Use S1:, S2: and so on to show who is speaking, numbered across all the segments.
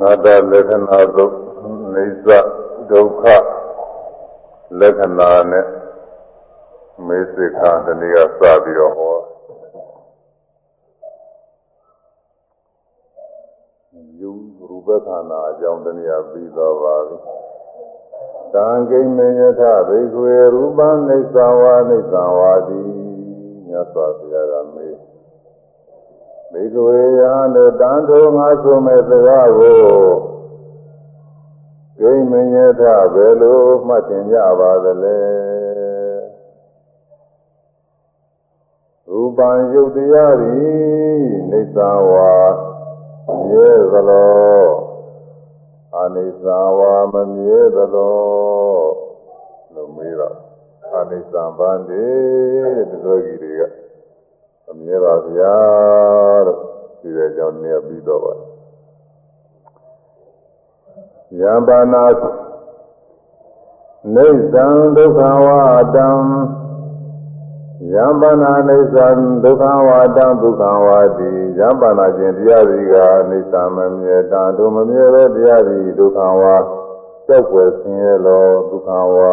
S1: နာတလက္ခဏာသုတ်နေသဒုက္ခလက္ခဏာနဲ့မေစိခာတနည်းကစပြီးတော့ဟောယူရူပခန္ဓာအကြောင်းတနည်းပြီးတော့ပါပြီတံကိမေယထဘေခွေရူပနိစ္စဝါနိစ္စဝါတိမြတ်စွာဘုရားကမေး ဘေကဝေယနဲ့တန်ထိုးငါဆိုမဲ့စကားကိုဂိမင်းရထဘယ်လိုမှတ်တင်ကြပါသလဲရူပံယုတ်တရားသည်နေသာဝါမြဲသလောအနိစ္စဝါမမြဲသလောလို့မေးတော့အနိစ္စဗန္တိတဲ့ဒီလိုကြီးတွေကအ မြဲပါဗျာလို့ဒီတဲ့ကြောင့်နေပြီးတော့ပါယံပါဏာနေသံဒုက္ခဝါတံယံပါဏာနေသံဒုက္ခဝါတံဒုက္ခဝါတိယံပါဏာခြင်းတရားစီကနေသမမြဲတံတို့မမြဲသောတရားစီဒုက္ခဝါကြောက်ွယ်ဆင်းရဲလောဒုက္ခဝါ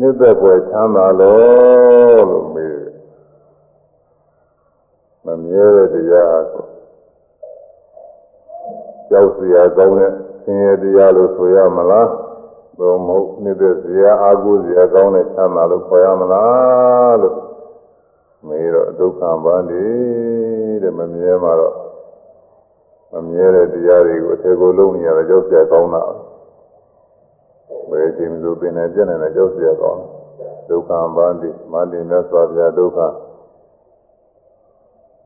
S1: နိစ္စွယ်ချမ်းသာလောလို့မေး မမြဲတဲ့တရားကြောက်စရာကောင်းတဲ့ဆင်းရဲတရားလို့ဆိုရမလားဘုံမဟုတ်နေတဲ့စရာအာဟုစရာကောင်းတဲ့ချမ်းသာလို့ခေါ်ရမလားလို့မေးတော့ဒုက္ခပန်းဒီတဲ့မမြဲမှာတော့မမြဲတဲ့တရားတွေကိုအထေကိုလုံးနေရတော့ကြောက်စရာကောင်းတာဘယ်ချိန်မှပင်နဲ့ပြည့်နေတဲ့ကြောက်စရာကောင်းဒုက္ခပန်းဒီမန္တိမြတ်စွာဘုရားဒုက္ခ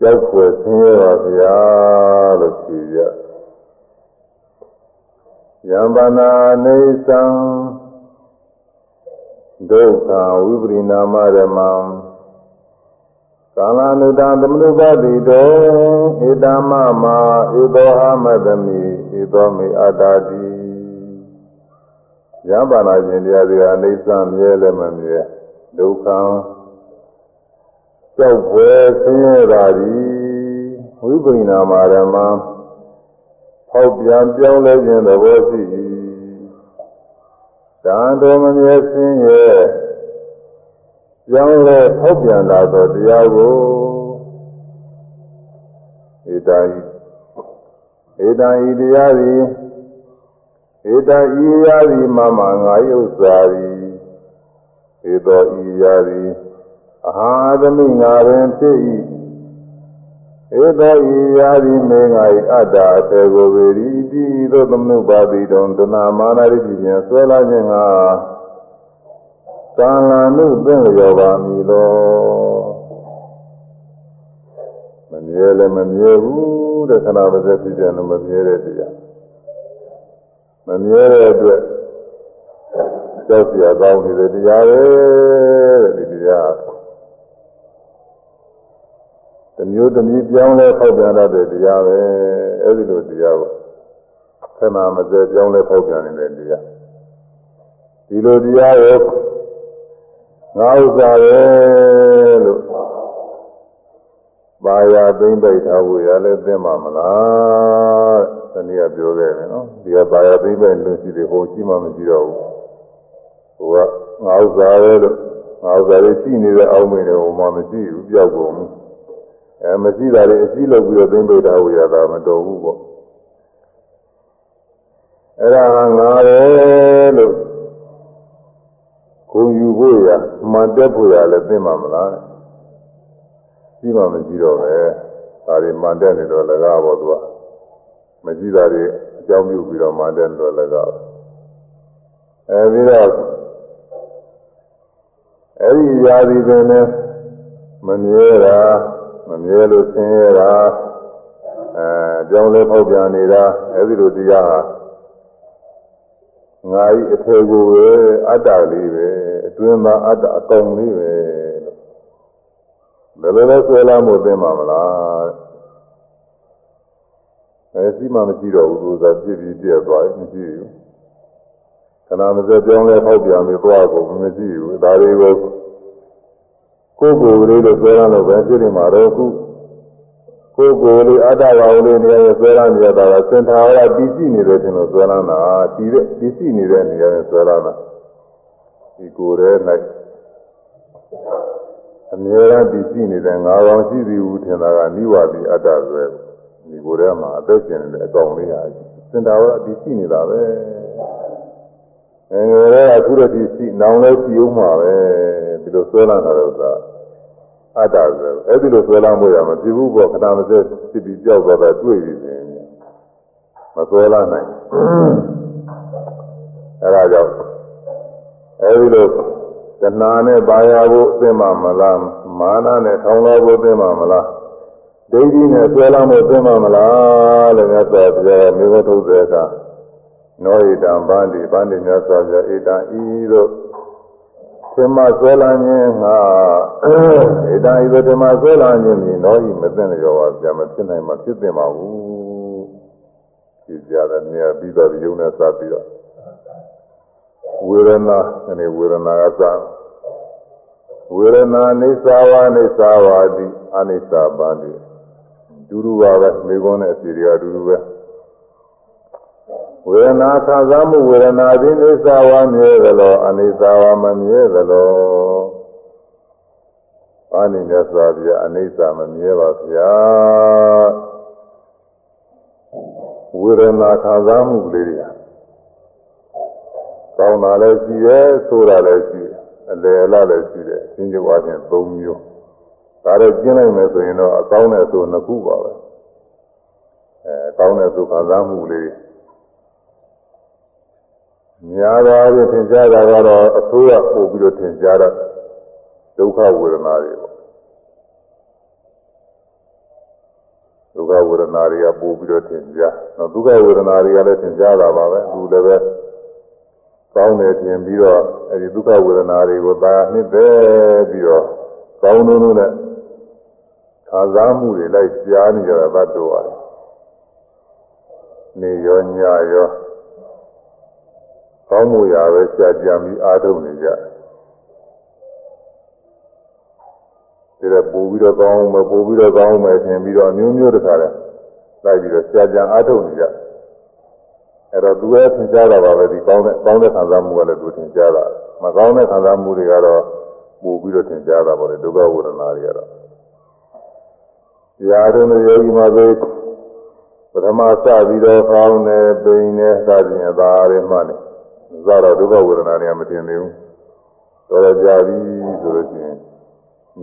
S1: ကြောက်ွယ်ဆင်းရဲပါဗျာလို့ဖြေရယံပါဏာနေသံဒုက္ခဝိပရိနာမရမံကာလနုတံသမနုပတိတောဧတမမဧသောအမတမိဧသောမေအတ္တာတိယံပါဏာရှင်တရားတွေအနေသံမြဲလည်းမမြဲဒုက္ခ ကြောက်ွယ်ဆင်းရဲတာဒီဝိပရိနာမရမဖောက်ပြန်ပြောင်းလဲခြင်းသဘောရှိ၏တန်တော်မမြဲဆင်းရဲပြောင်းလဲဖောက်ပြန်လာသောတရားကိုဧတာဤဧတာဤတရားသည်ဧတာဤရာသည်မမငါယုတ်စာသည်ဧသောဤရာသည် အဟာသမိငါပင်ဖြစ်၏ဧတေဤယာတိမေငါဤအတ္တအထေကိုဝေရီတိသောသမုပါတိတုံတဏမာနရိတိဖြင့်ဆွဲလာခြင်းငါသံဃာနုသင်လျောပါမည်လောမမြဲလည်းမမြဲဘူးတဲ့ခဏပါစေဖြစ်ပြန်လို့မမြဲတဲ့တရားမမြဲတဲ့အတွက်ကြောက်စရာကောင်းနေတဲ့တရားပဲတဲ့ဒီတရား တမျိုးတမျိုးပြောင်းလဲဖောက်ပြန်တတ်တဲ့တရားပဲအဲဒီလိုတရားကိုခဏမစဲပြောင်းလဲဖောက်ပြန်နေတဲ့တရားဒီလိုတရားကိုငါဥစ္စာပဲလို့ပါရသိမ့်ပိတ်ထားဖို့ရလဲသိမှာမလားတနည်းပြောခဲ့တယ်နော်ဒီကပါရသိမ့်ပိတ်လို့ရှိတယ်ဟိုရှိမှမရှိတော့ဘူးဟိုကငါဥစ္စာပဲလို့ငါဥစ္စာလေးရှိနေတဲ့အောက်မိတယ်ဟိုမှမရှိဘူးပြောက်ကုန်ဘူး အဲမရှိတာလေအစည်းလုပ်ပြီးတော့သိမ့်ပိတ်ထားဖို့ရတာမတော်ဘူးပေါ့အဲ့ဒါငါပဲလို့ကိုယူဖို့ရမှန်တက်ဖို့ရလည်းသိမှာမလားရှိမှမရှိတော့ပဲဒါတွေမှန်တက်နေတော့လည်းကားပေါ့သူကမရှိတာတွေအကြောင်းပြုပြီးတော့မှန်တက်နေတော့လည်းကားအဲပြီးတော့အဲ့ဒီຢာဒီပင်နဲ့မမြဲတာ မမြဲလို့ဆင်းရဲတာအဲကြောင်းလဲဖောက်ပြန်နေတာအဲဒီလိုတရားဟာငါဤအထေကိုပဲအတ္တလေးပဲအတွင်းသားအတ္တအကောင်လေးပဲလို့ဘယ်လိုလဲဆွဲလာမှုသိမှာမလားအဲစီမှမရှိတော့ဘူးသူသာပြည့်ပြီးပြည့်သွားရင်မရှိဘူးခဏမစက်ပြောင်းလဲဖောက်ပြန်ပြီးသွားကုန်မရှိဘူးဒါတွေကို ကိုယ်ကိုယ်လေးလို့ပြောရလို့ပဲဖြစ်နေမှာတော့ခုကိုယ်ကိုယ်လေးအတ္တဘာဝလေးနေရာဆွဲလာနေရတာကစင်ထာဝရတည်ရှိနေတယ်ထင်လို့ဆွဲလာတာတည်တဲ့တည်ရှိနေတဲ့နေရာနဲ့ဆွဲလာတာဒီကိုယ်ရဲ့၌အမြဲတမ်းတည်ရှိနေတဲ့ငါးကောင်ရှိသည်ဟုထင်တာကနိဝါဒီအတ္တဆွဲဒီကိုယ်ထဲမှာအသက်ရှင်နေတဲ့အကောင်လေးဟာစင်ထာဝရတည်ရှိနေတာပဲ အဲငယ်ရဲ့အခုတည်းရှိနောင်လဲရှိဦးမှာပဲဒီလိုဆွဲလာတာတော့အတ္တဆိုအဲ့ဒီလိုဆွဲလာမှုရမဖြစ်ဘူးပေါ့ခဏမစက်ဖြစ်ပြီးကြောက်တော့တာတွေ့ပြီဆိုရင်မဆွဲလာနိုင်အဲ့ဒါကြောင့်အဲ့ဒီလိုတဏှာနဲ့ဘာယာဖို့အသင့်မှမလားမာနနဲ့ထောင်းလာဖို့အသင့်မှမလားဒိဋ္ဌိနဲ့ဆွဲလာမှုအသင့်မှမလားလို့မြတ်စွာဘုရားမြေဝထုတ်တဲ့အခါ နောဣတံဗန္တိဗန္တိမြတ်စွာဘုရားဣတံဤသို့သင်္မဆွဲလာခြင်းငါဣဒံဤသို့သင်္မဆွဲလာခြင်းဒီတော့ဤမသိတဲ့ရောပါဗျာမဖြစ်နိုင်မှဖြစ်တင်ပါဘူးဖြစ်ကြတဲ့နေရာပြီးတော့ယုံနဲ့စပြီးတော့ဝေဒနာအနေဝေဒနာကစဝေဒနာအိသဝအိသဝတိအနိစ္စပါတိဒုရဝပဲမိကုန်းနဲ့အစီတွေကဒုရပဲ ဝေဒနာခံစားမှုဝေဒနာသည်အိသဝမြဲသလိုအနိစ္စဝမမြဲသလိုအာနိမြတ်စွာဘုရားအနိစ္စမမြဲပါဗျာဝေဒနာခံစားမှုလေးတွေကောင်းတာလည်းရှိတယ်ဆိုတာလည်းရှိတယ်အလယ်အလလည်းရှိတယ်သင်္ကြန်ဝါချင်း၃မျိုးဒါတော့ကျင်းလိုက်မယ်ဆိုရင်တော့အကောင်းတဲ့ဆိုနှစ်ခုပါပဲအဲအကောင်းတဲ့ဆိုခံစားမှုလေး များပါးဖြင့်သင်ကြားတာကတော့အဆိုးရပို့ပြီးတော့သင်ကြားတာဒုက္ခဝေဒနာတွေပေါ့ဒုက္ခဝေဒနာတွေကပို့ပြီးတော့သင်ကြားနော်ဒုက္ခဝေဒနာတွေကလည်းသင်ကြားတာပါပဲသူလည်းပဲကောင်းတယ်ထင်ပြီးတော့အဲဒီဒုက္ခဝေဒနာတွေကိုသာနှစ်သက်ပြီးတော့ကောင်းလုံးလုံးနဲ့ခံစားမှုတွေလိုက်ကြားနေကြတာသတ်တော်ရတယ်နေရောညရော ကောင်းမှုရာပဲကြာကြာပြီးအားထုတ်နေကြတယ်ဒါပို့ပြီးတော့ကောင်းမယ်ပို့ပြီးတော့ကောင်းမယ်ထင်ပြီးတော့မျိုးမျိုးတခါလဲလိုက်ပြီးတော့ကြာကြာအားထုတ်နေကြတယ်အဲ့တော့သူရဲ့သင်ကြားတာပါပဲဒီကောင်းတဲ့ကောင်းတဲ့ခံစားမှုကလည်းသူသင်ကြားတာမကောင်းတဲ့ခံစားမှုတွေကတော့ပို့ပြီးတော့သင်ကြားတာပေါ့လေဒုက္ခဝေဒနာတွေကတော့တရားတော်နဲ့ယောဂီမှာဆိုပထမစပြီးတော့ကောင်းတယ်ပိန်တယ်စသဖြင့်အသာရမှနေ ဇာတော့ဒုက္ခဝေဒနာတွေကမတင်သေးဘူးတော်ရကြပြီဆိုလို့ရှိရင်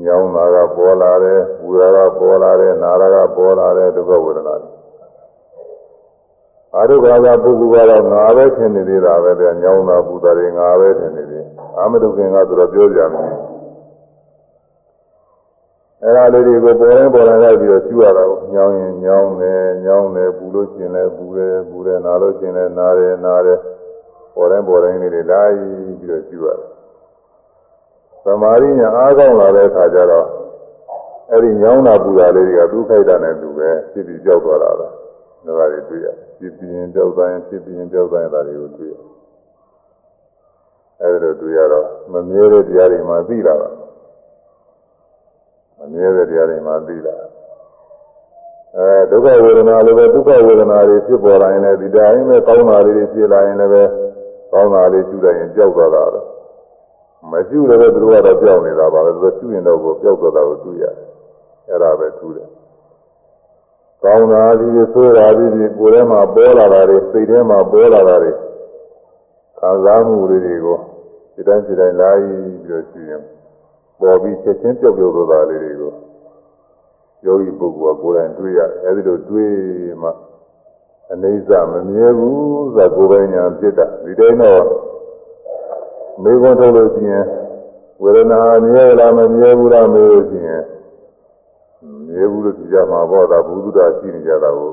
S1: ညောင်းတာကပေါ်လာတယ်ဝူတာကပေါ်လာတယ်နာတာကပေါ်လာတယ်ဒုက္ခဝေဒနာတွေအာရုဘာသာပုဂ္ဂိုလ်ကတော့ငါပဲထင်နေသေးတာပဲတဲ့ညောင်းတာပူတာတွေငါပဲထင်နေသေးအာမတုခင်ကဆိုတော့ပြောကြမယ်အဲ့ဒါလေးတွေကိုပေါ်ရင်ပေါ်လာလိုက်ပြီးတော့ကျူရတာကိုညောင်းရင်ညောင်းတယ်ညောင်းတယ်ပူလို့ကျင်လဲပူတယ်ပူတယ်နာလို့ကျင်လဲနာတယ်နာတယ် ပေါ်တိုင်းပေါ်တိုင်းလေးတွေလိုက်ပြီးတော့ကျူရတယ်သမာဓိညာအားကောင်းလာတဲ့အခါကျတော့အဲ့ဒီညောင်းတာပူတာလေးတွေကသူ့ခိုက်တာနဲ့သူပဲဖြစ်ပြီးကြောက်သွားတာပဲဒါတွေတွေ့ရဖြစ်ပြီးရင်ကြောက်တိုင်းဖြစ်ပြီးရင်ကြောက်တိုင်းဒါတွေကိုတွေ့ရအဲ့ဒါလိုတွေ့ရတော့မမြဲတဲ့တရားတွေမှသိလာတာမမြဲတဲ့တရားတွေမှသိလာအဲဒုက္ခဝေဒနာလိုပဲဒုက္ခဝေဒနာတွေဖြစ်ပေါ်လာရင်လည်းဒီတိုင်းပဲကောင်းတာလေးတွေဖြစ်လာရင်လည်းပဲ ကောင်းတာလေးကျူလိုက်ရင်ကြောက်သွားတာတော့မကျူလည်းပဲသူတို့ကတော့ကြောက်နေတာပါပဲသူတို့ကျူရင်တော့ကိုကြောက်သွားတာကိုတွေ့ရတယ်အဲ့ဒါပဲထူးတယ်ကောင်းတာဒီဆိုးတာဒီဒီကိုယ်ထဲမှာပေါ်လာတာတွေစိတ်ထဲမှာပေါ်လာတာတွေခံစားမှုတွေကိုဒီတိုင်းဒီတိုင်းလိုက်ပြီးတော့ရှိရင်ပေါ်ပြီးချက်ချင်းပြုတ်ပြုတ်သွားတာလေးတွေကိုယောဂီပုဂ္ဂိုလ်ကကိုယ်တိုင်တွေ့ရအဲဒီလိုတွေ့မှ အနေစမမြဲဘူးဆိုကိုယ်ပိုင်ညာဖြစ်တာဒီတိုင်းတော့မေခွန်းထုတ်လို့ရှိရင်ဝေဒနာမြဲလားမမြဲဘူးလားမေးလို့ရှိရင်မြဲဘူးလို့ကြည့်ကြမှာပေါ့ဒါဘုဒ္ဓတာရှိနေကြတာကို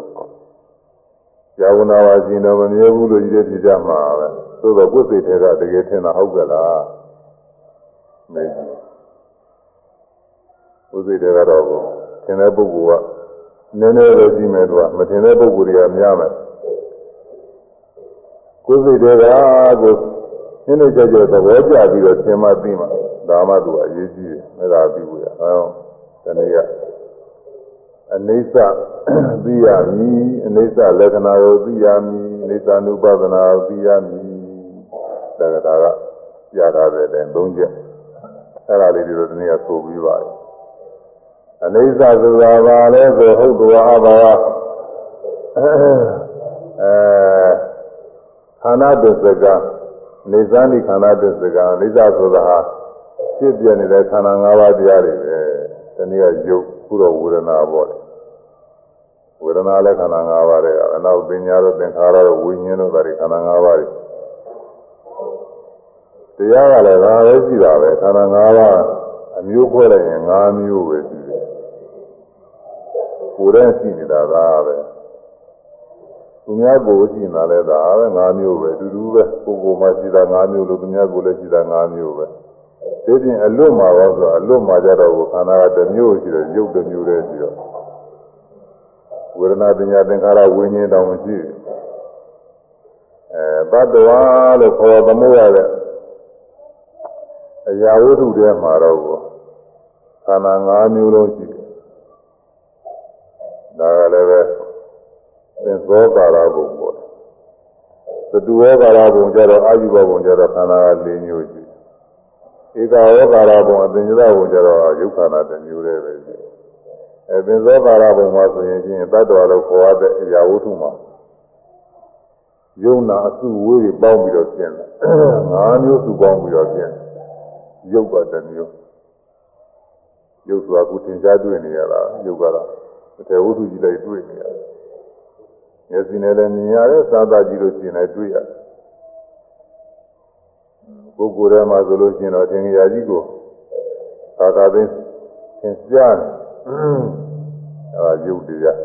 S1: ဇာဝနာပါရှင်တော့မမြဲဘူးလို့ကြည့်ကြကြမှာပဲသို့တော့ကိုယ်စိတ်ထဲကတကယ်ထင်တာဟုတ်ကြလားမေးကြည့်ကိုယ်စိတ်ထဲကတော့ထင်တဲ့ပုဂ္ဂိုလ်က နည်းနည်းတော့ကြည့်မယ်သူကမထင်တဲ့ပုဂ္ဂိုလ်တွေကများမယ်ကိုယ်စိတ်ထဲကကိုနည်းနည်းကြကြသဘောကျပြီးတော့သင်မှသိမှာဒါမှသူကအရေးကြီးတယ်အဲ့ဒါပြီးလို့ရအောင်တနေ့ကအနေဆသိရမည်အနေဆလက္ခဏာကိုသိရမည်အနေဆနုပဒနာကိုသိရမည်ဒါကဒါကပြထားတဲ့အတိုင်းသုံးချက်အဲ့ဒါလေးတွေတော့ဒီနေ့ဆိုပြီးပါပြီ အနေဆဆိုတာဘာလဲဆိုဟုတ်တော်အဘာဝအဲခန္ဓာတစ္ဆကနေဇာနိခန္ဓာတစ္ဆကနေဇာဆိုတာဟာဖြစ်ပြနေတဲ့ခန္ဓာ၅ပါးတရားတွေပဲဒီနေ့ကယုတ်ခုတော့ဝေဒနာပေါ့လေဝေဒနာလည်းခန္ဓာ၅ပါးတွေကအနောက်ပညာတို့သင်္ခါရတို့ဝိညာဉ်တို့ဒါတွေခန္ဓာ၅ပါးတွေတရားကလည်းဒါပဲရှိတာပဲခန္ဓာ၅ပါးအမျိုးခွဲလိုက်ရင်၅မျိုးပဲရှိတယ် ကိုယ်တည်းရှိနေတာဒါပဲသူများကိုယ်ရှိနေတာလည်းဒါပဲ၅မျိုးပဲတူတူပဲကိုယ်ကိုယ်မှရှိတာ၅မျိုးလို့သူများကိုယ်လည်းရှိတာ၅မျိုးပဲဒီပြင်အလွတ်မှာတော့ဆိုအလွတ်မှာကြတော့ခန္ဓာကတစ်မျိုးရှိတယ်ရုပ်တစ်မျိုးတည်းရှိတော့ဝေဒနာပညာသင်္ခါရဝိညာဉ်တောင်မရှိဘူးအဲဘတ်တော်လို့ခေါ်သမုတ်ရတဲ့အရာဝတ္ထုတွေမှာတော့ခန္ဓာ၅မျိုးလုံးရှိတယ် ဒါကလည်းပဲသင်္သောကာရဘုံပေါ့သတုဝကာရဘုံကြတော့အာယုဘဘုံကြတော့ခန္ဓာက၄မျိုးရှိဧကဝကာရဘုံအပင်ညဘုံကြတော့ယုတ်ခန္ဓာတစ်မျိုးတည်းပဲရှိအဲပင်သောကာရဘုံမှာဆိုရင်ချင်းတတ္တဝါလို့ခေါ်ရတဲ့အရာဝတ္ထုမှာယုံနာအစုဝေးတွေပေါင်းပြီးတော့ကျင်တယ်၅မျိုးစုပေါင်းပြီးတော့ကျင်ယုတ်ကတစ်မျိုးယုတ်ဆိုတာကုသင်ရှားတွေ့နေရတာယုတ်ကတော့အ ထေဝတ္ထုကြီးလိုက်တွေ့နေရတယ်မျက်စိနဲ့လည်းမြင်ရတယ်သာသာကြည့်လို့ရှိရင်လည်းတွေ့ရတယ်ပုဂ္ဂိုလ်ထဲမှာဆိုလို့ရှိရင်တော့သင်္ကြန်ကြီးကိုသာသာသိသင်ကြားတယ်အဲဒါယုတ်တရား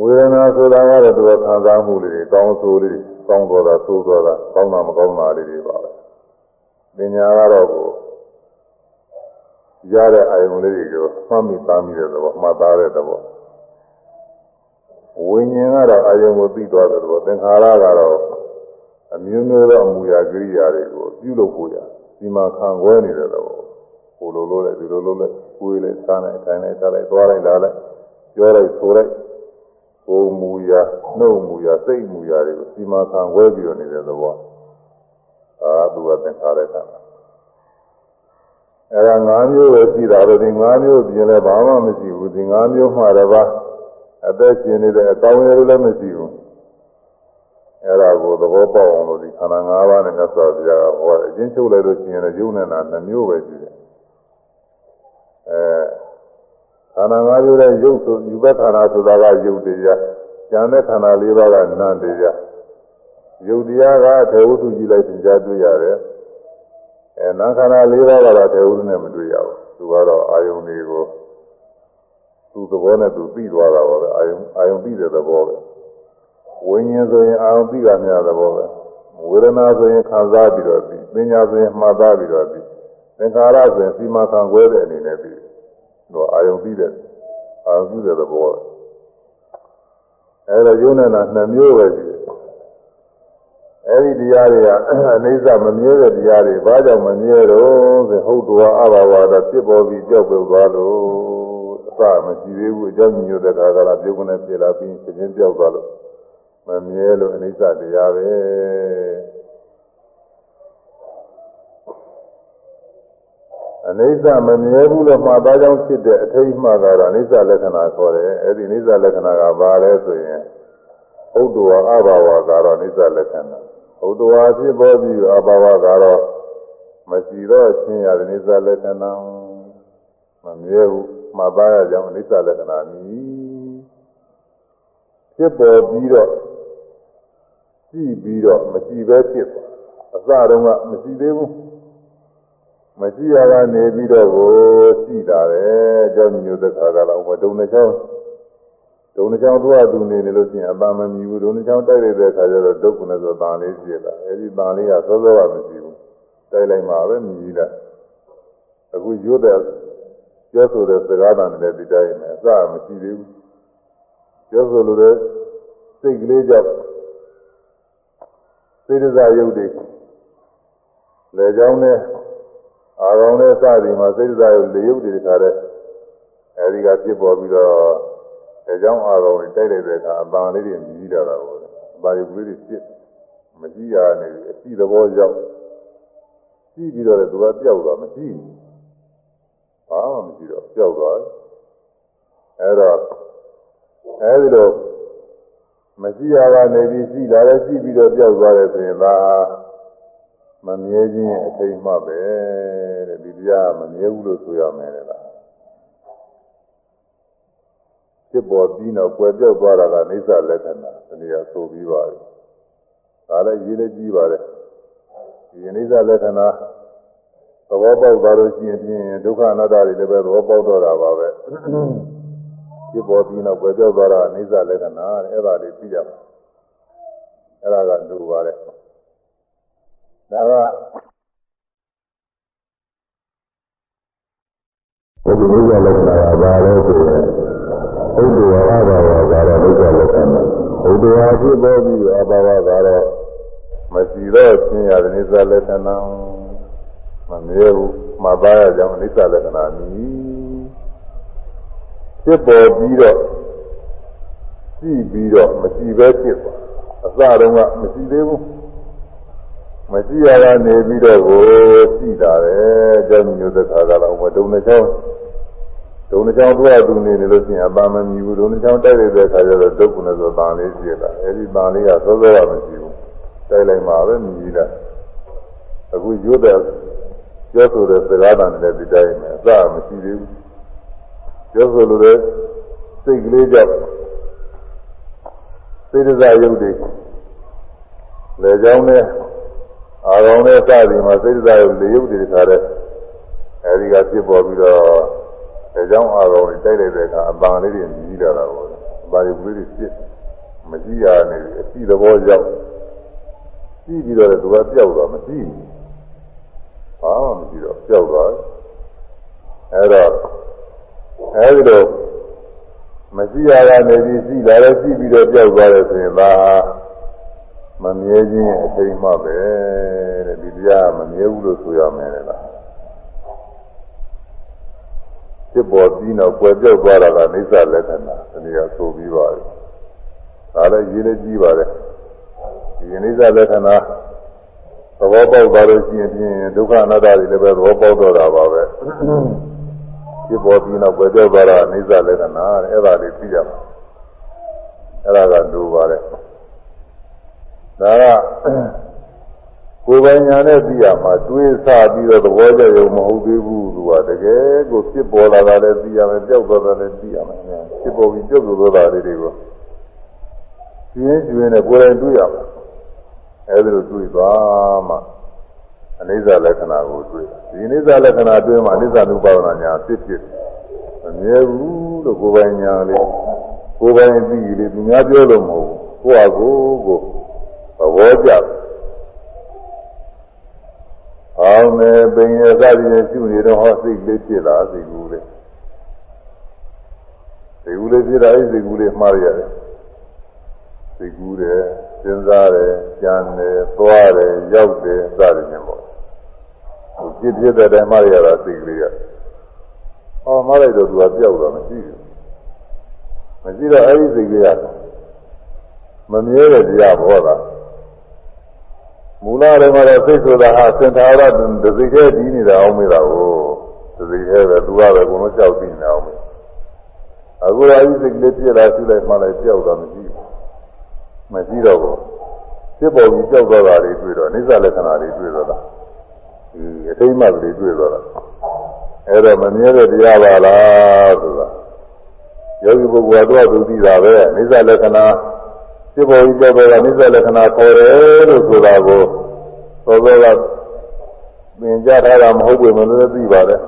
S1: ဝေဒနာဆိုတာကတော့သူကခံစားမှုလေးတွေကောင်းဆိုးလေးကောင်းတော်တာဆိုးတော်တာကောင်းတာမကောင်းတာလေးတွေပါပဲပညာကတော့ကို ရတဲ့အာယုံလေးတွေကိုမှတ်မိသားမိတဲ့သဘောမှတ်သားတဲ့သဘောဝိညာဉ်ကတော့အာယုံကိုသိသွားတဲ့သဘောသင်္ခါရကတော့အမျိုးမျိုးသောအမူအရာကိရိယာတွေကိုပြုလုပ်ဖို့ရဒီမှာခံခွဲနေတဲ့သဘောကိုလိုလိုလိုက်ဒီလိုလိုလိုက်ကိုယ်လိုက်စားလိုက်ထိုင်လိုက်စားလိုက်သွားလိုက်လာလိုက်ပြောလိုက်ဆိုလိုက်ကိုယ်မူရာနှုတ်မူရာစိတ်မူရာတွေကိုဒီမှာခံခွဲပြီးတော့နေတဲ့သဘောအာသူကသင်္ခါရက အဲဒါ၅မျိုးပဲရှိတာပဲဒီ၅မျိုးပြင်လဲဘာမှမရှိဘူးဒီ၅မျိုးမှတပါးအသက်ရှင်နေတဲ့အကောင်းရလည်းမရှိဘူးအဲ့ဒါကိုသဘောပေါက်အောင်လို့ဒီခန္ဓာ၅ပါးနဲ့မြတ်စွာဘုရားကဟောအချင်းချုပ်လိုက်လို့ရှိရင်လည်းယုံနေတာနှမျိုးပဲရှိတယ်အဲခန္ဓာ၅မျိုးနဲ့ယုတ်ဆိုယူဘက်ခန္ဓာဆိုတာကယုတ်တရားဉာဏ်နဲ့ခန္ဓာ၄ပါးကနာမ်တရားယုတ်တရားကထေဝုတုကြည့်လိုက်သင်ကြားတွေ့ရတယ် အဲနာခန္ဓာ၄ပါးကတော့ထေဝုတုနဲ့မတွေ့ရဘူးသူကတော့အာယုန်တွေကိုသူ့သဘောနဲ့သူသိသွားတာပါပဲအာယုံအာယုံသိတဲ့သဘောပဲဝိညာဉ်ဆိုရင်အာယုံသိတာများသဘောပဲဝေဒနာဆိုရင်ခံစားပြီးတော့သိပညာဆိုရင်မှတ်သားပြီးတော့သိသင်္ခါရဆိုရင်စီမံခံခွဲတဲ့အနေနဲ့သိတော့အာယုံသိတဲ့အာယုံသိတဲ့သဘောအဲဒါယုံနေတာနှစ်မျိုးပဲရှိတယ် အဲဒီတရားတွေကအနိစ္စမမြဲတဲ့တရားတွေဘာကြောင့်မမြဲတော့ဆိုဟုတ်တော်အဘဝါဒဖြစ်ပေါ်ပြီးကြောက်ပြုတ်သွားလို့စမရှိသေးဘူးအကြောင်းညို့တဲ့ခါကလာပြုတ်ကနေပြေလာပြီးရှင်ချင်းပြောက်သွားလို့မမြဲလို့အနိစ္စတရားပဲအနိစ္စမမြဲဘူးလို့မှားသားကြောင့်ဖြစ်တဲ့အထိတ်မှကတော့အနိစ္စလက္ခဏာခေါ်တယ်အဲ့ဒီအနိစ္စလက္ခဏာကဘာလဲဆိုရင်ဥဒ္ဒဝအဘာဝကတော့အနိစ္စလက္ခဏာ ဥဒ္ဒဝဖြစ်ပေါ်ပြီးအဘာဝကတော့မရှိတော့ချင်းရတဲ့နိစ္စလက္ခဏာမမြဲဘူးမှတ်သားရကြောင်းအနိစ္စလက္ခဏာမြည်ဖြစ်ပေါ်ပြီးတော့ကြည့်ပြီးတော့မကြည့်ပဲဖြစ်သွားအစတုန်းကမကြည့်သေးဘူးမကြည့်ရကနေပြီးတော့ကိုကြည့်တာပဲအကြောင်းမျိုးသက်ခါကလာဘဒုံနှချောင်း ဒုံနှချောင်းသူ့အတူနေနေလို့ရှိရင်အပန်းမမြည်ဘူးဒုံနှချောင်းတိုက်ရတဲ့ခါကျတော့ဒုက္ခနဲ့ဆိုတန်လေးဖြစ်လာအဲဒီတန်လေးကစောစောကမရှိဘူးတိုက်လိုက်မှပဲမြည်လာအခုရွတ်တဲ့ပြောဆိုတဲ့စကားတန်တွေဒီတိုင်းနဲ့အစမရှိသေးဘူးပြောဆိုလို့တဲ့စိတ်ကလေးကြောင့်စေတစာယုတ်တွေလေကြောင်းနဲ့အာရောင်နဲ့စသည်မှာစေတစာယုတ်လေယုတ်တွေတခါတဲ့အဲဒီကပြစ်ပေါ်ပြီးတော့ အဲကြောင့်အာရုံတွေတိုက်လိုက်တဲ့အခါအပန်းလေးတွေမြည်လာတာပေါ့အပန်းလေးကလေးတွေပြစ်မကြည့်ရနေအရှိသဘောရောက်ကြည့်ပြီးတော့လည်းသူကပျောက်သွားမကြည့်ဘူးဘာမှမကြည့်တော့ပျောက်သွားတယ်အဲတော့အဲဒီတော့မကြည့်ရကနေပြီးရှိလာတယ်ရှိပြီးတော့ပျောက်သွားတယ်ဆိုရင်ဒါမမြဲခြင်းအထိတ်မှပဲတဲ့ဒီတရားမမြဲဘူးလို့ဆိုရမယ်လေ ဖြစ်ပေါ်ပြီးတော့ကွယ်ပြောက်သွားတာကအိဋ္ဌလက္ခဏာဒီနေရာဆိုပြီးပါပြီဒါလည်းရေးလည်းကြီးပါတယ်ဒီအိဋ္ဌလက္ခဏာသဘောပေါက်သွားလို့ရှိရင်ဖြင့်ဒုက္ခအနတ္တတွေလည်းပဲသဘောပေါက်တော့တာပါပဲဖြစ်ပေါ်ပြီးတော့ကွယ်ပြောက်သွားတာအိဋ္ဌလက္ခဏာတဲ့အဲ့ဒါလေးသိရမှာအဲ့ဒါကလူပါတယ်ဒါကဘုရားလက္ခဏာကဘာလဲဆိုရင် ဥဒ္ဒဝါဘဝကတော့ဒုက္ခလက္ခဏာဥဒ္ဒဝါဖြစ်ပေါ်ပြီးအဘဝကတော့မရှိတော့ဆင်းရဲတဲ့နိစ္စလက္ခဏာမမြဲဘူးမပါရကြောင်းနိစ္စလက္ခဏာမီဖြစ်ပေါ်ပြီးတော့ကြည့်ပြီးတော့မရှိပဲဖြစ်သွားအစတုန်းကမရှိသေးဘူးမရှိရတာနေပြီးတော့ကိုရှိတာပဲအကြောင်းမျိုးသက်ခါကတော့ဘုံဒုံနှချောင်း ဒုံနှချောင်းသူ့အတူနေနေလို့ရှိရင်အပန်းမမြည်ဘူးဒုံနှချောင်းတိုက်ရတဲ့ခါကျတော့ဒုက္ခနဲ့ဆိုတန်လေးရှိတာအဲဒီတန်လေးကသောသောကမရှိဘူးတိုက်လိုက်မှာပဲမြည်လိုက်အခုရွတ်တဲ့ပြောဆိုတဲ့စကားတန်နဲ့ဒီတိုင်းပဲအစမရှိသေးဘူးပြောဆိုလို့တဲ့စိတ်ကလေးကြောင့်စိတ်ဒဇယုတ်တွေလေကြောင်းနဲ့အာရုံနဲ့စသည်မှာစိတ်ဒဇယုတ်လေယုတ်တွေခါတဲ့အဲဒီကဖြစ်ပေါ်ပြီးတော့ လေကြောင်းအာရုံတွေတိုက်လိုက်တဲ့အခါအပန်းလေးတွေမြည်လာတာပေါ့အပန်းလေးတွေဖြစ်မကြည့်ရနေအရှိသဘောရောက်ကြည့်ပြီးတော့သူကပျောက်သွားမကြည့်ဘူးဘာမှမကြည့်တော့ပျောက်သွားတယ်အဲတော့အဲဒီလိုမရှိရတာနေပြီးရှိလာတယ်ရှိပြီးတော့ပြောက်သွားတယ်ဆိုရင်ဒါမမြဲခြင်းအထိန်မှပဲတဲ့ဒီတရားမမြဲဘူးလို့ဆိုရမယ်လေလား ဖြစ်ပေါ်ပြီးတော့ကွယ်ပြောက်သွားတာကအိဋ္ဌလက္ခဏာဒီနေရာဆိုပြီးပါပြီဒါလည်းရေးလည်းကြီးပါတယ်ဒီအိဋ္ဌလက္ခဏာသဘောပေါက်သွားလို့ရှိရင်ဖြင့်ဒုက္ခအနတ္တတွေလည်းပဲသဘောပေါက်တော့တာပါပဲဖြစ်ပေါ်ပြီးနောက်ပဲပြောသွားတာအိဋ္ဌလက္ခဏာတဲ့အဲ့ဒါလေးသိရမှာအဲ့ဒါကလူပါတဲ့ဒါက ကိုယ်ပိုင်ညာနဲ့သိရမှာတွေးဆပြီးတော့သဘောကျရုံမဟုတ်သေးဘူးသူကတကယ်ကိုဖြစ်ပေါ်လာတာလည်းသိရမယ်ပျောက်သွားတာလည်းသိရမယ်ဖြစ်ပေါ်ပြီးပျောက်သွားတာလေးတွေကိုပြင်းကျွင်းနဲ့ကိုယ်တိုင်တွေ့ရမှာအဲဒီလိုတွေ့သွားမှအနိစ္စလက္ခဏာကိုတွေ့ဒီအနိစ္စလက္ခဏာတွေ့မှအနိစ္စနုပါဒနာညာဖြစ်ဖြစ်မမြဲဘူးလို့ကိုယ်ပိုင်ညာလေးကိုယ်ပိုင်သိလေးသူများပြောလို့မဟုတ်ဘူးကိုယ့်အကိုကိုသဘောကျ အောင်မယ်ပင်ရသတိနဲ့ရှုနေတော့ဟောစိတ်လေးဖြစ်လာစိတ်ကူးလေးစိတ်ကူးလေးဖြစ်တာအဲ့စိတ်ကူးလေးမှားရတယ်စိတ်ကူးတယ်စဉ်းစားတယ်ကြံတယ်သွားတယ်ရောက်တယ်စသည်ဖြင့်ပေါ့ဟိုဖြစ်ဖြစ်တဲ့တိုင်းမှရတာစိတ်ကလေးကဟောမှလိုက်တော့သူကပျောက်တော့မရှိဘူးမရှိတော့အဲ့ဒီစိတ်ကလေးကမမြဲတဲ့တရားဘောတာ မူလတွေမှာတော့စိတ်ဆိုတာဟာစင်သာရဒစိတ်ထဲဒီးနေတာအောင်မေးတာကိုဒစိတ်ထဲပဲသူကပဲဘုံလုံးကြောက်ပြီးနေအောင်မေးအခုတော့အဲ့ဒီစိတ်ကလေးပြည့်လာရှိလိုက်မှလိုက်ပျောက်တော့မရှိဘူးမရှိတော့ဘူးဖြစ်ပေါ်ပြီးကြောက်သွားတာတွေတွေ့တော့အိစ္ဆလက္ခဏာတွေတွေ့တော့တာဒီအထိမ့်မှတွေတွေ့တော့တာအဲ့တော့မမြဲတဲ့တရားပါလားဆိုတာယောဂီပုဂ္ဂိုလ်ကတော့သူသိတာပဲအိစ္ဆလက္ခဏာ ဖြစ်ပေါ်ပြီးကြောက်သွားတာအိစ္ဆလက္ခဏာခေါ်တယ်လို့ဆိုတာကိုသောသောကသင်ကြားထားတာမဟုတ်ဘူးမလို့သိပါတယ်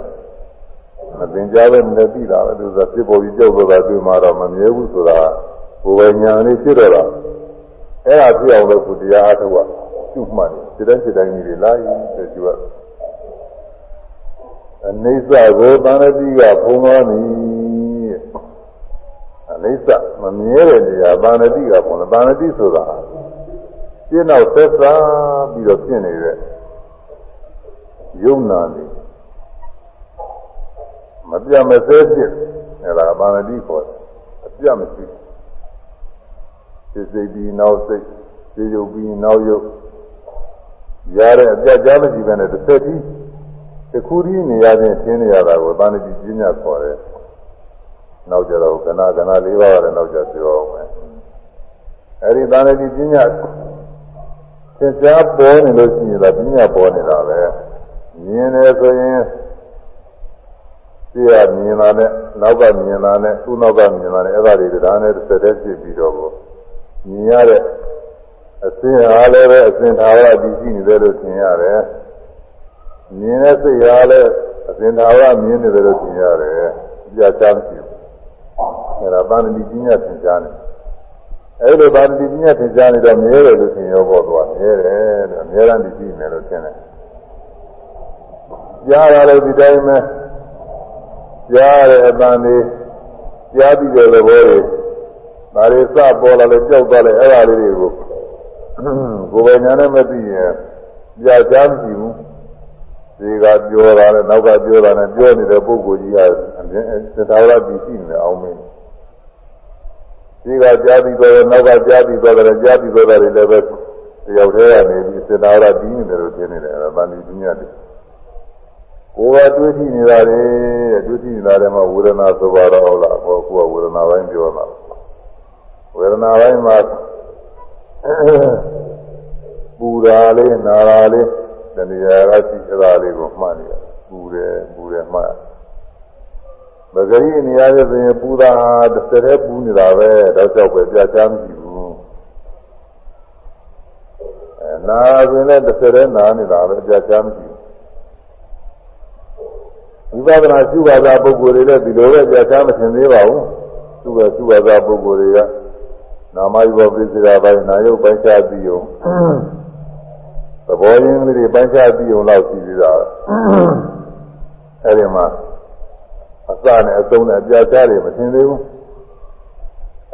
S1: မသင်ကြားပဲလည်းသိတာပဲသူကဖြစ်ပေါ်ပြီးကြောက်သွားတာတွေ့မှတော့မမြဲဘူးဆိုတာကိုယ်ပဲညာနေဖြစ်တော့တာအဲ့ဒါပြအောင်လို့ကိုတရားအားထုတ်ရကျုမှတ်တယ်စိတ်တိုင်းစိတ်တိုင်းကြီးတွေလာရင်ဆိုကျုအနေစကိုတန်တိကဖုံးသွားပြီအ နေစမမြဲတဲ့နေရာတန်တိကဖုံးတယ်တန်တိဆိုတာပြင်းတော့သက်သာပြီးတော့ဖြစ်နေတဲ့ယုံနာနေမပြတ်မစဲဖြစ်အဲအဲဒါပါဏတိခေါ်တယ်အပြတ်မရှိစိတ်စိတ်ပြီးနောက်စိတ်စေယုတ်ပြီးနောက်ယုတ်ရတဲ့အပြတ်ကြားမရှိဘဲနဲ့တစ်သက်ကြီးတစ်ခုတည်းနေရခြင်းသင်နေရတာကိုပါဏတိပညာခေါ်တယ် နောက်ကြတော့ကနာကနာ၄ပါးရတယ်နောက်ကြပြောအောင်မယ်အဲဒီပါဏတိပညာသင်ကြားပေါ်နေလို့ရှိရင်ဒါပညာပေါ်နေတာပဲမြင်တယ်ဆိုရင်ရှေ့ကမြင်လာတဲ့နောက်ကမြင်လာတဲ့သူ့နောက်ကမြင်လာတဲ့အဲ့ဒါတွေဒါနဲ့တစ်ဆက်တည်းဖြစ်ပြီးတော့ကိုမြင်ရတဲ့အစင်းအားလည်းပဲအစင်းသာဝရတည်ရှိနေတယ်လို့ထင်ရတယ်မြင်တဲ့စိတ်အားလည်းအစင်းသာဝရမြင်နေတယ်လို့ထင်ရတယ်ပြချမ်းရှိဘူး အဲ့ဒါဗန္တိပညာသင်ကြားနေအဲ့လိုဗန္တိပညာသင်ကြားနေတော့မြဲတယ်လို့ထင်ရောပေါ်သွားမြဲတယ်လို့အများအားဖြင့်ရှိနေလို့ထင်တယ်ကြားရလို့ဒီတိုင်းပဲကြားတဲ့အတန်လေးကြားပြီးတဲ့သဘောတွေဒါတွေစပေါ်လာလို့ကြောက်သွားတယ်အဲ့ဒါလေးတွေကိုကိုယ်ပိုင်ညာနဲ့မသိရင်ပြကြားမရှိဘူးဒီကပြောတာနဲ့နောက်ကပြောတာနဲ့ပြောနေတဲ့ပုဂ္ဂိုလ်ကြီးကအမြင်သတာဝရတည်ရှိနေအောင်မင်း ဒီကကြားပြီးတော့နောက်ကကြားပြီးတော့တယ်ကြားပြီးတော့တယ်လည်းပဲတယောက်တည်းကနေပြီးသတာဝရတည်နေတယ်လို့ထင်နေတယ်အဲ့ဒါဗန္ဒီပညာတွေကိုယ်ကတွေးကြည့်နေတာလေတွေးကြည့်နေတာလည်းမဝေဒနာဆိုပါတော့ဟုတ်လားဟောကိုယ်ကဝေဒနာပိုင်းပြောတာဝေဒနာပိုင်းမှာပူတာလေးနာတာလေးတဏှာကရှိသလားလေးကိုမှတ်နေရပူတယ်ပူတယ်မှတ် ပဂရိနေရာရဲ့ဆိုရင်ပူတာတစ်စက်တည်းပူနေတာပဲတော့ကြောက်ပဲပြချမ်းမရှိဘူးအဲနာဆိုရင်လည်းတစ်စက်တည်းနာနေတာပဲပြချမ်းမရှိဘူးဝိပဿနာရှုပါတာပုဂ္ဂိုလ်တွေလည်းဒီလိုပဲကြာချာမထင်သေးပါဘူးသူကရှုပါတာပုဂ္ဂိုလ်တွေကနာမယုဘပိစိကာပိုင်းနာယုပိုင်းခြားပြီးုံသဘောရင်းလေးတွေပိုင်းခြားပြီးုံလောက်ရှိသေးတာအဲဒီမှာ အစနဲ့အဆုံးနဲ့ကြာချာတွေမထင်သေးဘူး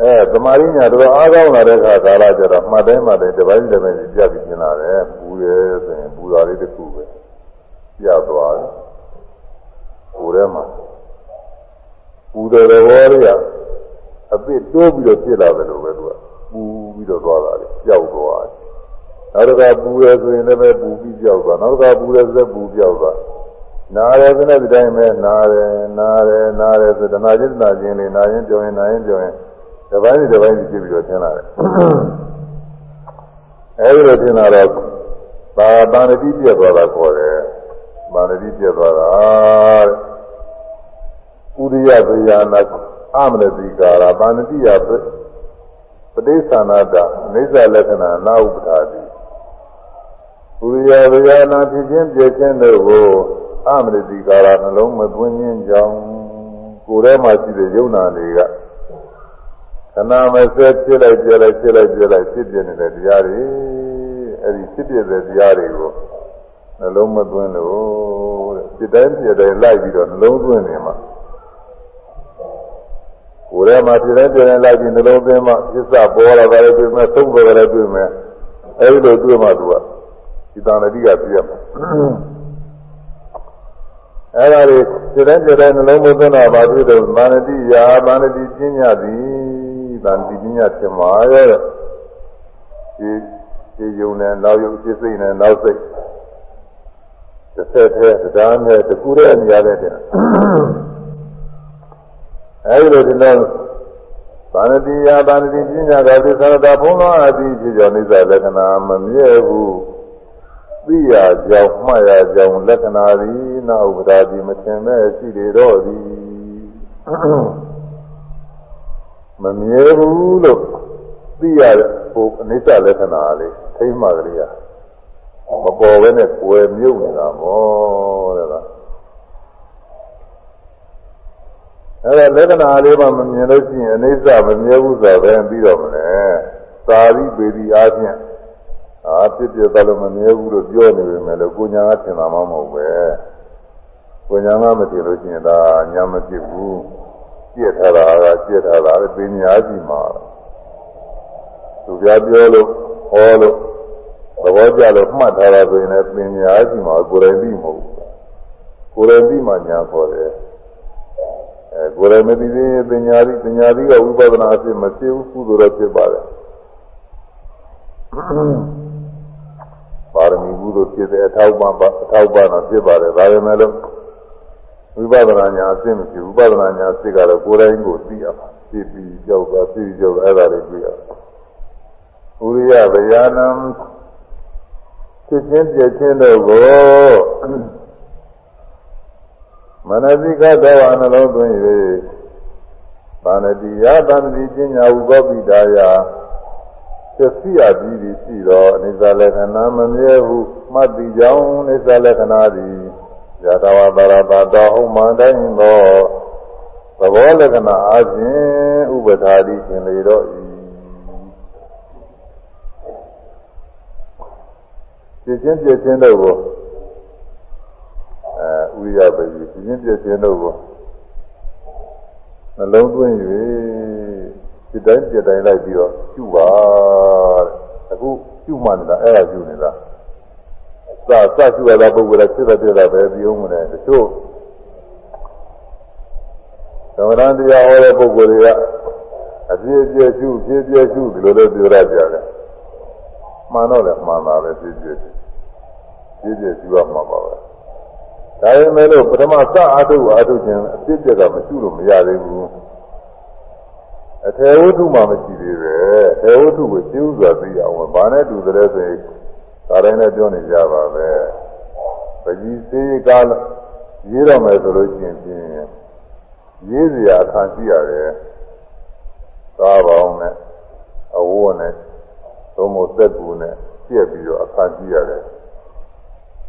S1: အဲသမာဓိညာတော့အားကောင်းလာတဲ့အခါကာလကျတော့မှတ်တိုင်းမှတ်တိုင်းတစ်ပိုင်းတစ်ပိုင်းပြပြီးပြင်လာတယ်ပူတယ်ဆိုရင်ပူတာလေးတစ်ခုပဲပြသွားတယ်ကိုယ်ထဲမှာပူတဲ့သဘောလေးကအပစ်တိုးပြီးတော့ဖြစ်လာတယ်လို့ပဲသူကပူပြီးတော့သွားတာလေကြောက်သွားတယ်နောက်တစ်ခါပူရဲဆိုရင်လည်းပဲပူပြီးကြောက်သွားနောက်တစ်ခါပူရဲဆိုလည်းပူကြောက်သွား နားရဲဆိုတဲ့ဒီတိုင်းပဲနားရဲနားရဲနားရဲဆိုတနာချင်းတနာချင်းလေးနားရင်ပြောရင်နားရင်ပြောရင်တစ်ပိုင်းတစ်ပိုင်းဖြစ်ပြီးတော့ထင်လာတယ်အဲဒီလိုထင်လာတော့ဘာပါဏတိပြတ်သွားတာခေါ်တယ်မာနတိပြတ်သွားတာဥရိယဗေယနာအမရတိကာရပါဏတိယပဋိသနာတအိစ္ဆလက္ခဏာနာဥပ္ပဒါတိဥရိယဗေယနာဖြစ်ခြင်းပြည့်ခြင်းတို့ကို အမရတိကာရနှလုံးမသွင်းခြင်းကြောင့်ကိုယ်ထဲမှာရှိတဲ့ယုံနာတွေကခဏမစဲဖြစ်လိုက်ပြလိုက်ဖြစ်လိုက်ပြလိုက်ဖြစ်ပြနေတဲ့တရားတွေအဲဒီဖြစ်ပြတဲ့တရားတွေကိုနှလုံးမသွင်းလို့တဲ့စိတ်တိုင်းပြတိုင်းလိုက်ပြီးတော့နှလုံးသွင်းနေမှာကိုယ်ထဲမှာစိတ်တိုင်းပြတိုင်းလိုက်ပြီးနှလုံးသွင်းမှသစ္စာပေါ်လာတယ်တွေ့မယ်သုံးပေါ်တယ်တွေ့မယ်အဲဒီလိုတွေ့မှသူကဒီတန်တတိကပြရမှာ အဲဒါတွေစိတ်တိုင်းပြတိုင်းနှလုံးမသွင်းတာဘာဖြစ်လို့မာနတိယာမာနတိပညာသည်တန်တိပညာဖြစ်မှာရဲ့ဒီဒီယုံနဲ့နောက်ယုံစိတ်စိတ်နဲ့နောက်စိတ်တစ်ဆက်တည်းတရားနဲ့တကူတဲ့နေရာတဲ့တဲ့အဲဒီလိုဒီတော့ဗာဏတိယဗာဏတိပညာကသစ္စာတာဘုံတော်အသည်ဖြစ်ကြောင့်နိစ္စလက္ခဏာမမြဲဘူး သိရကြောင်းမှတ်ရကြောင်းလက္ခဏာသည်နာဥပဒါတိမထင်မဲ့ရှိလေတော့သည်မမြဲဘူးလို့သိရဟိုအနိစ္စလက္ခဏာလေးထိမှကလေးရမပေါ်ဘဲနဲ့ကွယ်မြုပ်နေတာမောတဲ့ကအဲ့ဒါလက္ခဏာလေးမှမမြင်လို့ရှိရင်အိဋ္ဌမမြဲဘူးဆိုတော့ပြီးတော့မလဲသာရိပေတိအားဖြင့် အာဖြစ်ပြတယ်လို့မမြဲဘူးလို့ပြောနေပေမဲ့လို့ကိုညာကထင်တာမှမဟုတ်ပဲကိုညာကမထင်လို့ရှိရင်ဒါညာမဖြစ်ဘူးပြည့်ထားတာကပြည့်ထားတာပညာကြီးမှာသူပြပြောလို့ဟောလို့သဘောကျလို့မှတ်ထားတာဆိုရင်လည်းပညာရှိမှာကိုယ်တိုင်သိမဟုတ်ဘူးကိုယ်တိုင်သိမှညာခေါ်တယ်အဲကိုယ်လည်းမသိသေးရင်ပညာသည်ပညာသည်ကဝိပဿနာအဖြစ်မဖြစ်ဘူးကုသိုလ်တော့ဖြစ်ပါတယ် ပါရမီကုသိုလ်ဖြစ်တဲ့အထောက်ပံ့အထောက်ပံ့တော့ဖြစ်ပါတယ်ဒါပေမဲ့လို့ဝိပဿနာညာအဖြစ်မဖြစ်ဝိပဿနာညာအဖြစ်ကတော့ကိုယ်တိုင်ကိုသိရမှာသိပြီးကြောက်တာသိပြီးကြောက်အဲ့ဒါတွေတွေ့ရဥရိယဗျာနံဖြစ်ချင်းပြည့်ချင်းတို့ကိုမနတိကသောအနှလုံးသွင်း၍ဘာနတိယသံတိပညာဥပောပိတာယ သတိယပြီးပြီးရှိသောအနိစ္စလက္ခဏာမမြဲဟုမှတ်ပြီးကြောင်းအနိစ္စလက္ခဏာသည်ယတဝပါရတာတော်ဟုမှန်တိုင်းသောသဘောလက္ခဏာအချင်းဥပဒါတိရှင်လေတော့ဤပြည့်ချင်းပြည့်ချင်းတို့ကိုအဲဥရိယပတိပြင်းပြည့်ခြင်းတို့ကိုနှလုံးသွင်း၍ စိတ်တိုင်းစိတ်တိုင်းလိုက်ပြီးတော့ကျူပါတဲ့အခုကျူမှနေတာအဲ့ဒါကျူနေတာသာစကျူရတဲ့ပုဂ္ဂိုလ်ကစိတ်တဲ့တာပဲပြီးအောင်မလဲတချို့သမဏတရားဟောတဲ့ပုဂ္ဂိုလ်တွေကအပြည့်အပြည့်ကျူပြည့်ပြည့်ကျူဒီလိုလိုပြောရကြတယ်မှန်တော့လည်းမှန်ပါပဲပြည့်ပြည့်ပြည့်ပြည့်ကျူရမှာပါပဲဒါပေမဲ့လို့ပထမစအာထုအာထုခြင်းအဖြစ်ပြက်ကမရှိလို့မရသေးဘူး အထေဝတ္ထုမှမရှိသေးပဲအထေဝတ္ထုကိုသိဥစွာသိအောင်ဘာနဲ့တူတယ်ဆိုရင်ဒါတိုင်းနဲ့ပြောနေကြပါပဲပကြီးသေးကားရေးတော့မယ်ဆိုလို့ရှိရင်ဖြင့်ရေးစရာအခါရှိရတယ်ကားပေါင်းနဲ့အဝတ်နဲ့သုံးဖို့သက်ကူနဲ့ပြည့်ပြီးတော့အခါရှိရတယ်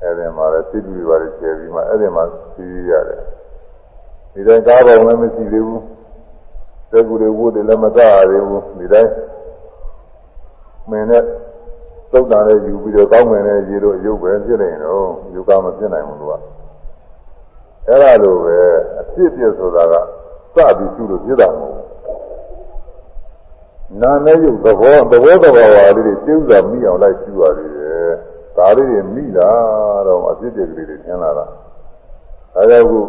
S1: အဲ့ဒီမှာလည်းစိတ်တွေပါလေကျယ်ပြီးမှအဲ့ဒီမှာစီးရတယ်ဒီတိုင်းကားပေါ်လည်းမရှိသေးဘူး သက်ကူတွေဝတ်တယ်လည်းမကရသေးဘူးဒီတိုင်းမင်းနဲ့သုတ်တာလည်းယူပြီးတော့ကောင်းမယ်နဲ့ရေတော့ရုပ်ပဲဖြစ်နေတော့ယူကမဖြစ်နိုင်ဘူးသူကအဲ့ဒါလိုပဲအဖြစ်ပြဆိုတာကစပြီးကျူလို့ဖြစ်တာမဟုတ်ဘူးနာနဲ့ရုပ်သဘောသဘောတဘာဝလေးတွေကျုပ်စွာမိအောင်လိုက်ကျူရသေးတယ်ဒါလေးတွေမိတာတော့အဖြစ်တွေကလေးတွေထင်လာတာဒါကြောင့်ခု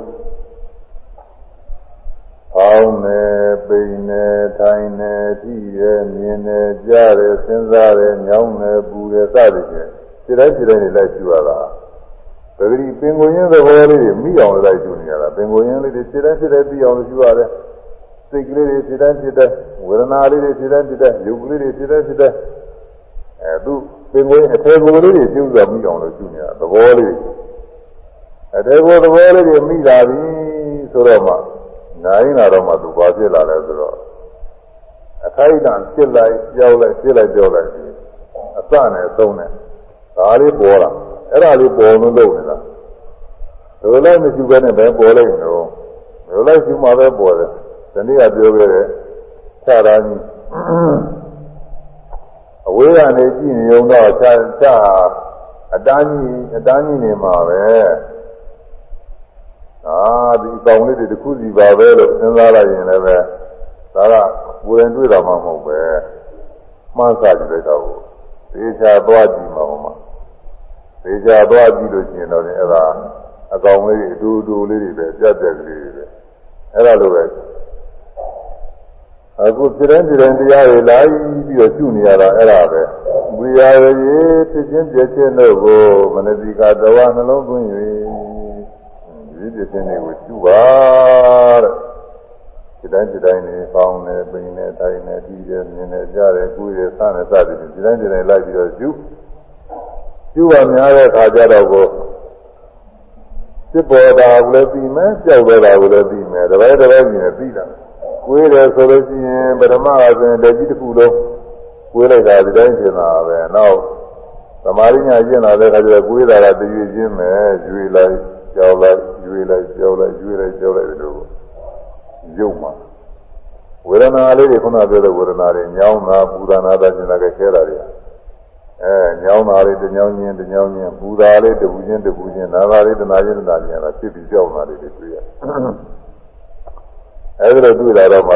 S1: ဖောင်းနေပိန်နေထိုင်နေထိရမြင်နေကြားရစဉ်းစားရညောင်းနေပူရစသည်ဖြင့်ဒီတိုင်းဒီတိုင်းလိုက်ကျူရတာပဂရိပင်ကိုရင်းသဘောလေးတွေမိအောင်လိုက်ကျူနေရတာပင်ကိုရင်းလေးတွေဒီတိုင်းဒီတိုင်းပြီးအောင်ကျူရတယ်စိတ်ကလေးတွေဒီတိုင်းဒီတိုင်းဝေဒနာလေးတွေဒီတိုင်းဒီတိုင်းယုတ်ကလေးတွေဒီတိုင်းဒီတိုင်းအဲသူပင်ကိုအထေကိုလေးတွေကျူးစွာမိအောင်လို့ကျူနေတာသဘောလေးအထေကိုသဘောလေးတွေမိလာပြီဆိုတော့မှ နိုင်လာတော့မှသူဘာဖြစ်လာလဲဆိုတော့အခိုက်အတန့်ဖြစ်လိုက်ကြောက်လိုက်ဖြစ်လိုက်ကြောက်လိုက်အစနဲ့အဆုံးနဲ့ဒါလေးပေါ်လာအဲ့ဒါလေးပေါ်လို့လုပ်နေတာဒါလည်းမကျူပဲနဲ့ပဲပေါ်လိုက်တော့ဘယ်လိုက်ကျူမှပဲပေါ်တယ်ဒီနေ့ကပြောခဲ့တယ်ခြားတာကြီးအဝေးကနေကြည့်နေုံတော့ခြားခြားအတန်းကြီးအတန်းကြီးနေမှာပဲ အာဒီကောင်လေးတွေတစ်ခုစီပါပဲလို့စဉ်းစားလိုက်ရင်လည်းပဲဒါကကိုယ်ရင်တွေ့တာမှမဟုတ်ပဲမှန်းစားကြည့်လိုက်တော့သေချာသွားကြည့်မှာဟောမှာသေချာသွားကြည့်လို့ရှိရင်တော့အဲ့ဒါအကောင်လေးတွေအတူတူလေးတွေပဲပြတ်ပြက်ကလေးတွေပဲအဲ့ဒါလိုပဲအခုပြည်တိုင်းပြည်တိုင်းတရားတွေလာပြီးတော့ကျุနေရတာအဲ့ဒါပဲဝိရာရေဖြစ်ချင်းပြည့်ချင်းတို့ကိုမနတိကတဝနှလုံးသွင်း၍ ဒီပြည့်ချင်းတွေကိုကျุပါတဲ့ပြည်တိုင်းပြည်တိုင်းနေပေါင်းနေပိန်နေတိုင်းနေပြီးရမြင်နေကြတယ်ကိုယ်ရစနေစသည်ပြည်တိုင်းပြည်တိုင်းလိုက်ပြီးတော့ကျุကျุပါများတဲ့ခါကျတော့ကိုစစ်ပေါ်တာကိုလည်းပြီးမယ်ကြောက်တော့တာကိုလည်းပြီးမယ်တပည့်တပည့်ကြီးနဲ့ပြီးတာကွေးတယ်ဆိုလို့ရှိရင်ပထမကဆိုရင်လက်ကြီးတစ်ခုလုံးကွေးလိုက်တာဒီတိုင်းဖြစ်တာပဲနောက်သမာဓိညာကျင့်လာတဲ့အခါကျတော့ကွေးတာကတရွေချင်းပဲရွေလိုက် ကြောက်လိုက်ရွေလိုက်ကြောက်လိုက်ရွေလိုက်ကြောက်လိုက်လို့ရုပ်မှာဝေဒနာလေးတွေခုနပြောတဲ့ဝေဒနာတွေညောင်းတာပူတာနာတာကျင်လာခဲ့ခဲတာတွေအဲညောင်းတာလေးတညောင်းချင်းတညောင်းချင်းပူတာလေးတပူချင်းတပူချင်းနာတာလေးတနာချင်းတနာချင်းလာဖြစ်ပြီးကြောက်တာလေးတွေတွေ့ရအဲဒီလိုတွေ့လာတော့မှ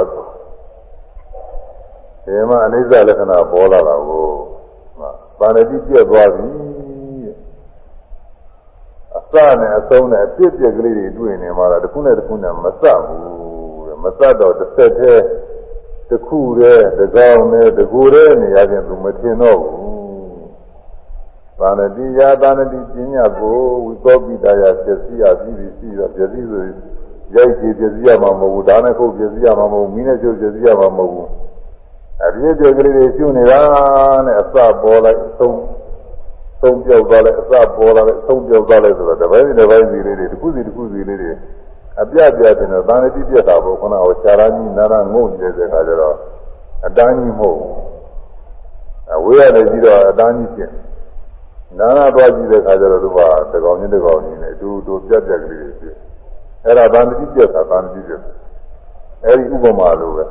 S1: ဒီမှာအနိစ္စလက္ခဏာပေါ်လာတာကိုပါဏတိပြည့်သွားပြီ အစနဲ့အဆုံးနဲ့အပြည့်ပြည့်ကလေးတွေတွေ့နေမှာလားတစ်ခုနဲ့တစ်ခုနဲ့မစဘူးတဲ့မသတ်တော့တစ်ဆက်တည်းတစ်ခုတည်းတစ်ကောင်နဲ့တစ်ခုတည်းနေရာချင်းသူမထင်တော့ဘူးသာနတိယသာနတိပညာကိုဝိသောပိတယပစ္စည်းအပြီးပြီးရှိတော့ပစ္စည်းဆိုရိုက်ကြည့်ပစ္စည်းရမှာမဟုတ်ဘူးဒါနဲ့ခုတ်ပစ္စည်းရမှာမဟုတ်ဘူးမိနဲ့ချုပ်ပစ္စည်းရမှာမဟုတ်ဘူးအပြည့်အစုံကလေးတွေရှုနေတာနဲ့အစပေါ်လိုက်အဆုံး ဆုံးပြောက်သွားလိုက်အစပေါ်လာလိုက်ဆုံးပြောက်သွားလိုက်ဆိုတော့တစ်ပိုင်းတစ်ပိုင်းစီလေးတွေတစ်ခုစီတစ်ခုစီလေးတွေအပြပြတင်တော့သာနတိပြတ်တာပေါ့ခဏဟောခြာရကြီးနာရငုံနေတဲ့ခါကျတော့အတန်းကြီးမဟုတ်ဘူးအဝေးရတယ်ကြီးတော့အတန်းကြီးဖြစ်နာနာသွားကြည့်တဲ့ခါကျတော့သူကတကောင်ချင်းတကောင်ချင်းနဲ့အတူတူပြတ်ပြတ်ကလေးတွေဖြစ်အဲ့ဒါသာနတိပြတ်တာသာနတိပြတ်အဲ့ဒီဥပမာလိုပဲ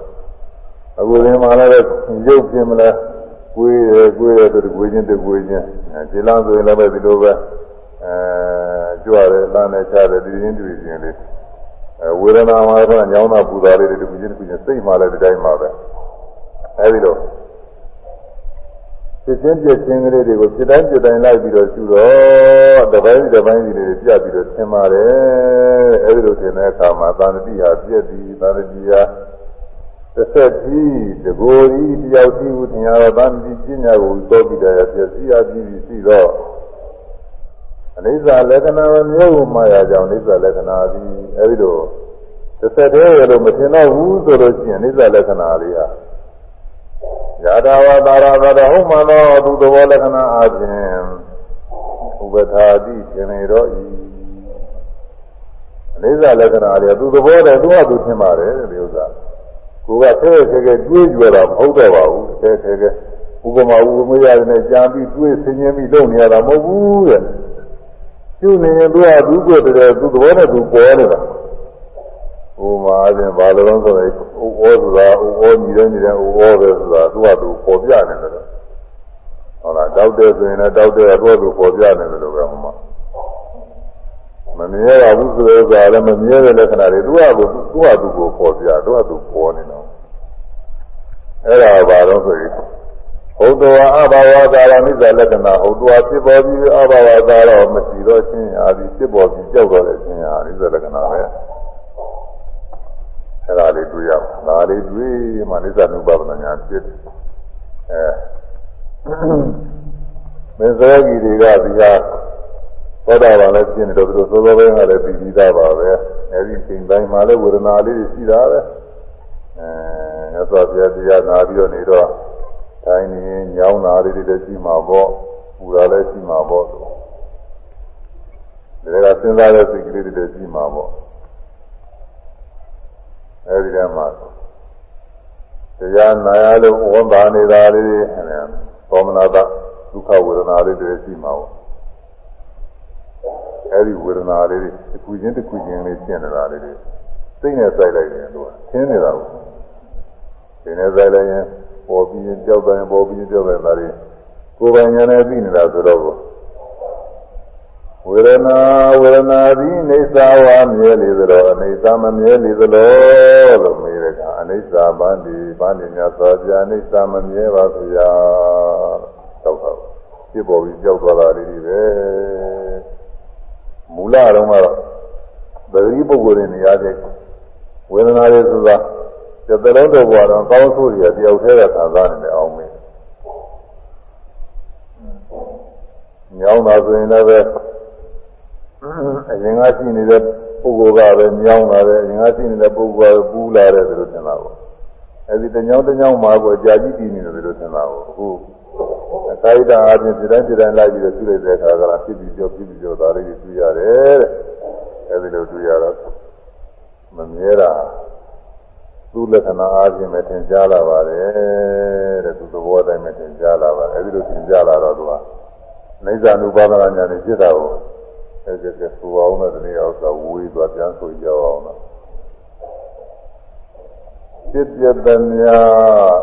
S1: အခုဒီမှာလည်းရုပ်ပြင်မလား ကိုယ်ရယ်ကိုယ်ရယ်ဆိုကိုယ်ချင်းတကိုယ်ချင်းဒီလမ်းဆိုရင်လည်းပဲဒီလိုပဲအဲကြွရတယ်လမ်းနဲ့ချတယ်ဒီချင်းတွေ့ချင်းလေးအဲဝေဒနာမှာတော့ညောင်းတာပူတာလေးတွေဒီချင်းဒီချင်းစိတ်မှလည်းဒီတိုင်းပါပဲအဲဒီလိုဖြစ်ချင်းပြချင်းကလေးတွေကိုဖြစ်တိုင်းပြတိုင်းလိုက်ပြီးတော့ရှုတော့တပိုင်းတပိုင်းစီလေးတွေပြပြီးတော့သင်ပါတယ်အဲဒီလိုသင်တဲ့အခါမှာသာဏတိဟာပြည့်သည်သာဏတိဟာ တစ်ဆက်ကြီးတကိုယ်ကြီးတယောက်စီဟုထင်ရတော့သာဏတိပညာကိုသောပြီးတယ်ပြည့်စည်အပြီးပြီးရှိတော့အနိစ္စလက္ခဏာမျိုးကိုမှားရကြောင်းအနိစ္စလက္ခဏာသည်အဲဒီလိုတစ်ဆက်တည်းရလို့မထင်တော့ဘူးဆိုလို့ရှိရင်အနိစ္စလက္ခဏာလေးဟာယာတာဝတာရသတဟုတ်မှန်သောသူသဘောလက္ခဏာအပြင်ဥပထာတိရှင်နေတော့ဤအနိစ္စလက္ခဏာလေးသူသဘောတည်းသူ့ဟာသူထင်ပါတယ်ဒီဥစ္စာ ကိုကဆဲဆဲခဲတွေးကြွယ်တာမဟုတ်တော့ပါဘူးဆဲဆဲခဲဥပမာဥပမေရနဲ့ကြာပြီးတွေးဆင်းရဲပြီးလုပ်နေရတာမဟုတ်ဘူးတဲ့ကျุနေရင်သူကသူ့ကိုယ်တည်းသူသဘောနဲ့သူပေါ်နေတာဟိုမှာအရင်ဘာလို့လဲဆိုတော့ဩဆိုတာဩညီတယ်ညီတယ်ဩပဲဆိုတာသူ့ဟာသူပေါ်ပြနေတယ်ဟုတ်လားတောက်တယ်ဆိုရင်လည်းတောက်တယ်ကတော့သူပေါ်ပြနေတယ်လို့ပဲဟိုမှာ မမြဲပါဘူးဆိုတော့ကလည်းမမြဲတဲ့လက္ခဏာတွေသူ့ဟာသူသူ့ဟာသူကိုပေါ်ပြသူ့ဟာသူပေါ်နေတော့အဲ့ဒါဘာလို့ဆိုရင်ဟုတ်တော်အဘဝသာရမိစ္ဆာလက္ခဏာဟုတ်တော်ဖြစ်ပေါ်ပြီးအဘဝသာတော့မရှိတော့ချင်းအာဒီဖြစ်ပေါ်ပြီးကြောက်တော့တဲ့ချင်းအာမိစ္ဆာလက္ခဏာပဲအဲ့ဒါလေးတွေ့ရအောင်ဒါလေးတွေ့မှနိစ္စနုပါဒနာညာဖြစ်တယ်အဲမင်းစရကြီးတွေကဒီဟာ သောတာပန်လည်းဖြစ်နေတော့သူတို့သောသောပိုင်းကလည်းပြီးပြီးသားပါပဲအဲဒီချိန်တိုင်းမှာလည်းဝေဒနာလေးတွေရှိတာပဲအဲရသော်ပြတရားနာပြီးတော့နေတော့တိုင်းနေညောင်းတာလေးတွေလည်းရှိမှာပေါ့ပူတာလည်းရှိမှာပေါ့ဒါကစဉ်းစားတဲ့စိတ်ကလေးတွေလည်းရှိမှာပေါ့အဲဒီကမှတရားနာရလို့ဝန်ပါနေတာလေးသောမနာတဒုက္ခဝေဒနာလေးတွေရှိမှာပေါ့ အဲဒီဝေဒနာလေးတွေတစ်ခုချင်းတစ်ခုချင်းလေးရှင်းနေတာလေးတွေစိတ်နဲ့စိုက်လိုက်ရင်သူကရှင်းနေတာကိုစိတ်နဲ့စိုက်လိုက်ရင်ပေါ်ပြီးရင်ကြောက်တယ်ပေါ်ပြီးရင်ကြောက်တယ်ဒါတွေကိုယ်ပိုင်ဉာဏ်နဲ့သိနေတာဆိုတော့ဝေဒနာဝေဒနာသည်အိဋ္ဌဝါမြဲလေသလိုအိဋ္ဌမမြဲလေသလိုလို့မေးရတာအိဋ္ဌဗန္တိဗန္တိမြတ်စွာဘုရားအိဋ္ဌမမြဲပါဘုရားတောက်တော့ဖြစ်ပေါ်ပြီးကြောက်သွားတာလေးတွေပဲ မူလတော့ကတော့ဗတိပုဂ္ဂိုလ်တွေနေရာတဲ့ဝေဒနာတွေဆိုတာတစ်သလုံးတော့ဘွာတော့ကောင်းဆိုးတွေတယောက်တည်းကခံစားနေတယ်အောင်မင်းညောင်းတာဆိုရင်လည်းပဲအရင်ကရှိနေတဲ့ပုဂ္ဂိုလ်ကပဲညောင်းလာတယ်အရင်ကရှိနေတဲ့ပုဂ္ဂိုလ်ကပူလာတယ်လို့ထင်တာပေါ့အဲဒီတညောင်းတညောင်းမှာကိုကြာကြီးတည်နေတယ်လို့ထင်တာပေါ့အခု အခိုက်အတန့်အပြင်ဒီတိုင်းဒီတိုင်းလိုက်ပြီးတော့ပြုလိုက်တဲ့အခါကဖြစ်ပြီးပြောဖြစ်ပြီးပြောဒါလေးတွေတွေ့ရတယ်တဲ့အဲဒီလိုတွေ့ရတော့မမြဲတာသူ့လက္ခဏာအားဖြင့်ပဲသင်ကြားလာပါတယ်တဲ့သူသဘောတိုင်းပဲသင်ကြားလာပါတယ်အဲဒီလိုသင်ကြားလာတော့သူကနိစ္စ ानु ပါဒနာညာနဲ့ဖြစ်တာကိုအဲဒီကဆိုအောင်တဲ့ဒီနေ့ဥစ္စာဝေးသွားပြန်ဆိုကြအောင်တော့ ဖြစ်ပြတည်းများ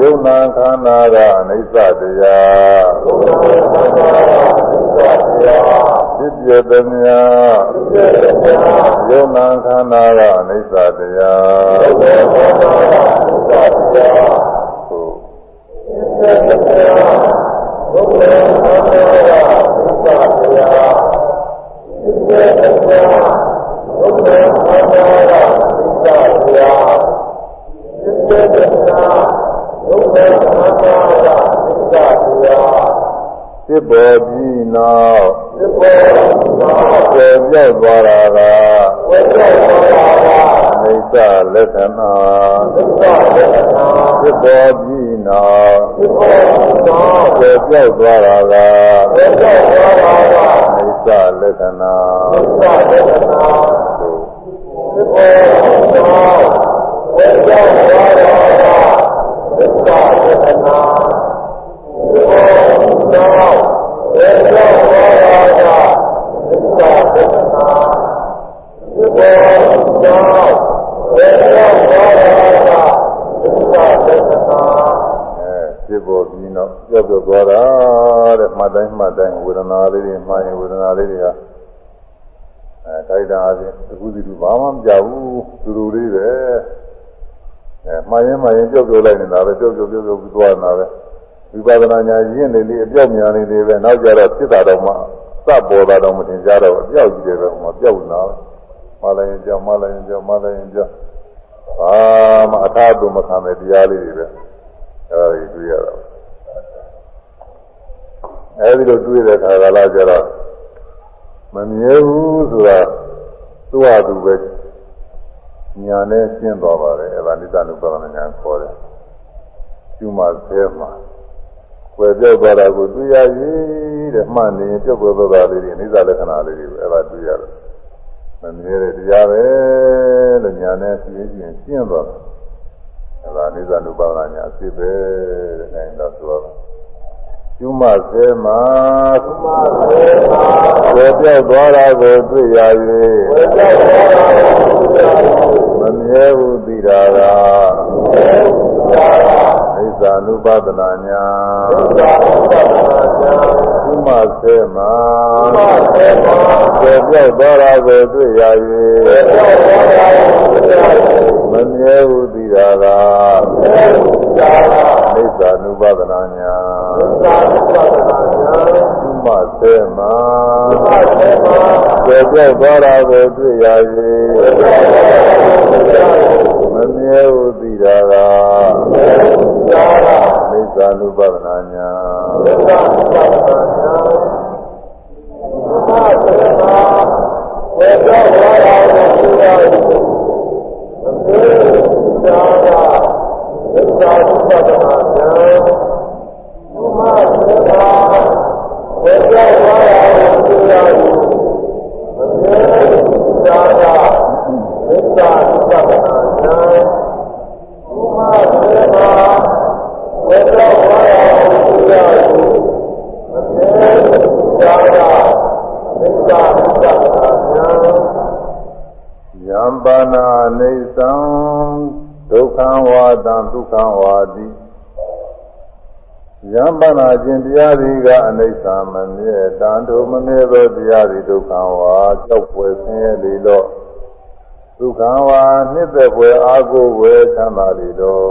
S1: ယုံနာခန္ဓာကအနိစ္စတရားဖြစ်ပြတည်းများယုံနာခန္ဓာကအနိစ္စတရားဟုတ်ဖြစ်ပြတည်းများဘုရားခန္ဓာကအနိစ္စတရားဖြစ်ပြတည်းများဘုရားခန္ဓာက ဖြစ်ပေါ်ပြီးနောက်ဖြစ်ပေါ်ပြီးနော က်ပြောက်သွားတာကပြောက်သွားတာကအိဋ္ဌလက္ခဏာအိဋ္ဌလက္ခဏာဖြစ်ပေါ်ပြီးနောက်ဖြစ်ပေါ်ပြီးနောက်ပြောက်သွားတာကပြောက်သွားတာကအိဋ္ဌလက္ခဏာအိဋ္ဌလက္ခဏာဖြစ်ပေါ်ပြီးနောက်ပြောက်သွားတာကအိဋ္ဌလက္ခဏာဖြစ်ပေါ်ပြီးတော့ ကြောက်ကြောက်သွားတာတဲ့မှတ်တိုင်းမှတ်တိုင်းဝေဒနာလေးတွေမှရင်ဝေဒနာလေးတွေကအဲခိုက်တာအချင်းအခုစီတူဘာမှမကြဘူးသူတို့လေးပဲအဲမှရင်မှရင်ကြောက်ကြောက်လိုက်နေတာပဲကြောက်ကြောက်ကြောက်ကြောက်ပြီးသွားနေတာပဲဝိပဿနာညာရင့်နေလေအပြောက်များနေလေပဲနောက်ကြတော့ဖြစ်တာတော့မှစပေါ်တာတော့မတင်ကြတော့အပြောက်ကြီးတယ်ပဲဟိုမှာပြောက်နေတာပဲ မလိုက်ရင်ကြောက်မလိုက်ရင်ကြောက်မလိုက်ရင်ကြောက်ဘာမှအထာတုမခံတဲ့တရားလေးတွေပဲအဲဒါကြီးတွေ့ရတာအဲဒီလိုတွေ့တဲ့ခါကလာကြတော့မမြဲဘူးဆိုတာသူ့ဟာသူပဲညာနဲ့ရှင်းသွားပါတယ်အဲဒါနိစ္စနုပဒနာညာခေါ်တယ်ကျူမဆဲမှာွယ်ပြောက်သွားတာကိုတွေ့ရည်တဲ့မှတ်နေပြုတ်ပေါ်သွားတာလေးတွေအိသလက္ခဏာလေးတွေပဲအဲ့ဒါတွေ့ရတယ်။ မမြဲတဲ့တရားပဲလို့ညာနဲ့သိရင်ရှင်းသွားတယ်။အဲ့ဒါအိသနုပါဒညာအဖြစ်ပဲတဲ့နိုင်တော့ဆိုတော့ကျွမဆဲမှာကျွမဆဲမှာွယ်ပြောက်သွားတာကိုတွေ့ရည်ွယ်ပြောက်သွားတာကိုတွေ့ရည်မမြဲဘူးသိတာကမမြဲဘူးသိတာ ကဣဇာနုပဒနာညာဣဇာနုပဒနာညာသုမဆေမာသုမဆေမာကျေပြောက်သောရာကိုတွေ့ရ၍ကျေပြောက်သောရာကိုတွေ့ရ၍မမြဲဟုသိတာကမမြဲဟုသိတာကဣဇာနုပဒနာညာဣဇာနုပဒနာညာသုမဆေမာသုမဆေမာကျေပြောက်သောရာကိုတွေ့ရ၍ကျေပြောက်သောရာကိုတွေ့ရ၍မမြဲဟုသိတာက မိစ္ဆာနုပဒနာညာမိစ္ဆာနုပဒနာညာသာသနာဝေသောဝါရာကိုသိရ၏မမြဲဟုသိတာကမိစ္ဆာနုပဒနာညာဘုမသေနာဝေသောဝါရာကိုသိရ၏မမြဲဟုသိတာကမိစ္ဆာနုပဒနာ ပါဏအိသံဒုက္ခံဝါဒံဒုက္ခံဝါတိယံပါဏခြင်းတရားစီကအနိစ္စမမြဲတန်တို့မမြဲသောတရားစီဒုက္ခံဝါကြောက်ွယ်ဆင်းရဲလေတော့ဒုက္ခံဝါနှစ်သက်ွယ်အာကိုွယ်ချမ်းသာလေတော့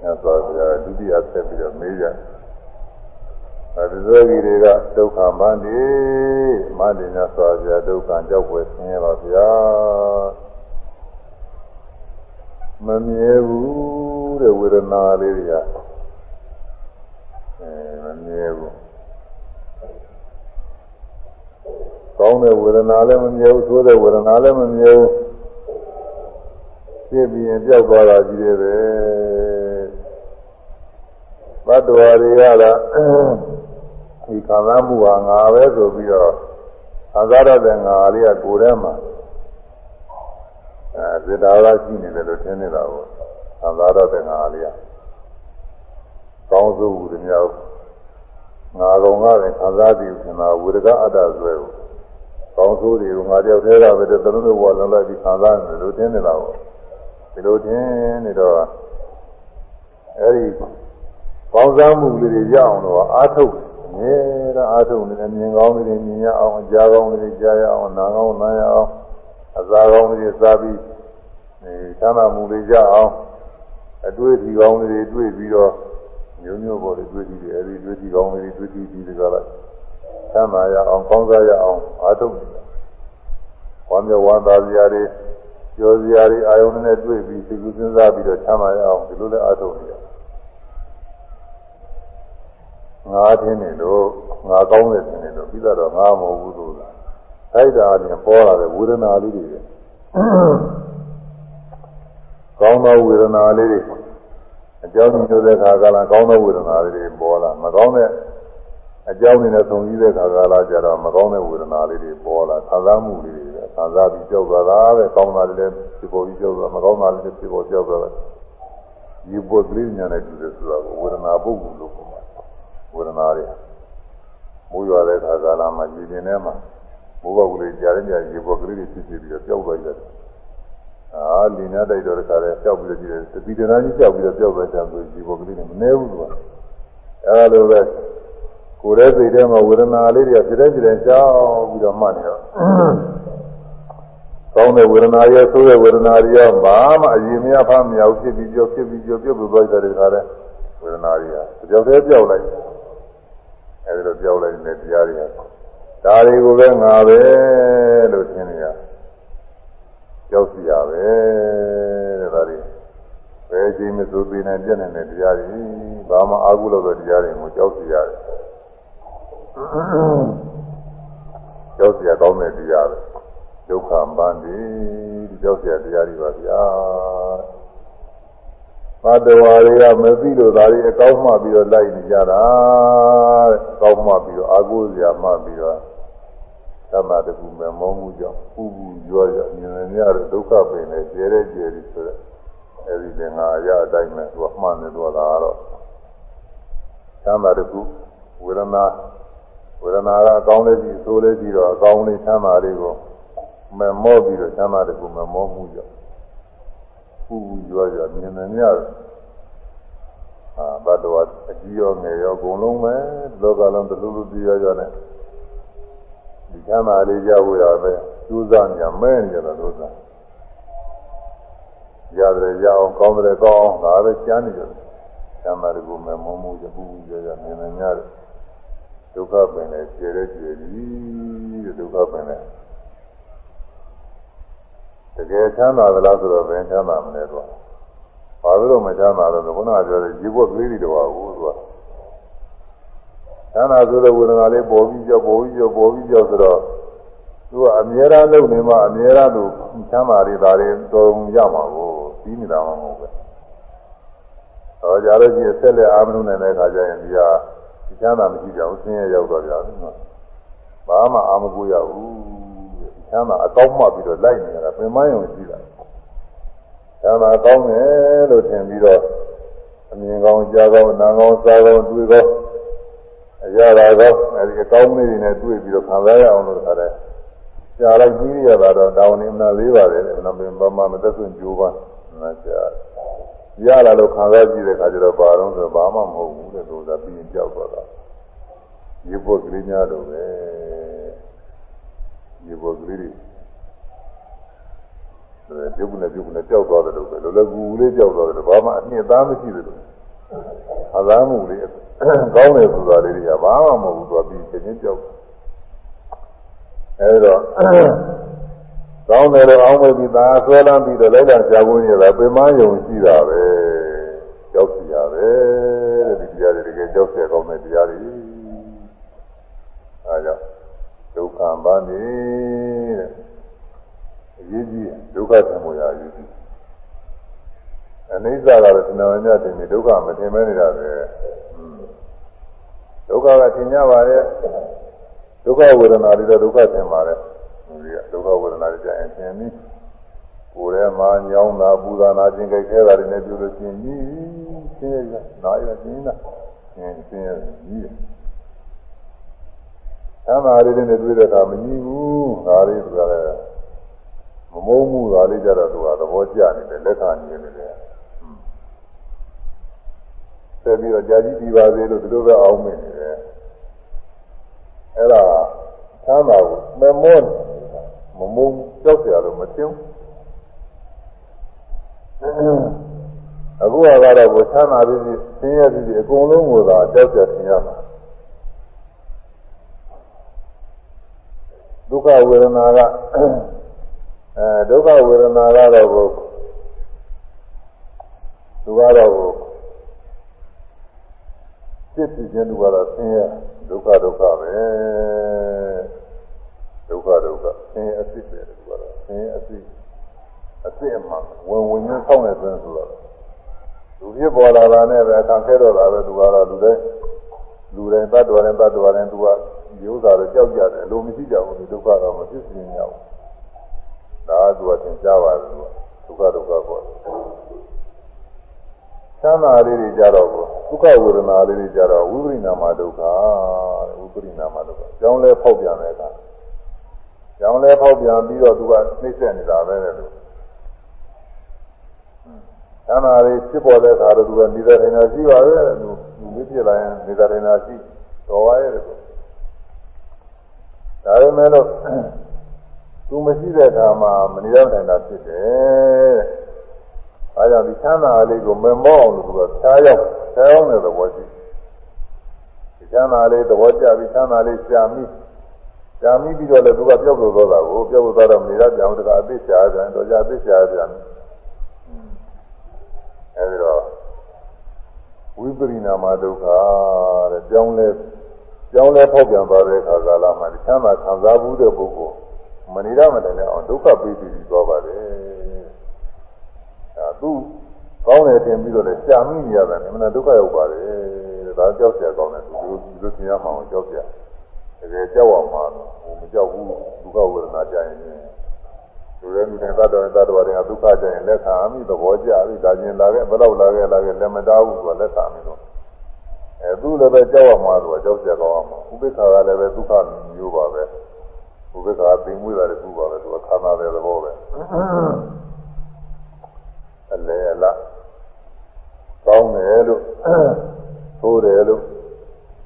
S1: မြတ်စွာဘုရားဒုတိယဆက်ပြီးတော့မေးကြတယ် အဲဒီသောကြီးတွေကဒုက္ခမန္တိမန္တိမြတ်စွာဘုရားဒုက္ခကြောက်ွယ်ဆင်းရဲပါဗျာမမြဲဘူးတဲ့ဝေဒနာလေးတွေကအဲမမြဲဘူးကောင်းတဲ့ဝေဒနာလည်းမမြဲဘူးဆိုးတဲ့ဝေဒနာလည်းမမြဲဘူးဖြစ်ပြီးရင်ပြောက်သွားတာကြီးတယ်ပဲဘတ်တော်တွေကလား ဒီခံစားမှုဟာငါပဲဆိုပြီးတော့ခံစားရတဲ့ငါလေးကကိုယ်ထဲမှာအဲဇေတာကရှိနေတယ်လို့ထင်နေတာကိုသံသာရတဲ့ငါလေးကကောင်းစုဝူတွေများငါကောင်ကလည်းခံစားပြီးခန္ဓာဝေဒကအတ္တဆွဲကိုကောင်းဆိုးတွေကိုငါတယောက်တည်းကပဲတလုံးလုံးပေါ်လုံးလိုက်ပြီးခံစားနေလို့ထင်နေတာကိုဒီလိုထင်နေတော့အဲဒီကောင်းစားမှုလေးတွေရအောင်တော့အာထုတ် နေတော့အာထုတ်နေတယ်မြင်ကောင်းတွေမြင်ရအောင်ကြားကောင်းတွေကြားရအောင်နားကောင်းနားရအောင်အစာကောင်းတွေစားပြီးအဲသမ်းသာမှုတွေကြအောင်အတွေ့အထိကောင်းတွေတွေ့ပြီးတော့မျိုးမျိုးပေါ်တွေတွေ့ကြည့်တယ်အဲဒီတွေ့ကြည့်ကောင်းတွေတွေ့ကြည့်ပြီးဒီကလာသမ်းသာရအောင်ကောင်းစားရအောင်အားထုတ်တယ်ဝမ်းမြောက်ဝမ်းသာစရာတွေကြောစရာတွေအာယုန်နဲ့တွေ့ပြီးစိတ်ကူးစဉ်းစားပြီးတော့သမ်းသာရအောင်ဒီလိုလည်းအားထုတ်နေတယ် ငါထင်းနေလို့ငါကောင်းတယ်ထင်နေလို့ပြီးတော့ငါမဟုတ်ဘူးလို့ထိုက်တာအပြင်ပေါ်လာတဲ့ဝေဒနာလေးတွေကောင်းသောဝေဒနာလေးတွေအကြောင်းညွှန်တဲ့ခါကလာကောင်းသောဝေဒနာလေးတွေပေါ်လာမကောင်းတဲ့အကြောင်းတွေနဲ့သုံးပြီးတဲ့ခါကလာကြတော့မကောင်းတဲ့ဝေဒနာလေးတွေပေါ်လာခံစားမှုလေးတွေခံစားပြီးကြောက်သွားတာပဲကောင်းတာလေးလည်းဖြစ်ပေါ်ပြီးကြောက်သွားမကောင်းတာလေးလည်းဖြစ်ပေါ်ကြောက်သွားတယ်ဒီပုဒ်ကလေးညာနဲ့တူတယ်ဆိုတာကိုဝေဒနာပုဂ္ဂိုလ်လို့ခေါ်ပါတယ် ဝေဒနာတွေမိုးရွာတဲ့ခါကလာမှကြည်တင်ထဲမှာမိုးပေါက်ကလေးကြားရင်ကြားရေပုဒ်ကလေးတွေဖြစ်ဖြစ်ပြီးတော့ကြောက်သွားကြတယ်အာလင်းနဲ့တိုက်တော့တခါလဲကြောက်ပြီးတော့ကြည့်တယ်တပိတနာကြီးကြောက်ပြီးတော့ကြောက်သွားကြဆိုရေပုဒ်ကလေးတွေမနှဲဘူးသူကအဲလိုပဲကိုယ်ရဲ့စိတ်ထဲမှာဝေဒနာလေးတွေကဖြစ်တဲ့ဖြစ်တဲ့ကြောက်ပြီးတော့မှတ်နေတော့ကောင်းတဲ့ဝေဒနာရဲ့ဆိုးတဲ့ဝေဒနာတွေရောဘာမှအရင်မရဖားမရဘူးဖြစ်ပြီးကြောက်ဖြစ်ပြီးကြောက်ပြုတ်ပြီးသွားတဲ့ခါလဲဝေဒနာတွေကကြောက်သေးကြောက်လိုက် အဲဒီလိုကြောက်လိုက်တဲ့တရားတွေကဒါတွေကိုပဲငါပဲလို့ထင်နေရကြောက်စီရပဲတဲ့ဒါတွေဘယ်ချိန်မှသိသေးနေပြည့်နေတဲ့တရားတွေဘာမှအာဟုလို့တဲ့တရားတွေကိုကြောက်စီရတယ်ကြောက်စီရကောင်းတဲ့တရားပဲဒုက္ခပန်းဒီဒီကြောက်စီရတရားတွေပါဗျာ ဘတ်တော်တွေကမသိလို့ဒါတွေအကောင်းမှပြီးတော့လိုက်နေကြတာတဲ့အကောင်းမှပြီးတော့အာဟုစရာမှပြီးတော့သမ္မာတကူမဲ့မောမှုကြောင့်ပူပူရောရောမြင်နေရတဲ့ဒုက္ခပင်နဲ့ကျဲတဲ့ကျဲဒီဆိုတဲ့အဲဒီသင်္ဃာရအတိုင်းနဲ့သူကမှန်နေတော့တာတော့သမ္မာတကူဝေဒနာဝေဒနာကအကောင်းလေးကြီးဆိုးလေးကြီးတော့အကောင်းလေးသမ်းမာလေးကိုမမောပြီးတော့သမ္မာတကူမမောမှုကြောင့် ပူပူရောရောမြင်နေရတဲ့အာဘတ်တော်အကြီးရောငယ်ရောအကုန်လုံးပဲလောကလုံးတလူလူပြရရနဲ့ဒီချမ်းသာလေးရဖို့ရပဲကျူးစားညမဲနေကြတာလို့သာရတယ်ရအောင်ကောင်းတယ်ကောင်းအောင်ဒါပဲကြားနေကြတယ်ချမ်းသာတကူမဲ့မုံမှုရပူပူရရမြင်နေရတယ်ဒုက္ခပင်နဲ့ကျေတဲ့ကျေကြီးတဲ့ဒုက္ခပင်နဲ့ တကယ်ချမ်းသာသလားဆိုတော့ဘယ်ချမ်းသာမလဲတော့ဘာလို့မချမ်းသာလို့ခုနကပြောတဲ့ရေဘွက်ကလေးတွေတော့ဘူးသူကချမ်းသာဆိုတဲ့ဝေဒနာလေးပေါ်ပြီးကြောက်ပေါ်ပြီးကြောက်ပေါ်ပြီးကြောက်ဆိုတော့သူကအမြဲတမ်းလုပ်နေမှအမြဲတမ်းသူချမ်းသာတွေဒါတွေတော်ရမှာကိုပြီးနေတာမှမဟုတ်ပဲ။ဟောကြလို့ရှိရင်ဆက်လက်အားမလို့နိုင်တဲ့အခါကျရင်ဒီဟာဒီချမ်းသာမရှိကြဘူးဆင်းရဲရောက်တော့ကြတယ်နော်။ဘာမှအားမကိုရဘူး။ ချမ်းသာအကောင်းမှပြီးတော့လိုက်နေရတာပင်မယုံရှိတာ။ချမ်းသာကောင်းတယ်လို့ထင်ပြီးတော့အမြင်ကောင်းကြားကောင်းနားကောင်းစားကောင်းတွေ့ကောင်းအရာသာကောအဲဒီအကောင်းလေးတွေနဲ့တွေ့ပြီးတော့ခံစားရအောင်လို့ခါတယ်ကြာလိုက်ပြီးရတာတော့တောင်းနေမှလေးပါတယ်နမင်ဘာမှမသက်စွန့်ကြိုးပါနာကြာရလာလို့ခံစားကြည့်တဲ့ခါကျတော့ဘာတော့ဆိုဘာမှမဟုတ်ဘူးတဲ့လို့သာပြီးရင်ကြောက်သွားတာရေပုတ်ကလေးများတော့ပဲ ရေပေါ်ကလေးတွေအဲပြုတ်နဲ့ပြုတ်နဲ့ကြောက်သွားတယ်လို့ပဲလောလကူလေးကြောက်သွားတယ်ဘာမှအနှစ်သားမရှိဘူးလို့အသားမှုလေးကောင်းတယ်ဆိုတာလေးတွေကဘာမှမဟုတ်ဘူးသွားပြီးချင်းချင်းကြောက်အဲဒါကောင်းတယ်လို့အောင်းမိပြီးသားဆွဲလန်းပြီးတော့လိုက်တာကြာကုန်ရတာပင်မယုံရှိတာပဲကြောက်စီရပဲတဲ့ဒီတရားတွေတကယ်ကြောက်စီကောင်းတဲ့တရားတွေအဲဒါကြောင့် ဒုက္ခပါနေတဲ့အရေးကြီးဒုက္ခသံဃာအရေးကြီးအနိစ္စကတော့သဏ္ဍာန်များတင်ပြီးဒုက္ခမတင်မဲနေတာပဲဒုက္ခကသင်ကြပါရဲ့ဒုက္ခဝေဒနာတွေတော့ဒုက္ခသင်ပါတယ်ဒီကဒုက္ခဝေဒနာတွေကြရင်သင်ပြီးကိုယ်ထဲမှာညောင်းတာပူတာနာကျင်ကြိုက်ခဲတာတွေနဲ့ပြုလို့ရှိရင်ကြီးရှင်းရနာရရှင်းတာရှင်းရှင်းရကြီး သံဃာတွေနဲ့တွေ့တဲ့အခါမကြီးဘူးဒါလေးဆိုတာလည်းမမုန်းမှုသာလေးကြတော့သူကသဘောကျနေတယ်လက်ခံနေနေတယ်ဆက်ပြီးတော့ကြာကြီးပြီးပါစေလို့ဒီလိုပဲအောင်းမိနေတယ်အဲ့ဒါသမ်းပါကိုမမွန်းမမုန်းကြောက်ကြလို့မသိဘူးအခုကတော့ကိုသမ်းပါပြီးဆင်းရဲပြီးအကုန်လုံးကိုသာကြောက်ကြဆင်းရမှာ ဒုက္ခဝေဒနာကအဲဒုက္ခဝေဒနာကတော့ကိုသူကတော့ကိုစစ်ဖြစ်ခြင်းသူကတော့ဆင်းရဲဒုက္ခဒုက္ခပဲဒုက္ခဒုက္ခဆင်းရဲအဖြစ်ပဲသူကတော့ဆင်းရဲအဖြစ်အဖြစ်အမှန်ဝင်ဝင်နဲ့ဆောင်းနေတယ်ဆိုတော့လူဖြစ်ပေါ်လာတာနဲ့ပဲအခါခဲတော့တာပဲသူကတော့လူတိုင်းလူတိုင်းတတ်တော်တိုင်းတတ်တော်တိုင်းသူက ဒီဥစ္စာတွေကြောက်ကြတယ်လိုမရှိကြဘူးဒီဒုက္ခတော့မဖြစ်စင်ရဘူးဒါကသူကသင်ကြားပါတယ်သူကဒုက္ခဒုက္ခပေါ့ချမ်းသာလေးတွေကြတော့ဒုက္ခဝေဒနာလေးတွေကြတော့ဝိပရိနာမဒုက္ခတဲ့ဝိပရိနာမဒုက္ခကြောင်းလဲဖောက်ပြန်တဲ့အခါကြောင်းလဲဖောက်ပြန်ပြီးတော့သူကနှိမ့်ဆက်နေတာပဲတဲ့လို့ချမ်းသာလေးဖြစ်ပေါ်တဲ့အခါတော့သူကနေတဲ့ထိုင်တာရှိပါပဲသူသူမဖြစ်လာရင်နေတဲ့ထိုင်တာရှိတော်ပါရဲ့တဲ့ ဒါပေမဲ့လို့သူမရှိတဲ့အခါမှာမနေရထိုင်တာဖြစ်တယ်တဲ့အဲကြောင့်ဒီချမ်းသာလေးကိုမမောအောင်လို့သူကဖြားရောက်ဖြားအောင်တဲ့သဘောရှိဒီချမ်းသာလေးသဘောကျပြီးချမ်းသာလေးရှာမိရှာမိပြီးတော့လည်းသူကပြောက်လို့သောတာကိုပြောက်လို့သောတာမနေရပြန်တကအသိရှာပြန်တော့ကြအသိရှာပြန်အဲဒီတော့ဝိပရိနာမဒုက္ခတဲ့ကြောင်းလဲ ကြောင်းလဲဖောက်ပြန်သွားတဲ့အခါကာလမှာချမ်းသာခံစားမှုတဲ့ပုဂ္ဂိုလ်မနေရမတယ်နဲ့အောင်ဒုက္ခပေးပြီးသွားပါတယ်အဲသူကောင်းတယ်တင်ပြီးတော့လည်းရှာမိနေရတယ်အမှန်ဒုက္ခရောက်ပါတယ်ဒါကြောက်เสียကောင်းတယ်သူဒီလိုသင်ရမှာအောင်ကြောက်เสียတကယ်ကြောက်အောင်မှာဟိုမကြောက်ဘူးဒုက္ခဝေဒနာကြရင်လူရဲလူတွေသတ္တဝါသတ္တဝါတွေကဒုက္ခကြရင်လက်ခံမိသဘောကျပြီဒါချင်းလာခဲ့ဘယ်တော့လာခဲ့လာခဲ့လက်မတားဘူးဆိုတာလက်ခံမိတော့ အဲသူ့လည်းပဲကြောက်ရမှာဆိုတော့ကြောက်ကြကောင်းအောင်ဥပိ္ပခာကလည်းပဲဒုက္ခမျိုးပါပဲဥပိ္ပခာပင်မွေးတာလည်းသူ့ပါပဲသူကခန္ဓာတဲ့သဘောပဲအလေအလားကောင်းတယ်လို့သိုးတယ်လို့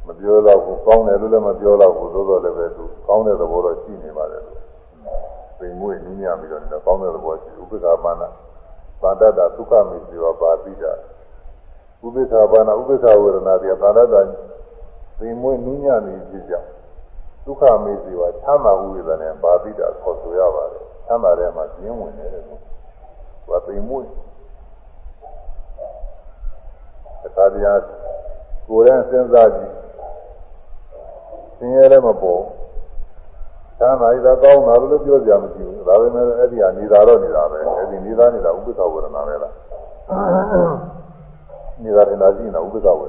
S1: မပြောတော့ဘူးကောင်းတယ်လို့လည်းမပြောတော့ဘူးသို့တော်လည်းပဲသူကောင်းတဲ့သဘောတော့ရှိနေပါတယ်လို့ပင်မွေးနင်းရပြီးတော့ကောင်းတဲ့သဘောရှိဥပိ္ပခာပါဏသာတ္တဒုက္ခမေစီဝပါပိတာ ဥပ္ပခာပါဏဥပ္ပခာဝေဒနာတွေသာတတပြင်မွေးနည်းညနေဖြစ်ကြောင်းဒုက္ခမေဇေဝချမ်းသာမှုတွေနဲ့ပါတိတာခေါ်ဆိုရပါတယ်ချမ်းသာတဲ့မှာကျင်းဝင်တယ်လို့သူကပြင်မွေးအခါတရားကိုယ်နဲ့စဉ်းစားကြည့်ဆင်းရဲလည်းမပေါ်သမ်းသာရတာကောင်းတာလို့ပြောကြမရှိဘူးဒါပေမဲ့အဲ့ဒီဟာနေတာတော့နေတာပဲအဲ့ဒီနေတာနေတာဥပ္ပခဝေဒနာပဲလား နေတာနေတာရှိနေတာဥပ္ပခဝေ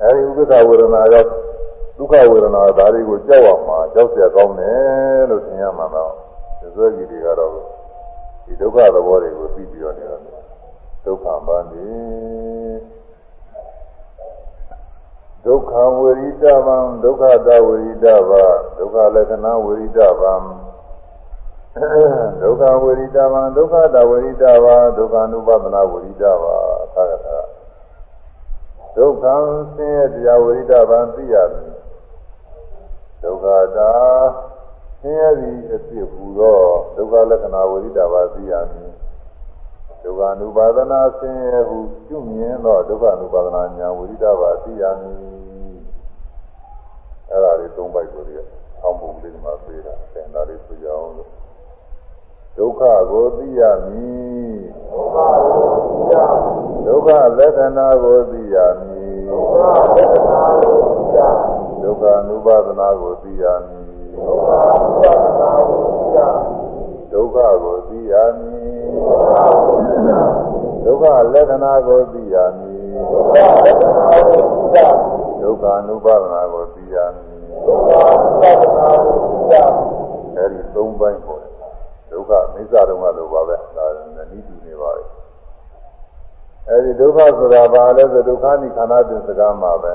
S1: အဲ့ဒီဥပ္ပခဝေဒနာရောက်ဒုက္ခဝေဒနာဒါတွေကိုကြောက်အောင်မှာကြောက်เสียကောင်းတယ်လို့သင်ရမှာတော့ဇွဲကြီးတွေကတော့ဒီဒုက္ခသဘောတွေကိုသိပြီးတော့နေတော့ဒုက္ခပန်းနေဒုက္ခဝေရိတဗံဒုက္ခတဝေရိတဗဒုက္ခလက္ခဏာဝေရိတဗံ ဒုက္ခဝေရိတဗံဒုက္ခတဝေရိတဗဒုက္ခ ानु ပဒနာဝေရိတဗအခါကထာဒုက္ခံဆင်းရဲတရားဝေရိတဗံသိရမည်ဒုက္ခတာဆင်းရဲသည်အဖြစ်ဟူသောဒုက္ခလက္ခဏာဝိရိဒဘာသိရမည်ဒုက္ခ ानु ပါဒနာဆင်းရဲဟုပြုမြင်သောဒုက္ခ ानु ပါဒနာညာဝိရိဒဘာသိရမည်အဲ့ဒါလေးသုံးပိုက်ကိုဒီအောင်းပုံလေးမှာပေးတာဆင်တာလေးပြကြအောင်လို့ ဒုက္ခကိုသိရမည်ဒုက္ခလက္ခဏာကိုသိရမည်ဒုက္ခ ानु ပါဒနာကိုသိရမည်ဒုက္ခကိုသိရမည်ဒုက္ခလက္ခဏာကိုသိရမည်ဒုက္ခ ानु ပါဒနာကိုသိရမည်အဲဒီသုံးပိုင်းပေါ်တယ်ဒု က္ခမိစ္ဆာတုံးကလိုပါပဲဒါနီးတူနေပါပဲအဲဒီဒုက္ခဆိုတာဘာလဲဆိုဒုက္ခနိခန္ဓာတင်စကားမှာပဲ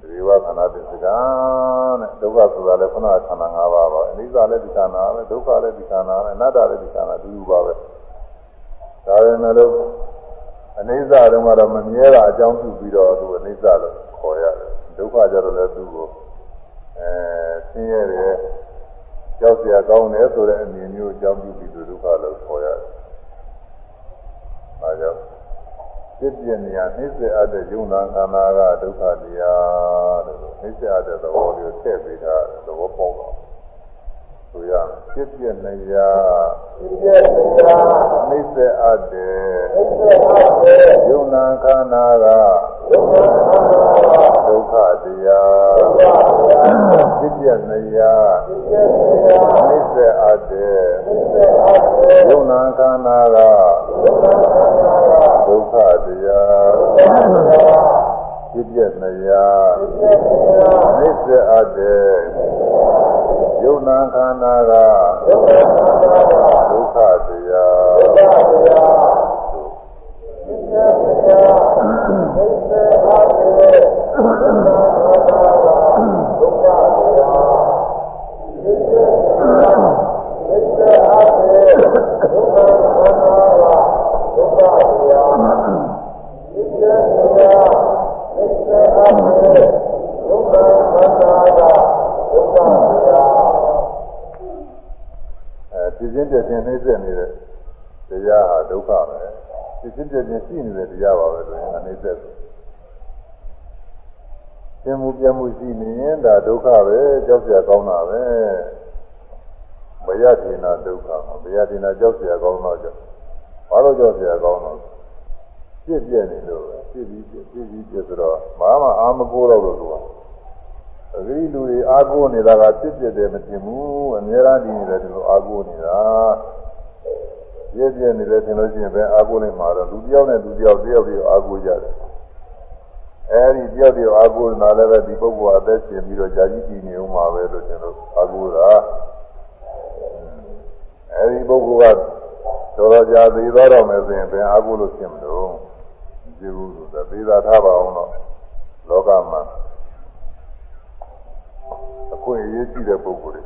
S1: ဒီဝခန္ဓာတင်စကားတဲ့ဒုက္ခဆိုတာလည်းခန္ဓာခန္ဓာ၅ပါးပါအနိစ္စလည်းဒီခန္ဓာပဲဒုက္ခလည်းဒီခန္ဓာပဲအနတ္တလည်းဒီခန္ဓာတူတူပါပဲဒါပေမဲ့လို့အနိစ္စတုန်းကတော့မမြဲတာအကြောင်းပြုပြီးတော့သူအနိစ္စလို့ခေါ်ရတယ်ဒုက္ခကြတော့လည်းသူ့ကိုအဲဆင်းရဲတယ် ကြောက်เสียကောင်းတယ်ဆိုတဲ့အမြင်မျိုးအကြောင်းပြုပြီးသူဒုက္ခလို့ခေါ်ရတယ်။ဒါကြောင့်ဖြစ်ပြနေရနှိစ္စအပ်တဲ့ယုံနာခန္ဓာကဒုက္ခတရားတဲ့နှိစ္စအပ်တဲ့သဘောကိုထည့်ပေးတာသဘောပေါက်တော့ ဆိုရဖြစ်ပြနေရဖြစ်ပြနေရနှနှိစ္စအပ်တယ်
S2: သိစေအပ်တယ်
S1: ယုံနာခန္ဓာက
S2: ဒုက္ခနာနာ
S1: ဒုက္ခတရား
S2: ဒုက္ခတရား
S1: ဖြစ်ပြနေရ
S2: သိစေတရား
S1: နှိစ္စအပ်တယ်
S2: သိစေအပ်တယ်
S1: ယုံနာခန္ဓာက
S2: ဒုက္ခနာနာ
S1: ဒုက္ခတရား
S2: ဒုက္ခတရား
S1: ဖြစ်ပြနေရ
S2: သိစေတရား
S1: နှိစ္စအပ်တယ် ယုံနာခန္ဓာက
S2: ဒုက္ခနာနာ
S1: ဒုက္ခတရား
S2: ဒုက္ခတရားသိစေတရားသိစေအပ်တယ်ဒုက္ခနာနာဒုက္ခတရားသိစေတရားသိစေ
S1: ဖြစ်ချင်းပြည့်ချင်းနှိမ့်ဆက်နေတဲ့တရားဟာဒုက္ခပဲဖြစ်ချင်းပြည့်ချင်းရှိနေတဲ့တရားပါပဲဆိုရင်အနိစ္စပဲသင်မှုပြမှုရှိနေရင်ဒါဒုက္ခပဲကြောက်စရာကောင်းတာပဲမရတင်တာဒုက္ခမရတင်တာကြောက်စရာကောင်းတော့ကြောက်ဘာလို့ကြောက်စရာကောင်းတော့ပြည့်ပြည့်နေလို့ပဲပြည့်ပြီးပြည့်ပြီးပြည့်ဆိုတော့ဘာမှအာမကိုးတော့လို့ဆိုတာ အဂိလူတွေအာကိုနေတာကပြည့်ပြည့်တယ်မတင်ဘူးအများအားဒီနေတယ်သူတို့အာကိုနေတာပြည့်ပြည့်နေတယ်ထင်လို့ရှိရင်ပဲအာကိုနေမှာတော့လူတယောက်နဲ့လူတယောက်တယောက်တယောက်အာကိုကြတယ်အဲဒီတယောက်တယောက်အာကိုနာလည်းပဲဒီပုဂ္ဂိုလ်အသက်ရှင်ပြီးတော့ကြာကြီးတည်နေဦးမှာပဲလို့ကျွန်တော်အာကိုတာအဲဒီပုဂ္ဂိုလ်ကတော်တော်ကြာသေးသွားတော့မယ်ဆိုရင်ဘယ်အာကိုလို့ဖြစ်မလို့ဒီဘူးလို့သေသာထားပါအောင်တော့လောကမှာ အခွင့်အရေးရှိတဲ့ပုဂ္ဂိုလ်တွေ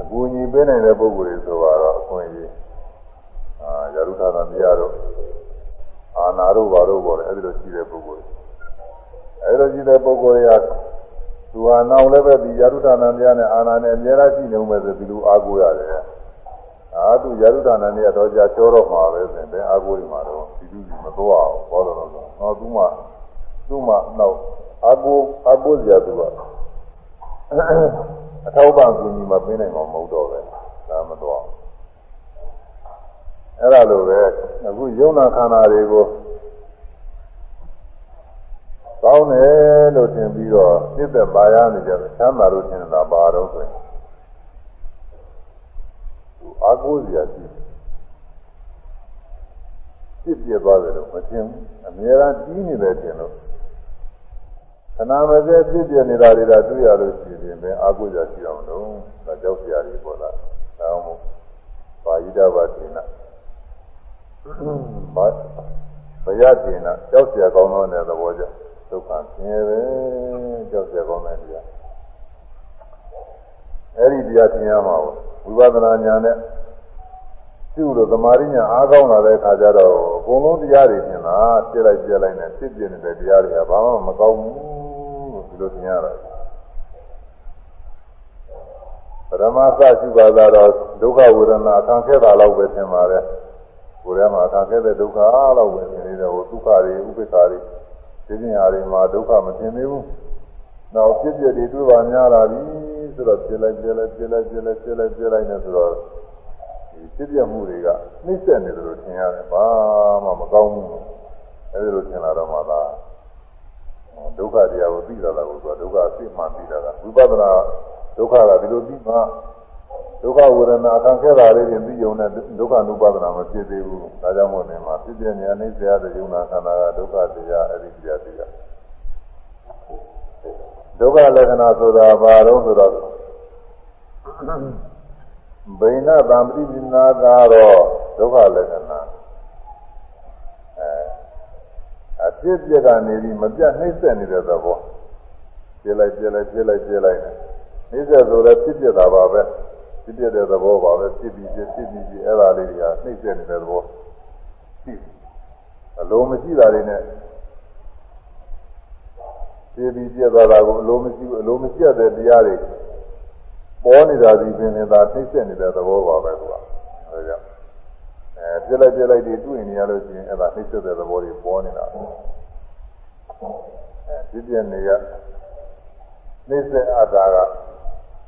S1: အကူအညီပေးနိုင်တဲ့ပုဂ္ဂိုလ်တွေဆိုတော့အခွင့်အရေးအာယာရုထာသတရားတို့အာနာတို့ဘာတို့ပေါ့လေအဲဒီလိုရှိတဲ့ပုဂ္ဂိုလ်တွေအဲဒီလိုရှိတဲ့ပုဂ္ဂိုလ်တွေကသူဟာနောက်လည်းပဲဒီယာရုထာသတရားနဲ့အာနာနဲ့အများကြီးရှိနေဦးမယ်ဆိုဒီလိုအားကိုးရတယ်အာသူယာရုထာသနဲ့တော့ကြာချောတော့မှာပဲဆိုရင်ဘယ်အားကိုးနေမှာတော့ဒီလူကြီးမတော့အောင်ဘောတော့တော့တော့သူမှသူမှနောက် အားကိုးအားကိုးကြသူကအထောက်ပံ့ကူညီမပေးနိုင်မှာမဟုတ်တော့ပဲဒါမတော့အဲ့ဒါလိုပဲအခုယုံနာခန္ဓာတွေကိုကောင်းတယ်လို့ထင်ပြီးတော့ပြည့်သက်ပါရနေကြတယ်ချမ်းသာလို့ထင်တာပါတော့ဆိုရင်သူအာကိုးစရာရှိပြစ်ပြသွားတယ်လို့မထင်ဘူးအများအားကြီးနေတယ်ထင်လို့ ခဏမစဲပြစ်ပြနေတာတွေကတွေ့ရလို့ရှိရင်ပဲအာကိုးစရာရှိအောင်လို့ဒါကြောက်စရာတွေပေါ်လာဒါမှမဟုတ်ပါဠိတော်ဘာတင်နာဘာဘယတင်နာကြောက်စရာကောင်းတဲ့သဘောကြောင့်ဒုက္ခဆင်းရဲပဲကြောက်စရာကောင်းတဲ့တရားအဲ့ဒီတရားသင်ရမှာဝိပဿနာဉာဏ်နဲ့သူ့လိုသမာဓိဉာဏ်အားကောင်းလာတဲ့အခါကျတော့အကုန်လုံးတရားတွေသင်တာပြစ်လိုက်ပြစ်လိုက်နဲ့ဖြစ်ပြနေတဲ့တရားတွေကဘာမှမကောင်းဘူး လို့ဒီလိုသင်ရတာပရမသရှိပါသာတော့ဒုက္ခဝေဒနာခံခဲ့တာလောက်ပဲသင်ပါတယ်ကိုယ်ထဲမှာခံခဲ့တဲ့ဒုက္ခလောက်ပဲသင်နေတယ်ဟိုဒုက္ခတွေဥပိ္ပခာတွေဒီပညာတွေမှာဒုက္ခမသင်သေးဘူးနောက်ဖြစ်ပြတွေတွေ့ပါများလာပြီဆိုတော့ပြလိုက်ပြလိုက်ပြလိုက်ပြလိုက်ပြလိုက်ပြလိုက်နေဆိုတော့ဒီဖြစ်ပြမှုတွေကနှိမ့်ဆက်နေတယ်လို့ထင်ရတယ်ဘာမှမကောင်းဘူးအဲဒီလိုထင်လာတော့မှသာ ဒုက္ခတရားကိုသိလာတာကိုဆိုဒုက္ခအသိမှသိလာတာဝိပဿနာဒုက္ခကဒီလိုသိမှဒုက္ခဝေဒနာခံခဲ့တာလေးတွေသိုံနဲ့ဒုက္ခ ानु ပါဒနာမဖြစ်သေးဘူးဒါကြောင့်မို့နေမှာဖြစ်ပြနေအနေဆရာတဲ့ယုံနာခန္ဓာကဒုက္ခတရားအဲ့ဒီတရားသိရဒုက္ခလက္ခဏာဆိုတာဘာတော့ဆိုတော့ဘိနသံပတိပနာကတော့ဒုက္ခလက္ခဏာအဲ အဖြစ်ပြကနေပြီးမပြတ်နှိမ့်ဆက်နေတဲ့သဘောပြလိုက်ပြလိုက်ပြလိုက်ပြလိုက်နေနှိမ့်ဆက်ဆိုလည်းဖြစ်ပြတာပါပဲဖြစ်ပြတဲ့သဘောပါပဲဖြစ်ပြီးဖြစ်ဖြစ်ပြီးအဲ့ဒါလေးတွေကနှိမ့်ဆက်နေတဲ့သဘောရှိအလုံးမရှိတာတွေနဲ့ဖြစ်ပြီးပြသွားတာကိုအလုံးမရှိဘူးအလုံးမရှိတဲ့တရားတွေပေါ်နေတာဒီပင်နေတာနှိမ့်ဆက်နေတဲ့သဘောပါပဲကွာအဲကြောင့် အဲပြလိုက်ပြလိုက်တွေတွေ့နေရလို့ရှိရင်အဲ့ဒါနှိမ့်ဆက်တဲ့သဘောတွေပေါ်နေတာအဲဖြစ်ပြနေကနှိမ့်ဆက်အပ်တာက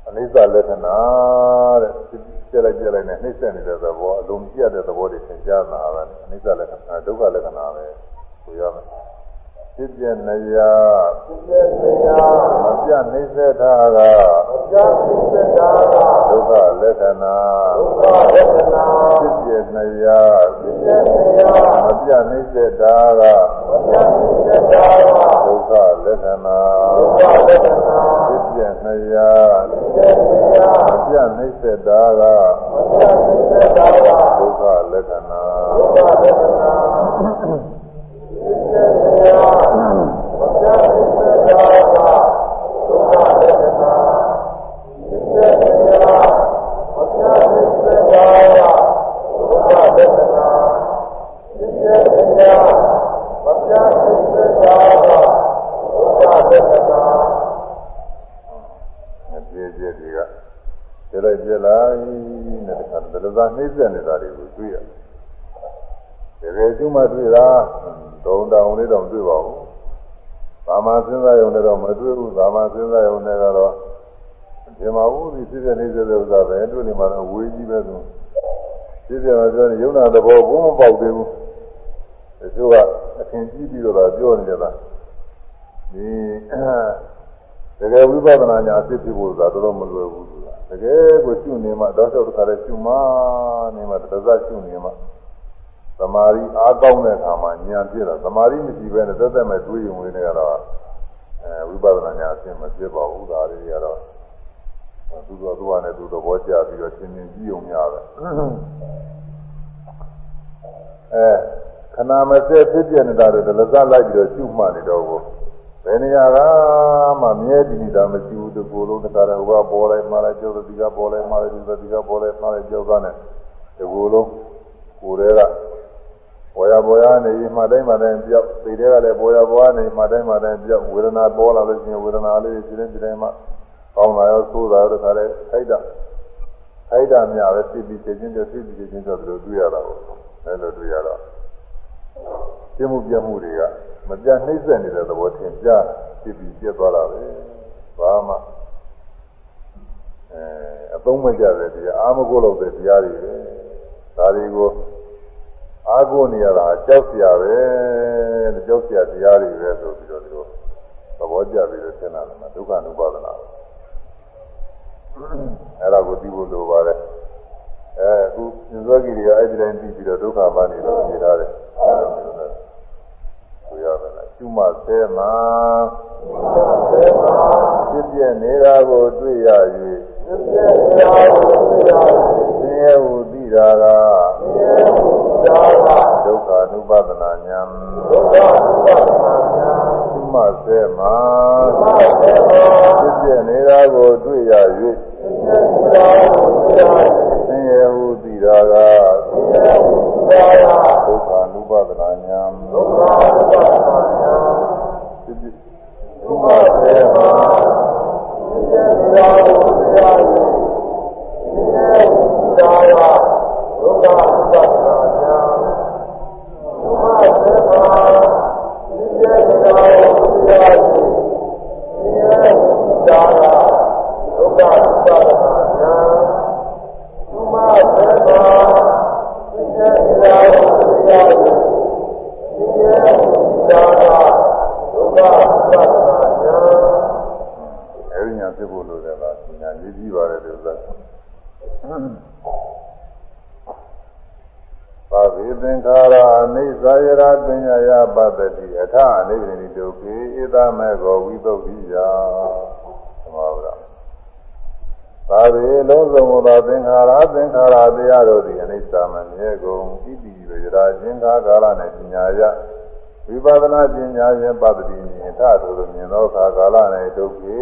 S1: အနိစ္စလက္ခဏာတဲ့ပြက်လိုက်ပြက်လိုက်နဲ့နှိမ့်ဆက်နေတဲ့သဘောအလုံးပြတ်တဲ့သဘောတွေသင်ကြားလာတာအနိစ္စလက္ခဏာဒုက္ခလက္ခဏာပဲဆိုရမယ် ဖြစ်ပြနေရ
S2: ဖြစ်တဲ့တရား
S1: မပြတ်နှိမ့်ဆက်တာက
S2: မပြတ်ဖြစ်တဲ့တာက
S1: ဒုက္ခလက္ခဏာ
S2: ဒုက္ခလက္ခဏာ
S1: ဖြစ်ပြနေရ
S2: ဖြစ်တဲ့တရား
S1: မပြတ်နှိမ့်ဆက်တာက
S2: မပြတ်ဖြစ်တဲ့တာက
S1: ဒုက္ခလက္ခဏာ
S2: ဒုက္ခလက္ခဏာ
S1: ဖြစ်ပြနေရ
S2: ဖြစ်တဲ့တရား
S1: မပြတ်နှိမ့်ဆက်တာက
S2: မပြတ်ဖြစ်တဲ့တာက
S1: ဒုက္ခလက္ခဏာ
S2: ဒုက္ခလက္ခဏာဖြစ်တဲ့တရားမပြတ်ဖြစ်တဲ့တာကဒုက္ခလက္ခဏာဖြစ်တဲ့တရားမပြတ်ဖြစ်တဲ့တာကဒုက္ခလက္ခဏာဖြစ်တဲ့တရားမပြတ်ဖြစ်တဲ့တာကဒုက္ခလက္ခဏာ
S1: မပြေပြည့်တွေကပြလိုက်ပြလိုက်နဲ့တခါတည်းသာနှိမ့်ဆက်နေတာတွေကိုတွေ့ရတယ်တ ကယ်ကျွမှတွေ့တာတုံတောင်လေးတော့တွေ့ပါဘူးသာမန်စဉ်းစားရုံနဲ့တော့မတွေ့ဘူးသာမန်စဉ်းစားရုံနဲ့ကတော့ဒီမှာဘူးဒီဖြစ်တဲ့နှိမ့်ဆက်တဲ့ဥစ္စာပဲတွေ့နေမှာတော့ဝေးကြီးပဲသူဖြစ်တယ်ပြောရင်ယုံနာသဘောဘုံမပေါက်သေးဘူးတချို့ကအထင်ကြီးပြီးတော့ပြောနေကြတာဒီတကယ်ဝိပဿနာညာအဖြစ်ဖြစ်ဖို့ဆိုတာတော်တော်မလွယ်ဘူးဆိုတာတကယ်ကိုရှုနေမှတောက်လျှောက်တစ်ခါလဲရှုမှနေမှတစ်စရှုနေမှ သမာဓိအားကောင်းတဲ့အခါမှာဉာဏ်ဖြစ်တာသမာဓိမရှိဘဲနဲ့သက်သက်မဲ့တွေးရင်ဝင်နေကြတော့အဲဝိပဿနာညာအဖြစ်မဖြစ်ပါဘူးဒါတွေကတော့သူတို့သူကနဲ့သူသဘောကျပြီးတော့သင်မြင်ကြည့်ုံများပဲအဲခဏမစဲဖြစ်ပြနေတာတွေလည်းစလိုက်ပြီးတော့ရှုမှတ်နေတော့ကိုဘယ်နေရာကမှမြဲတည်နေတာမရှိဘူးဒီကိုယ်လုံးတခါတည်းဟိုကပေါ်လိုက်မှလိုက်ကြောက်တဲ့ဒီကပေါ်လိုက်မှလိုက်ဒီကဒီကပေါ်လိုက်မှလိုက်ကြောက်သားနဲ့ဒီကိုယ်လုံးကိုယ်တွေက ပေါ်ရပေါ်ရနေမှတိုင်းမှတိုင်းပြောက်သိတွေကလည်းပေါ်ရပေါ်ရနေမှတိုင်းမှတိုင်းပြောက်ဝေဒနာပေါ်လာလို့ရှိရင်ဝေဒနာလေးရှိတဲ့ဒီတိုင်းမှကောင်းလာရောဆိုးလာရောတခါတည်းထိုက်တာထိုက်တာများပဲသိပြီးသိချင်းပြသိပြီးသိချင်းဆိုဘယ်လိုတွေ့ရတာကိုအဲလိုတွေ့ရတော့ပြမှုပြမှုတွေကမပြနှိမ့်ဆက်နေတဲ့သဘောထင်ကြဖြစ်ပြီးပြတ်သွားတာပဲဘာမှအဲအသုံးမကျတဲ့တရားအာမကိုလို့တဲ့တရားတွေပဲဒါတွေကို အားကိုးနေရတာအကြောက်စရာပဲအကြောက်စရာတရားတွေပဲဆိုပြီးတော့ဒီလိုသဘောကျပြီးတော့သင်လာတယ်မှာဒုက္ခ అను ပါဒနာအဲ့ဒါကိုသိဖို့လိုပါတယ်အဲအခုသစ္စာကြီးတွေကအဲ့ဒီတိုင်းသိပြီးတော့ဒုက္ခပါနေလို့ဖြေထားတယ်ဆိုရတယ်လားကျွမဆဲမှာဖြစ်ပြနေတာကိုတွေ့ရ၍ဖြစ်
S2: ပြနေတာကိုတွေ့
S1: ရ ဟုသိတာကဒုက္ခ ानु ပါဒနာညာကျွမဆဲမှာဖြစ်ပြနေတာကိုတွေ့ရ၍ဆင်းရဲဟုသိတာကဒုက္ခ ानु ပါဒနာညာဖြစ်ပြကျွ မဆဲမှာအဲဒီညာဖြစ်ဖို့လိုတယ်လားညာရေးကြည့်ပါတယ်ဒီဥစ္စာ ပါဝေသင်္ခါရအိသယရာပညာယပတ္တိအထအိဗိဒုက္ခေဧတမေကောဝိသုဒ္ဓိယသမဝရသာဝေလုံးစုံသောသင်္ခါရသင်္ခါရတရားတို့သည်အနိစ္စမမြဲကုန်ဣတိဝေရာခြင်းခါကာလနှင့်ပညာယဝိပဿနာပညာဖြင့်ပတ္တိမြင်ထထိုလိုမြင်သောခါကာလ၌ဒုက္ခေ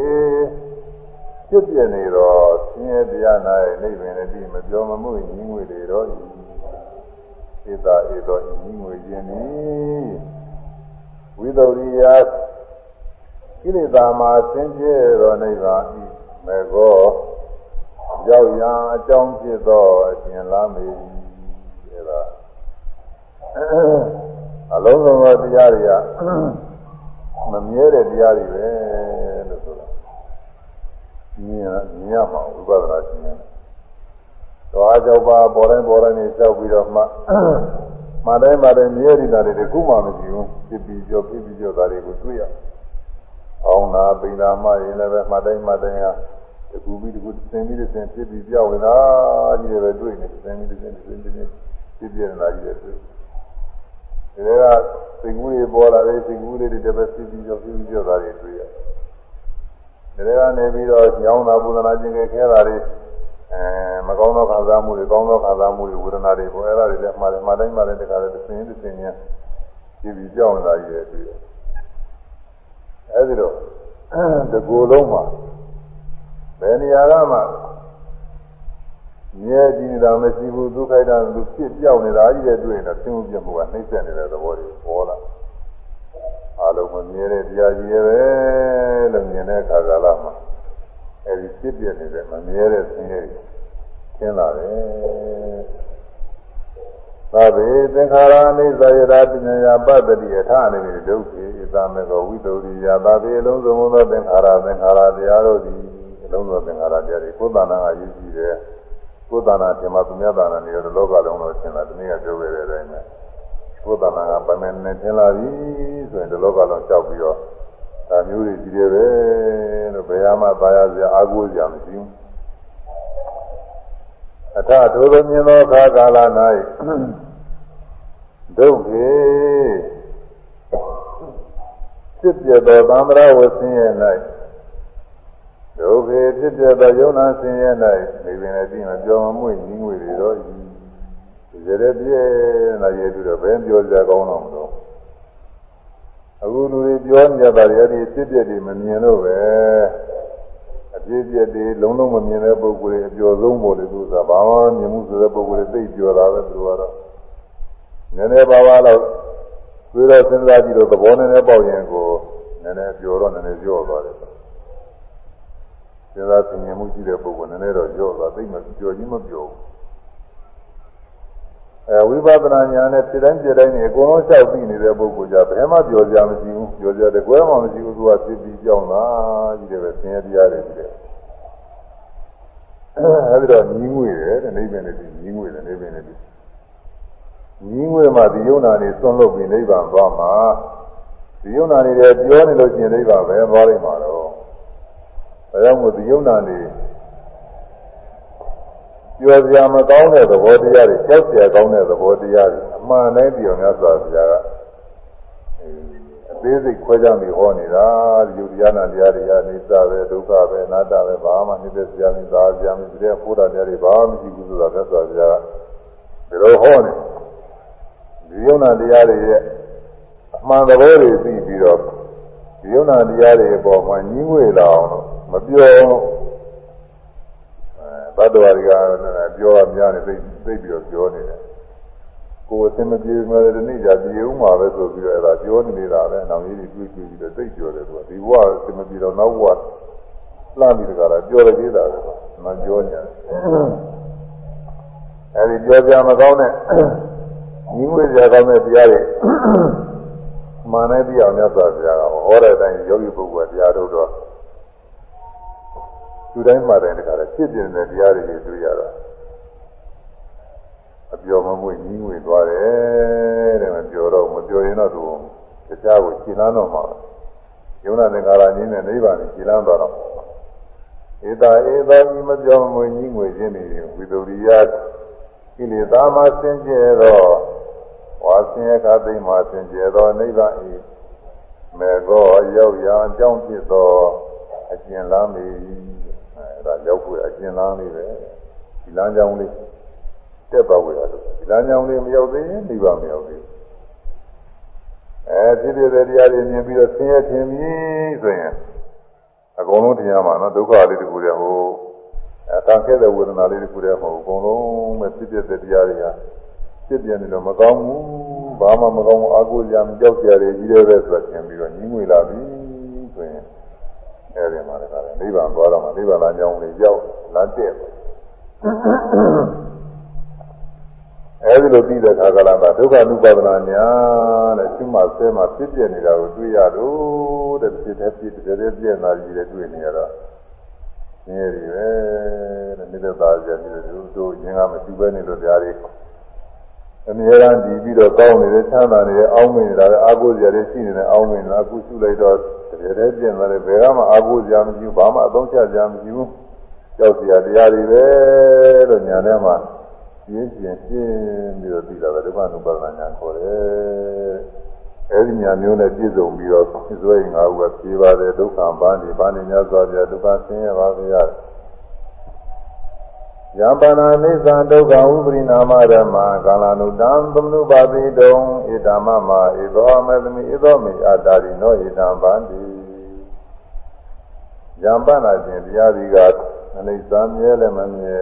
S1: ဖြစ်ပြနေသောဆင်းရဲတရား၌နိဗ္ဗာန်တည်းမပြောမမှုညီငွေတွေတော့ဤဧတာဧသောညီငွေခြင်းဤဝိသုဒ္ဓိယကိလေသာမှာဆင်းရဲသောနိဗ္ဗာန်ဤမေကောရောက်ရာအကြောင်းဖြစ်သောအရှင်လာမေအဲဒါအလုံးစုံသောတရားတွေကမမြဲတဲ့တရားတွေပဲလို့ဆိုတာ မြင်မြင်ရမှာဝိပဿနာရှင်းတယ်တော့အကြောက်ပါပေါ်တိုင်းပေါ်တိုင်းနေလျှောက်ပြီးတော့မှမတိုင်းမတိုင်းမြဲနေတာတွေခုမှမရှိဘူးဖြစ်ပြီးကြောဖြစ်ပြီးကြောဒါတွေကိုတွေ့ရအောင်နာပိနာမရင်လည်းပဲမတိုင်းမတိုင်းဟာတကူပြီးတကူသင်ပြီးသင်ဖြစ်ပြီးပြောင်းနေတာကြီးတွေပဲတွေ့နေသင်ပြီးသင်သင်သင်ဖြစ်ပြနေတာကြီးတွေတွေ့ဒါကစိတ်ကူးတွေပေါ်လာတယ်စိတ်ကူးလေးတွေတပတ်ဖြစ်ပြီးကြောဖြစ်ပြီးကြောဒါတွေတွေ့ရ ဒါကနေပြီးတော့ညောင်းတာပူဇနာခြင်းခဲတာတွေအဲမကောင်းသောခံစားမှုတွေကောင်းသောခံစားမှုတွေဝေဒနာတွေပေါ်အဲ့ဒါတွေလည်းမှားတယ်မှားတိုင်းမှားတိုင်းတခါတည်းသင်သင်ညာဒီပြီးကြောင်းလာရည်တွေ့တယ်အဲဒီတော့တကူလုံးမှာဘယ်နေရာကမှမြဲကြည့်နေတာမရှိဘူးဒုက္ခိတသူဖြစ်ပြောင်းနေတာကြီးတဲ့တွေ့ရင်တော့သင်မှုပြမှုကနှိမ့်ဆက်နေတဲ့သဘောတွေပေါ်လာ အလုံးမမြဲတဲ့တရားကြီးရဲ့ပဲလို့မြင်တဲ့အခါကာလမှာအဲဒီဖြစ်ပြနေတဲ့မမြဲတဲ့ဆင်းရဲရှင်းလာတယ်။သာဝေသင်္ခါရအိသယရာပညာယပတ္တိအထအနေနဲ့ဒုက္ခေဣသမကောဝိတုရိယသာဝေအလုံးစုံသောသင်္ခါရသင်္ခါရတရားတို့သည်အလုံးစုံသင်္ခါရတရားတွေကိုယ်တဏ္ဍာကရည်ကြည်တယ်။ကိုယ်တဏ္ဍာရှင်မသူမြတ်တဏ္ဍာနေရတဲ့လောကလုံးလို့ရှင်းတာဒီနေ့ကပြောခဲ့တဲ့အတိုင်းပဲ။ ကိုယ်တဏ္ဍာကပမေနဲ့ထင်လာပြီဆိုရင်ဒီလောကလုံးလျှောက်ပြီးတော့ဒါမျိုးတွေကြီးတယ်ပဲလို့ဘယ်မှသာယာစရာအာကိုးစရာမရှိဘူးအထထိုသောမြင်သောအခါကာလ၌ဒုက္ခေဖြစ်ပြသောသံဃာဝဆင်းရဲ၌ဒုက္ခေဖြစ်ပြသောယုံနာဆင်းရဲ၌နေပင်လည်းပြီးမပြောမမွေ့ညီးငွေတွေတော့ ဒီရတဲ့ပြည့်လာရည်တူတော့ဘယ်ပြောစရာကောင်းတော့မလို့အခုလူတွေပြောနေကြတာတွေအဲ့ဒီဖြစ်ပြတွေမမြင်လို့ပဲအဖြစ်ပြတွေလုံးလုံးမမြင်တဲ့ပုဂ္ဂိုလ်တွေအကျော်ဆုံးပေါ်တယ်သူကဘာမှမြင်မှုဆိုတဲ့ပုဂ္ဂိုလ်တွေသိပြောတာပဲသူကတော့နည်းနည်းပါးပါးတော့တွေးတော့စဉ်းစားကြည့်တော့သဘောနည်းနည်းပေါက်ရင်ကိုနည်းနည်းပြောတော့နည်းနည်းပြောသွားတယ်စဉ်းစားဆင်ခြင်မှုရှိတဲ့ပုဂ္ဂိုလ်နည်းနည်းတော့ပြောသွားသိမှပြောချင်းမပြောဘူး အဲဝိပဿနာဉာဏ်နဲ့ဖြစ်တိုင်းဖြစ်တိုင်းနေအကုန်လုံးလျှောက်ပြီးနေတဲ့ပုဂ္ဂိုလ်ကြဘယ်မှပြောကြမရှိဘူးပြောကြတယ်ကွဲမှမရှိဘူးသူကဖြစ်ပြီးကြောင်းတာကြီးတယ်ပဲဆင်းရဲတရားတွေကြီးတယ်အဲဒီတော့ညီးငွေတယ်တဲ့နိဗ္ဗာန်နဲ့ညီးငွေတယ်နိဗ္ဗာန်နဲ့ညီးငွေမှဒီယုံနာနေသွန်လို့ပြီးနိဗ္ဗာန်သွားမှာဒီယုံနာနေတယ်ပြောနေလို့ရှိရင်နိဗ္ဗာန်ပဲသွားလိမ့်မှာတော့ဒါကြောင့်မို့ဒီယုံနာနေ ပြောစရာမကောင်းတဲ့သဘောတရားတွေကြောက်စရာကောင်းတဲ့သဘောတရားတွေအမှန်တိုင်းပြောများစွာဘုရားကအသေးစိတ်ခွဲခြားပြီးဟောနေတာဒီယုတ်တရားနာတရားတွေကနေစပဲဒုက္ခပဲအနတ္တပဲဘာမှနှိမ့်သက်စရာမရှိသာစရာမရှိတဲ့ဖို့တာတရားတွေဘာမှမရှိဘူးဆိုတာသက်စွာဘုရားကဒီလိုဟောနေဒီယုံနာတရားတွေရဲ့အမှန်သဘောတွေသိပြီးတော့ဒီယုံနာတရားတွေအပေါ်မှာညှိငွေလာအောင်မပြော ဘတ်တော်တွေကပြောရများနေသိသိပြီးတော့ပြောနေတယ်ကိုယ်အစင်မပြေမဲ့ဒီနေ့じゃပြေဦးမှာပဲဆိုပြီးတော့အဲ့ဒါပြောနေတာပဲနောင်ကြီးတွေတွေးကြည့်ပြီးတော့သိပြောတယ်သူကဒီဘဝအစင်မပြေတော့နောက်ဘဝလှမ်းပြီးတကလားပြောရသေးတာပဲမပြောညာအဲ့ဒီပြောပြမကောင်းတဲ့ညီငွေစရာကောင်းတဲ့တရားတွေမာနတရားမြတ်စွာဘုရားကဟောတဲ့အတိုင်းယောဂီပုဂ္ဂိုလ်တရားတို့တော့ သူတိုင်းမှာတိုင်းတခါလည်းဖြစ်ပြနေတဲ့တရားတွေတွေ့ရတာအပြောမမွေညီးငွေသွားတယ်တဲ့မပြောတော့မပြောရင်တော့သူတရားကိုရှင်းလန်းတော့မှာယုံနာသင်္ခါရနည်းနဲ့နိဗ္ဗာန်ကိုရှင်းလန်းသွားတော့ဧတာဧတာဤမပြောမွေညီးငွေခြင်းတွေဝိတုရိယကိလေသာမှဆင်းကျဲသောဝါဆင်းရဲခသိမှဆင်းကျဲသောနိဗ္ဗာန်ဤမေကောရောက်ရာအကြောင်းဖြစ်သောအကျဉ်းလမ်းမီ အဲဒါရောက်ဖို့အကျဉ်းလမ်းလေးပဲဒီလမ်းကြောင်းလေးတက်ပါဝေရတယ်ဒီလမ်းကြောင်းလေးမရောက်သေးရင်ဒီပါမရောက်သေးဘူးအဲဖြစ်ဖြစ်တဲ့တရားတွေမြင်ပြီးတော့ဆင်းရဲထင်ပြီဆိုရင်အကုန်လုံးတရားမှာနော်ဒုက္ခလေးတခုတည်းဟိုအဲတန်ခဲ့တဲ့ဝေဒနာလေးတခုတည်းမဟုတ်အကုန်လုံးပဲဖြစ်ဖြစ်တဲ့တရားတွေကဖြစ်ပြနေလို့မကောင်းဘူးဘာမှမကောင်းဘူးအာကိုကြံကြောက်ကြတယ်ကြီးတယ်ပဲဆိုတော့သင်ပြီးတော့ညီးငွေလာပြီဆိုရင် အဲဒီမှာလည်းနိဗ္ဗာန်သွားတော့မှနိဗ္ဗာန်လမ်းကြောင်းလေးရောက်လမ်းတက်အဲဒီလိုပြီးတဲ့အခါကလည်းဒုက္ခ ानु ပါဒနာညာတဲ့ရှိမှဆဲမှဖြစ်ပြနေတာကိုတွေ့ရတော့တဲ့ဖြစ်တဲ့ဖြစ်တဲ့ပြည့်နာကြီးတွေတွေ့နေရတော့ဆင်းရဲတွေပဲတဲ့မိသက်သားကြပြီးတော့တို့ရင်းကမရှိဘဲနေလို့တရားတွေ အမြဲတမ်းဒီပြီးတော့ကောင်းနေတဲ့ချမ်းသာနေတဲ့အောင်းမင်းနေတာလည်းအာကိုစရာတွေရှိနေတဲ့အောင်းမင်းလားအခုရှုလိုက်တော့တကယ်တည်းပြင်သွားတယ်ဘယ်ကမှအာကိုစရာမရှိဘူးဘာမှအသုံးချစရာမရှိဘူးကြောက်စရာတရားတွေပဲလို့ညာထဲမှာပြင်းပြင်းပြင်းပြီးတော့ပြီးတာပဲဒုက္ခနုပါဒနာညာခေါ်တယ်အဲဒီညာမျိုးနဲ့ပြည့်စုံပြီးတော့သွေးငါးခုကပြေးပါတယ်ဒုက္ခပန်းဒီပန်းနေများစွာပြဒုက္ခဆင်းရဲပါဗျာ ယံပနာနိစ္စဒုက္ခဥပရိနာမဓမ္မာကာလနုတံသမနုပါတိတုံဣဒမမဣသောမေသမိဣသောမိအတ္တာရိနောဣဒံဗန္တိယံပနာခြင်းတရားဒီကအနိစ္စမြဲလည်းမမြဲ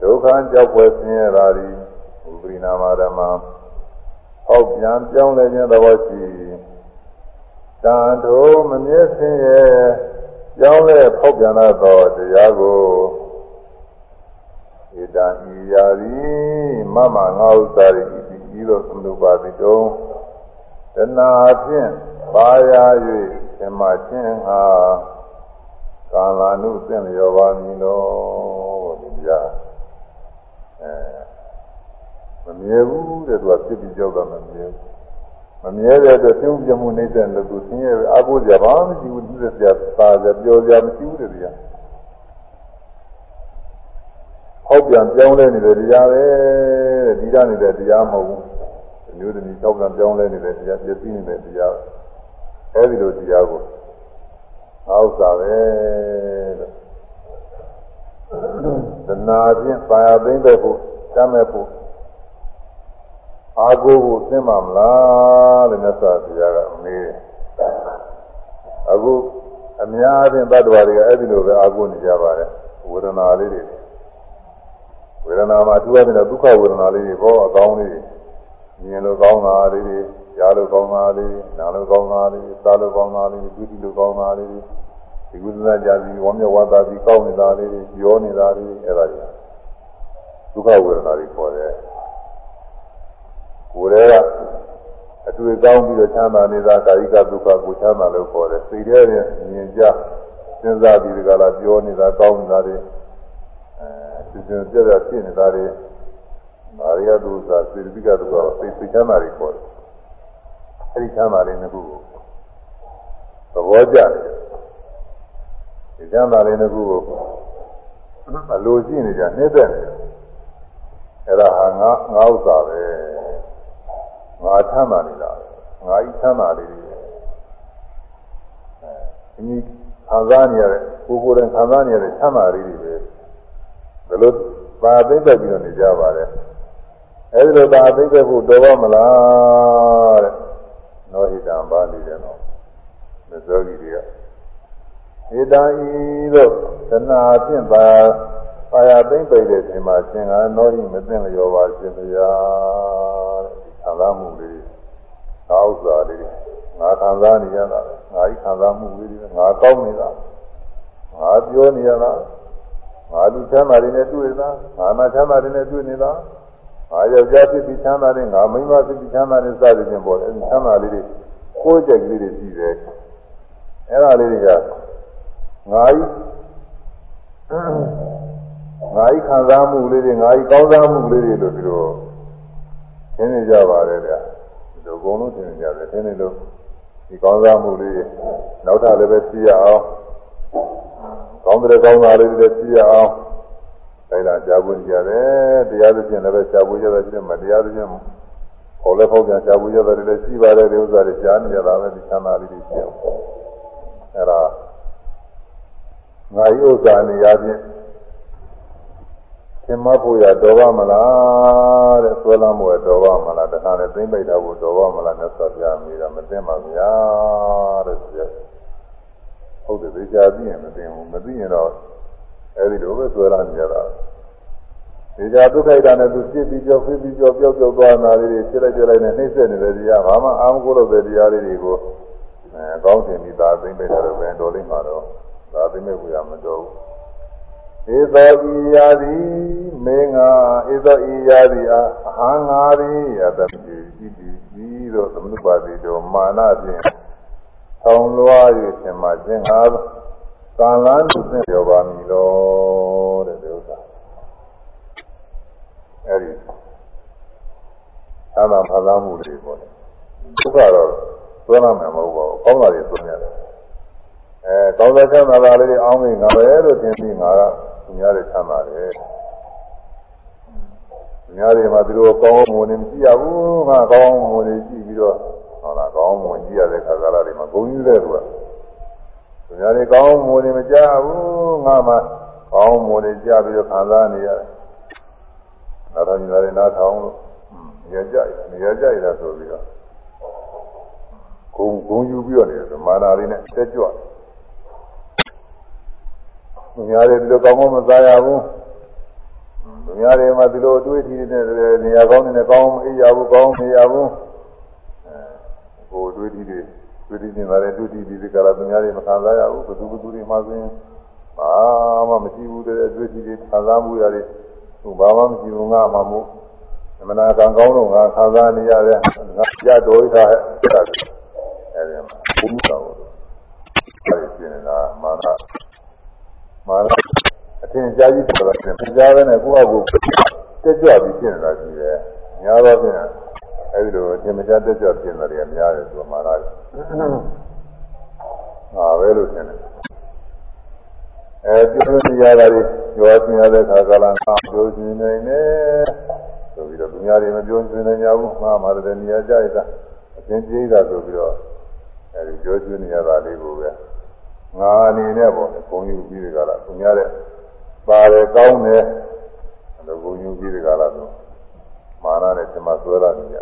S1: ဒုက္ခကြောက်ွယ်ဆင်းရဲတာဒီဥပရိနာမဓမ္မာဟောက်ပြန်ပြောင်းလဲခြင်းသဘောရှိတန်ထိုမမြဲဆင်းရဲပြောင်းလဲဖောက်ပြန်သောတရားကို ဣဒံဤယာရီမမငါဥစ္စာရိဤဤသို့သမုပါတိတုံတဏှာဖြင့်ပါရာ၍သင်္မာခြင်းဟာကာလ ानु သင်လျောပါမည်လို့ဒီပြအဲမမြဲဘူးတဲ့သူကဖြစ်ပြီးကြောက်တာမမြဲဘူးမမြဲတဲ့အတွက်သို့ပြမှုနေတဲ့လူသူဆင်းရဲအဘိုးကြပါမရှိဘူးသူစရာပါကြပြောကြမရှိဘူးတဲ့တရား ဟောက်ပြန်ပြောင်းလဲနေတဲ့တရားပဲတဲ့ဒီရနေတဲ့တရားမဟုတ်ဘူးမျိုးသမီးဟောက်ပြန်ပြောင်းလဲနေတဲ့တရားပြည့်စည်နေတဲ့တရားအဲဒီလိုတရားကိုငါဥစ္စာပဲလို့သနာဖြင့်ပါရသိမ့်တဲ့ဖို့တတ်မဲ့ဖို့အာကိုကိုသိမှမလားလို့မြတ်စွာဘုရားကမေးအခုအများအပြားတ attva တွေကအဲ့ဒီလိုပဲအာကိုနေကြပါတယ်ဝေဒနာလေးတွေ ဝေဒနာမှာသူ့အပြင်ဒုက္ခဝေဒနာလေးတွေဘောအကောင်းလေးတွေမြင်လို့ကောင်းတာလေးတွေကြားလို့ကောင်းတာလေးတွေနားလို့ကောင်းတာလေးတွေစားလို့ကောင်းတာလေးတွေကြည့်လို့ကောင်းတာလေးတွေဒီကုသနာကြပြီးဝမ်းမြောက်ဝမ်းသာပြီးကောင်းနေတာလေးတွေပြောနေတာလေးတွေအဲ့ဒါတွေဒုက္ခဝေဒနာတွေခေါ်တယ်ကိုယ်ရဲ့အတွေ့ကောင်းပြီးတော့ချမ်းသာနေတာကာယကဒုက္ခကိုချမ်းသာလို့ခေါ်တယ်စိတ်ထဲရင်မြင်ကြစဉ်းစားပြီးဒီကလာပြောနေတာကောင်းနေတာတွေအဲ စဉ်းစဉ်ပြပြဖြစ်နေတာတွေမာရိယဒုစရစေတိကဒုက္ခစိတ်စိတ်ချမ်းသာတွေခေါ်တယ်အဲဒီချမ်းသာတွေနှစ်ခုကိုသဘောကျတယ်ဒီချမ်းသာတွေနှစ်ခုကိုအလိုရှိနေကြနှိမ့်သက်နေအဲ့ဒါဟာငါငါဥစ္စာပဲငါချမ်းသာနေတာငါဤချမ်းသာလေးတွေအဲဒီခံစားနေရတဲ့ကိုယ်ကိုယ်တိုင်ခံစားနေရတဲ့ချမ်းသာလေးတွေပဲ ဘယ်လိုပါသိတဲ့ပြီးတော့နေကြပါလဲအဲဒီလိုပါသိတဲ့ဖို့တော်ပါမလားတဲ့နောဟိတံပါဠိတယ်နော်မဇောကြီးတွေကဣတံဤသို့သနာဖြင့်ပါပါရသိမ့်ပိတ်တဲ့အချိန်မှာရှင်ကနောဟိမသိမလျောပါရှင်ဗျာတဲ့ခံစားမှုလေးငါဥစ္စာလေးငါခံစားနေရတာငါဤခံစားမှုလေးငါကောင်းနေတာငါပြောနေရတာ ငါလူချမ်းသာတွေနဲ့တွေ့နေတာငါနာချမ်းသာတွေနဲ့တွေ့နေတာငါယောက်ျားဖြစ်ပြီးချမ်းသာတယ်ငါမိန်းမဖြစ်ပြီးချမ်းသာတယ်စသဖြင့်ပေါ်တယ်ချမ်းသာလေးတွေကိုယ်ကြက်ကလေးတွေရှိတယ်အဲ့ဒါလေးတွေကငါဤငါဤခံစားမှုလေးတွေငါဤကောင်းစားမှုလေးတွေလို့ပြီးတော့သင်နေကြပါတယ်ဗျာဒီလိုအကုန်လုံးသင်နေကြတယ်သင်နေလို့ဒီကောင်းစားမှုလေးနောက်ထပ်လည်းပဲသိရအောင် ကောင်းတဲ့ကောင်းသားလေးတွေသိရအောင်ဒါလာကြာဖို့ကြရတယ်တရားသဖြင့်လည်းပဲကြာဖို့ရတယ်ရှိတယ်မတရားသဖြင့်ဟောလည်းပေါ့ပြန်ကြာဖို့ရတယ်လည်းရှိပါတယ်ဒီဥစ္စာတွေကြားနေကြတာပဲဒီသံသာလေးတွေရှိအောင်အဲ့ဒါငါဤဥစ္စာနေရာချင်းသင်မဖို့ရတော်ပါမလားတဲ့ဆွဲလမ်းဖို့ရတော်ပါမလားတခါနဲ့သိမ့်ပိတ်တာဖို့တော်ပါမလားနဲ့ဆက်ပြမိတာမသိပါဗျာတဲ့ဆိုရ ဟုတ်တယ်သိချာပြီးရင်မသိဘူးမသိရင်တော့အဲဒီလိုပဲဆွဲလမ်းနေကြတာဒီကြဒုက္ခိတာနဲ့သူဖြစ်ပြီးကြောက်ဖြစ်ပြီးကြောက်ပျောက်ပျောက်သွားတာလေးတွေဖြစ်လိုက်ကြလိုက်နဲ့နှိမ့်ဆက်နေတဲ့တရားဘာမှအာမကိုလို့ပဲတရားလေးတွေကိုအဲကောင်းတင်ပြီးသားသိမ့်ပိတ်တာတော့ပဲတော်လိမ့်မှာတော့ဒါသိမ့်မဲ့ဘူးရမတော်ဘူးဧသောဤယာတိမေငါဧသောဤယာတိအာအဟံငါရိယတတိဤတိဤသို့သမုပ္ပါတိတို့မာနဖြင့် ဆောင်းလွှား၍ရှင်မခြင်းငါကံလန်းသူသင်ပြောပါမည်လို့တဲ့ဒီဥစ္စာအဲ့ဒီသာမန်ဖသာမှုတွေပေါ့လေဒုက္ခတော့သွမ်းနိုင်မှာမဟုတ်ပါဘူးကောင်းတာတွေသွမ်းရတယ်အဲကောင်းတဲ့ချမ်းသာတာလေးတွေအောင်းနေငါပဲလို့ထင်ပြီးငါကသူများတွေချမ်းသာတယ်သူများတွေမှာသူတို့ကောင်းမွန်နေမကြည့်ရဘူးငါကောင်းမွန်နေကြည့်ပြီးတော့ ဟုတ်လားကောင်းမွန်ကြည့်ရတဲ့ခါကာလတွေမှာဂုဏ်ယူတဲ့သူကသူများတွေကောင်းမွန်နေမကြဘူးငါမှကောင်းမွန်နေကြပြီးတော့ခံစားနေရတယ်နားထောင်ကြတယ်နားထောင်လို့ရကြနေရကြရဆိုပြီးတော့ဂုံဂုံယူပြီးတော့နေတယ်မာနာလေးနဲ့တက်ကြွသူများတွေဒီလိုကောင်းကောင်းမစားရဘူးသူများတွေမှာဒီလိုအတွေ့အထိတွေနဲ့နေရာကောင်းနေနဲ့ကောင်းအေးရဘူးကောင်းနေရဘူး အဲကိုအတွေ့အထိတွေတွေ့ထိနေတာလည်းတွေ့ထိဒီကလာသူများတွေမခံစားရဘူးဘယ်သူဘယ်သူတွေမှဆိုရင်ဘာမှမရှိဘူးတဲ့အတွေ့အထိတွေခံစားမှုရတယ်ဟိုဘာမှမရှိဘူးငါမှမို့မနာကံကောင်းတော့ငါခံစားနေရတယ်ငါကြတော်ရတာဟဲ့အဲဒီမှာဘုရားတော်အဲဒီပြင်နေတာမာနမာနအထင်ရှားကြီးတော်တယ်ပြင်ကြားပဲနဲ့ကိုယ့်အကူတက်ကြွပြီးပြင်နေတာရှိတယ်များတော့ပြင် အဲဒီလိုအထင်မရှားတက်ကြွပြင်တယ်တွေများတယ်ဆိုမာနငါပဲလို့ထင်တယ်အဲပြုလို့ရတာတွေပြောပြရတဲ့ခါကလာငါပြောချင်နေတယ်ဆိုပြီးတော့သူများတွေမပြောချင်နေကြဘူးငါမှလည်းနေရာကြိုက်တာအသင်ပြေးတာဆိုပြီးတော့အဲဒီပြောချင်နေရတာလေးကိုပဲငါအနေနဲ့ပေါ့လေဘုံယူပြီးဒီကလာသူများတဲ့ပါတယ်ကောင်းတယ်အဲလိုဘုံယူပြီးဒီကလာဆိုမာနနဲ့သမာဆွဲလာနေကြ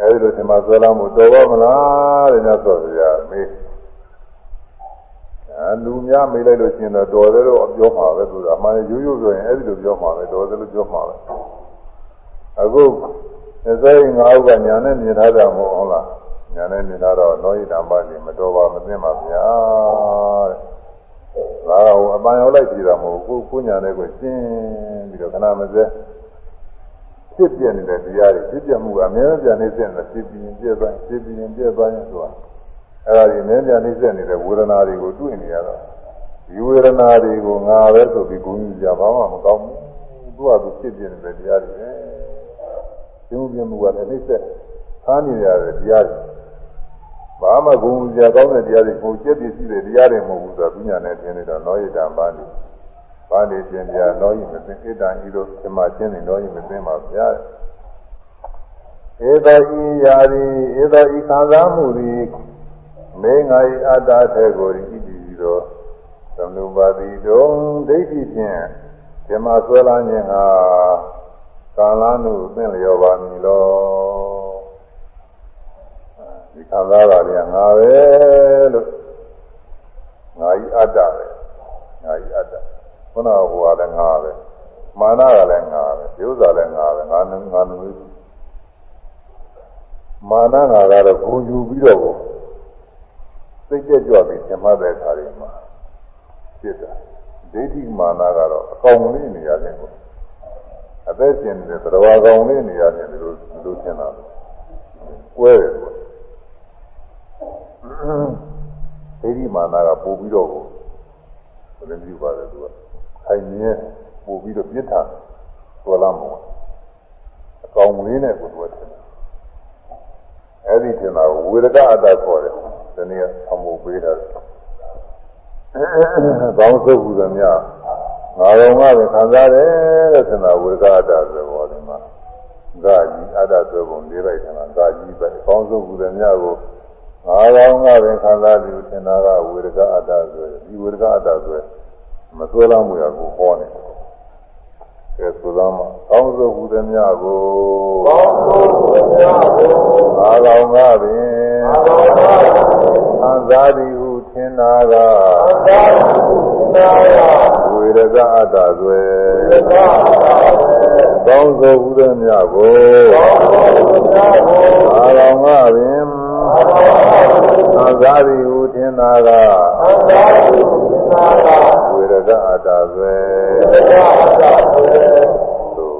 S1: အဲဒီလိုသမာဆွဲလာမှုတော်ပါမလားတဲ့ညဆိုကြမေးအဲလူများမေးလိုက်လို့ရှိရင်တော့တော်တယ်လို့ပြောမှာပဲသူကအမှန်ရိုးရိုးဆိုရင်အဲဒီလိုပြောမှာပဲတော်တယ်လို့ပြောမှာပဲအခု25ဦးကညာနဲ့မြင်ထားတာမဟုတ်ဟုတ်လားညာနဲ့မြင်ထားတော့နောယိတံပါဠိမတော်ပါမသိပါဗျာတဲ့ဒါကဟိုအပန်းရောက်လိုက်ပြည်တာမဟုတ်ဘူးကိုညာနဲ့ကိုရှင်းပြီးတော့ခဏမစဲ ဖြစ်ပြနေတဲ့တရားတွေဖြစ်ပြမှုကအများကြီးပြန်နေစင်တယ်ဖြစ်ပြီးရင်ပြည့်သွားဖြစ်ပြီးရင်ပြည့်သွားရင်ဆိုတာအဲ့ဒါဒီနည်းပြန်နှိမ့်ဆက်နေတဲ့ဝေဒနာတွေကိုတွေ့နေရတော့ဒီဝေဒနာတွေကိုငါပဲဆိုပြီးဂုဏ်ယူကြဘာမှမကောင်းဘူးသူကသူဖြစ်ပြနေတဲ့တရားတွေပဲသင်္ပြမှုကလည်းနှိမ့်ဆက်ဖားနေရတဲ့တရားတွေဘာမှဂုဏ်ယူကြကောင်းတဲ့တရားတွေကိုကျက်ပြည့်ရှိတဲ့တရားတွေမဟုတ်ဘူးဆိုတော့ပညာနဲ့သင်နေတော့နောယတံပါဠိ ပါဠိသင်ပြနောယိမသိဣတံဤသို့ဓမ္မချင်းနေနောယိမသိပါဗျာဧသောဤယာရီဧသောဤခံစားမှုသည်မေငါဤအတ္တထေကိုဤတည်သောသမုပါတိတုံဒိဋ္ဌိဖြင့်ဓမ္မဆွဲလာခြင်းဟာကာလနုသင်လျောပါမည်လောဒီခံစားတာတွေကငါပဲလို့ငါဤအတ္တပဲငါဤအတ္တ ခုနကဟိုကလည်းငါပဲမာနကလည်းငါပဲဒုစရလည်းငါပဲငါငါမျိုးမာနငါကတော့ဂုံယူပြီးတော့စိတ်ကြကြွပြီးဓမ္မတဲ့ခါတွေမှာဖြစ်တာဒိဋ္ဌိမာနကတော့အကောင်လေးနေရတယ်ကိုအသက်ရှင်နေတဲ့သရဝါကောင်လေးနေရတယ်လို့လို့ထင်တာကွဲတယ်ကွဒိဋ္ဌိမာနကပို့ပြီးတော့ကိုဘယ်လိုပြုပါတယ်သူက ခိုင်မြဲပို့ပြီးတော့ပြစ်ထားဆွဲလာမှာအကောင်လေးနဲ့ကိုသူကထင်တာအဲ့ဒီထင်တာကိုဝေဒကအတ္တခေါ်တယ်ဒီနေ့အမှုပေးတာကောင်းစုပ်ဟူသည်များငါတော်ကပဲခံစားတယ်တဲ့သနာဝိကအတ္တဆိုပေါ်ဒီမှာဂာကြီးအတ္တဆိုပုံလေးလိုက်တယ်မှာဂာကြီးပဲကောင်းစုပ်ဟူသည်များကိုငါတော်ကပဲခံစားပြီးသင်တာကဝိကအတ္တဆိုဒီဝိကအတ္တဆို မသွဲလာမှုရကိုဟောနေတယ်ကဲသုသမကောင်းစုပ်ဟူသည်များကို
S2: ကောင်းစုပ်ဟူသည်များကို
S1: ငါတော်ကပင်
S2: ငါတော်ကပင်
S1: ခံစားသည်ဟုထင်တာက
S2: ခံစားသည်ဟုထင်တာက
S1: ဝေရကအတ္တဆွေ
S2: ဝေရကအတ္တဆွေ
S1: ကောင်းစုပ်ဟူသည်များကို
S2: ကောင်းစုပ်ဟူသည်များကို
S1: ငါတော်ကပင်
S2: ခံ
S1: စားသည်ဟုထင်တာက
S2: ခံစားသည်ဟုထင် ကတာသွေသက
S1: တာသွေသို့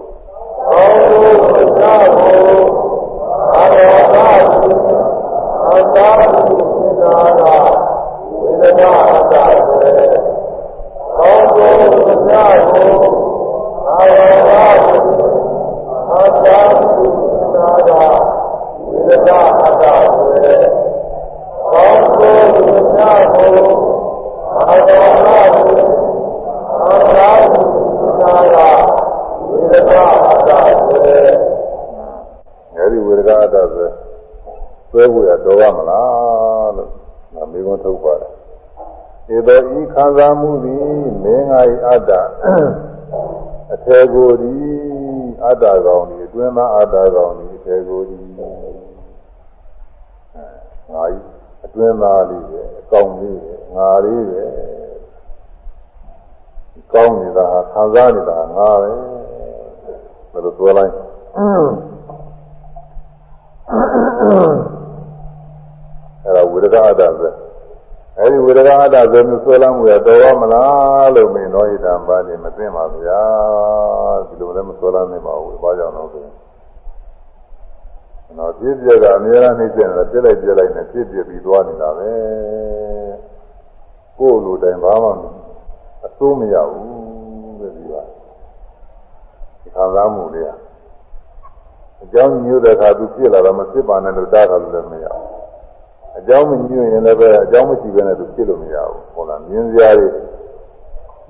S1: သောသောသာဟု
S2: အရောဂါသုအတာသုနာရာဝိဒနာတာသွေသောသောသာဟုအရောဂါသုအတာသုနာရာဝိဒနာတာသွေသောသောသာဟုအရောဂါ
S1: အဲဒီဝေဒကအတ္တဆိုဆွဲဖို့ရတော်ရမလားလို့ငါမေးခွန်းထုတ်ပါတယ်ဧသောဤခံစားမှုသည်မင်းငါ၏အတ္တအထေကိုဒီအတ္တကောင်ဒီအတွင်းသားအတ္တကောင်ဒီအထေကိုဒီငါ၏အတွင်းသားလေးပဲအကောင်လေးပဲငါလေးပဲကောင်းနေတာခံစားနေတာငါပဲ ဘယ်လိုပြောလိုက်အဲ့ဒါဝိရကအတ္တပဲအဲဒီဝိရကအတ္တဆိုမျိုးဆွဲလမ်းမှုရတော်ရမလားလို့မင်းတော်ဣဒံပါနေမသိပါဗျာဒီလိုလည်းမဆွဲလမ်းနိုင်ပါဘူးဘာကြောင့်လဲဆိုရင်တော့ပြည့်ပြည့်ကအများအားနှိမ့်တယ်ပြည့်လိုက်ပြည့်လိုက်နဲ့ပြည့်ပြည့်ပြီးသွားနေတာပဲကိုယ်လိုတိုင်ဘာမှအစိုးမရဘူးတဲ့ဒီကဒီ ခံစားမှုတွေကအကြောင်းညွှန်တဲ့အခါသူပြည့်လာတော့မဖြစ်ပါနဲ့လို့တားတာလည်းမရဘူးအကြောင်းမညွှန်ရင်လည်းပဲအကြောင်းမရှိဘဲနဲ့သူဖြစ်လို့မရဘူးဟုတ်လားမြင်စရာတွေ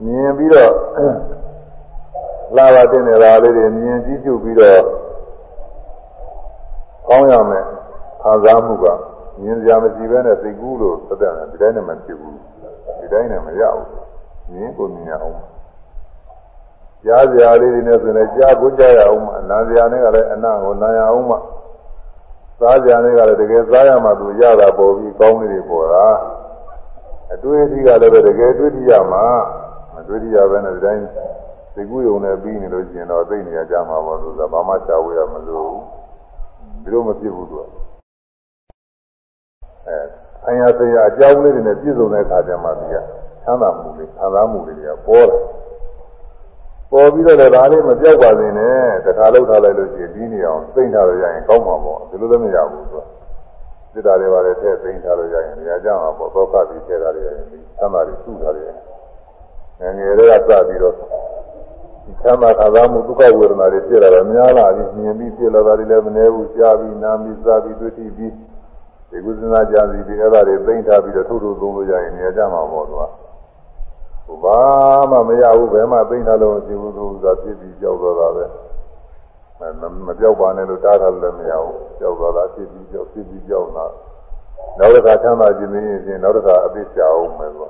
S1: မြင်ပြီးတော့လာပါတဲ့နေရာလေးတွေမြင်ကြည့်ကြည့်ပြီးတော့ကောင်းရမယ်ခံစားမှုကမြင်စရာမရှိဘဲနဲ့စိတ်ကူးလို့သက်တယ်ဒီတိုင်းနဲ့မဖြစ်ဘူးဒီတိုင်းနဲ့မရဘူးမြင်ကိုမြင်ရအောင် ကြားစရာလေးတွေနဲ့ဆိုရင်ကြားကိုကြားရအောင်အနာစရာနဲ့ကလည်းအနာကိုနာရအောင်မှစားကြတဲ့ကလည်းတကယ်စားရမှသူရတာပေါ်ပြီးကောင်းနေတယ်ပေါ်တာအတွေ့အထိကလည်းပဲတကယ်တွေ့ထိရမှာမတွေ့ထိရဘဲနဲ့ဒီတိုင်းသိကူးယုံနဲ့ပြီးနေလို့ရှိရင်တော့သိနေရကြမှာပေါ့သူကဘာမှရှားဝေးရမလို့ဒီလိုမဖြစ်ဘူးသူကအဲဆံရဆရာအကြောင်းလေးတွေနဲ့ပြည့်စုံတဲ့အခါကျမှဒီကချမ်းသာမှုလေးခံစားမှုလေးတွေကပေါ်တယ် ပေါ်ပြီးတော့လည်းဒါလေးမပြောက်ပါစေနဲ့တခါလောက်ထားလိုက်လို့ရှိရင်ဒီနေအောင်သိမ့်ထားလို့ရရင်ကောင်းမှာပေါ့ဒီလိုလည်းမရဘူးသူကစစ်တာတွေပါလေထည့်သိမ့်ထားလို့ရရင်နေရာကြမှာပေါ့သောကပြီးထည့်ထားလို့ရရင်ဒီသမ်းသာတွေစုထားလို့ရရင်ငယ်ငယ်လေးကစပြီးတော့ဒီသမ်းသာခံစားမှုဒုက္ခဝေဒနာတွေဖြစ်လာတော့များလာပြီးမြင်ပြီးဖြစ်လာတာတွေလည်းမနှဲဘူးကြားပြီးနားပြီးစားပြီးတွေ့ထိပြီးဒီကုသနာကြစီပြီးအဲ့ဒါတွေသိမ့်ထားပြီးတော့ထုတ်ထုတ်သုံးလို့ရရင်နေရာကြမှာပေါ့သူက ဘာမှမရဘူးဘယ်မှသိမ့်ထားလို့မရှိဘူးသူကပြစ်ပြီးကြောက်တော့တာပဲမပြောက်ပါနဲ့လို့တားထားလို့လည်းမရဘူးကြောက်တော့တာပြစ်ပြီးကြောက်ပြစ်ပြီးကြောက်တာနောက်တစ်ခါချမ်းသာခြင်းမင်းရင်နောက်တစ်ခါအသိချအောင်မယ်ကွာ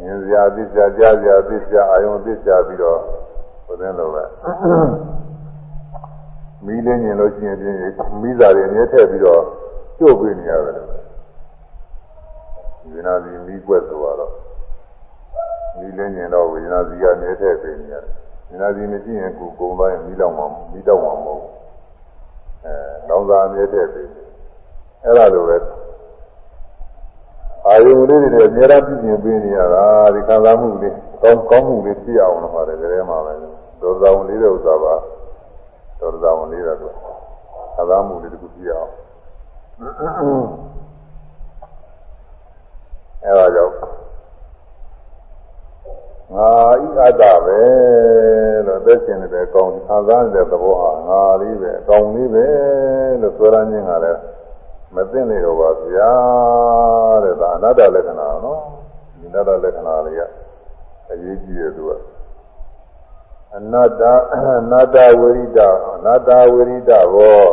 S1: မြင်စရာအသိချကြားစရာအသိချအာယုံအသိချပြီးတော့ဘယ်နဲ့လို့ပဲမီးလင်းမြင်လို့ရှိရင်မိသားတွေအမြဲထည့်ပြီးတော့ကျုပ်ပေးနေရတယ်ဒီနာဒီမီးကွက်ဆိုတော့ ဒီလည်းညင်တော့ဝိညာဉ်စီကနေထည့်ပေးနေရတယ်။ဝိညာဉ်စီမရှိရင်ကိုကုံသွားရင်မိတော့မှာမိတော့မှာမဟုတ်ဘူး။အဲလောင်စာအမြဲထည့်ပေးတယ်။အဲ့ဒါလိုပဲအာယုန်လေးတွေအများအားပြည့်ပြင်ပေးနေရတာဒီခံစားမှုလေးကောင်းကောင်းမှုလေးဖြစ်အောင်လို့ပါတယ်ကြဲမှာပဲ။ဒေါသဝင်လေးတဲ့ဥစ္စာပါဒေါသဝင်လေးတဲ့ခံစားမှုလေးတစ်ခုဖြစ်အောင်အဲ့ဒါကြောင့် ငါဤအတ္တပဲလို့သက်ရှင်နေတဲ့အကောင်ခံစားနေတဲ့သဘောဟာငါလေးပဲအကောင်လေးပဲလို့ဆိုရခြင်းကလည်းမသိနေတော့ပါဗျာတဲ့ဒါအနတ္တလက္ခဏာနော်ဒီအနတ္တလက္ခဏာလေးကအရေးကြီးတယ်သူကအနတ္တအနတ္တဝိရိဒအနတ္တဝိရိဒဘော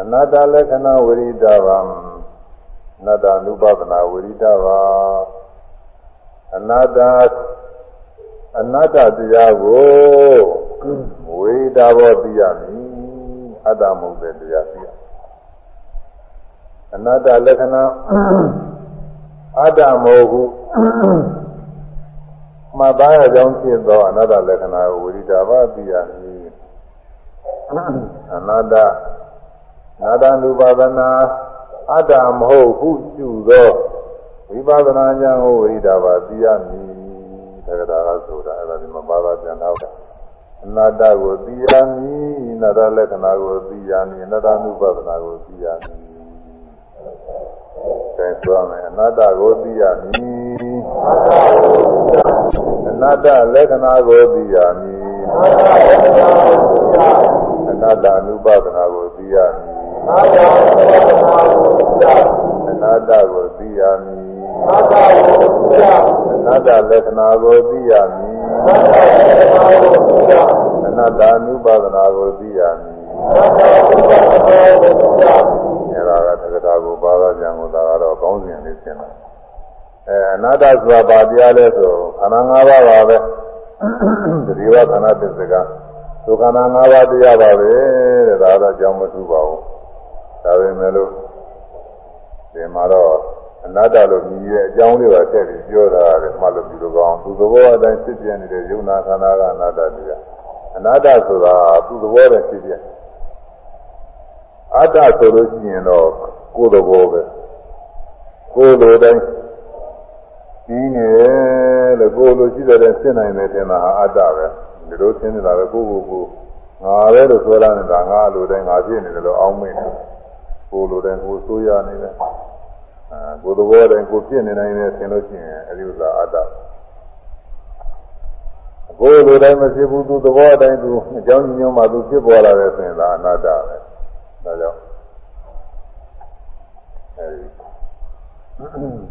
S1: အနတ္တလက္ခဏာဝိရိဒဗံအနတ္တ ानु ပဒနာဝိရိဒဗာ အနာတ္တအနာတ္တတရားကိုဝိဒါဘောသိရမည်အတ္တမဟုတ်တဲ့တရားသိရအနာတ္တလက္ခဏာအတ္တမဟုတ်ဘူးမှတ်သားရကြောင်းဖြစ်သောအနာတ္တလက္ခဏာကိုဝိဒါဘောသိရမည်အနာတ္တနာတ္တ ानु ပါဒနာအတ္တမဟုတ်ဟုကျူသော ဝိပဿနာဉာဏ်ကိုဝိဒါပါသိရမည်သက္ကတာကဆိုတာအဲ့ဒါဒီမှာပါပါပြန်တော့အနာတ္တကိုသိရမည်အနာတ္တလက္ခဏာကိုသိရမည်အနာတ္တနုပဒနာကိုသိရမည်အဲဆိုမယ်အနာတ္တကိုသိရမည်အနာတ္တလက္ခဏာကိုသိရမည်အနာတ္တနုပဒနာကိုသိရမည်အနာတ္တကိုသိရမည် အနာတ္တလက္ခဏာကိုသိရမည်တ္တ ानु ပါဒနာကိုသိရမည်
S2: အနတ္တဥပဒနာကိုသိရမည်
S1: အဲဒါကသက္ကတာကိုပါဒပြန်ကိုဒါကတော့ကောင်းစဉ်လေးရှင်းတာအဲအနာတ္တဆိုတာဘာတရားလဲဆိုခန္ဓာ၅ပါးပါပဲတတိယခန္ဓာသစ္စကဒုက္ခနာ၅ပါးတရားပါပဲတဲ့ဒါတော့ကြောင်းမထူပါဘူးဒါပေမဲ့လို့ဒီမှာတော့ အနတ္တလို့မြည်ရဲ့အကြောင်းလေးပါထည့်ပြီးပြောတာလေမှတ်လို့ပြီးတော့ကောင်းသူသဘောအတိုင်းဖြစ်ပြနေတဲ့ယုံနာခန္ဓာကအနတ္တတရားအနတ္တဆိုတာသူသဘောနဲ့ဖြစ်ပြအတ္တဆိုလို့ရှိရင်တော့ကိုယ်သဘောပဲကိုယ်လိုတိုင်းကြီးနေလို့ကိုယ်လိုရှိတဲ့ဖြစ်နိုင်တယ်တင်တာဟာအတ္တပဲဒီလိုသင်နေတာပဲကိုယ့်ကိုယ်ကိုငါပဲလို့ဆိုလာနေတာငါလိုတိုင်းငါဖြစ်နေတယ်လို့အောင်းမိနေကိုယ်လိုတိုင်းကိုယ်ဆိုးရနေတယ်အာ ကိုယ်သဘောတိုင်းကိုယ်ဖြစ်နေနိုင်တယ်သင်လို့ရှိရင်အဲဒီဥစ္စာအတ္တကိုယ်လိုတိုင်းမဖြစ်ဘူးသူသဘောတိုင်းသူအကြောင်းညွှန်မှသူဖြစ်ပေါ်လာတယ်ဆိုရင်ဒါအနတ္တပဲဒါကြောင့်အဲဒီ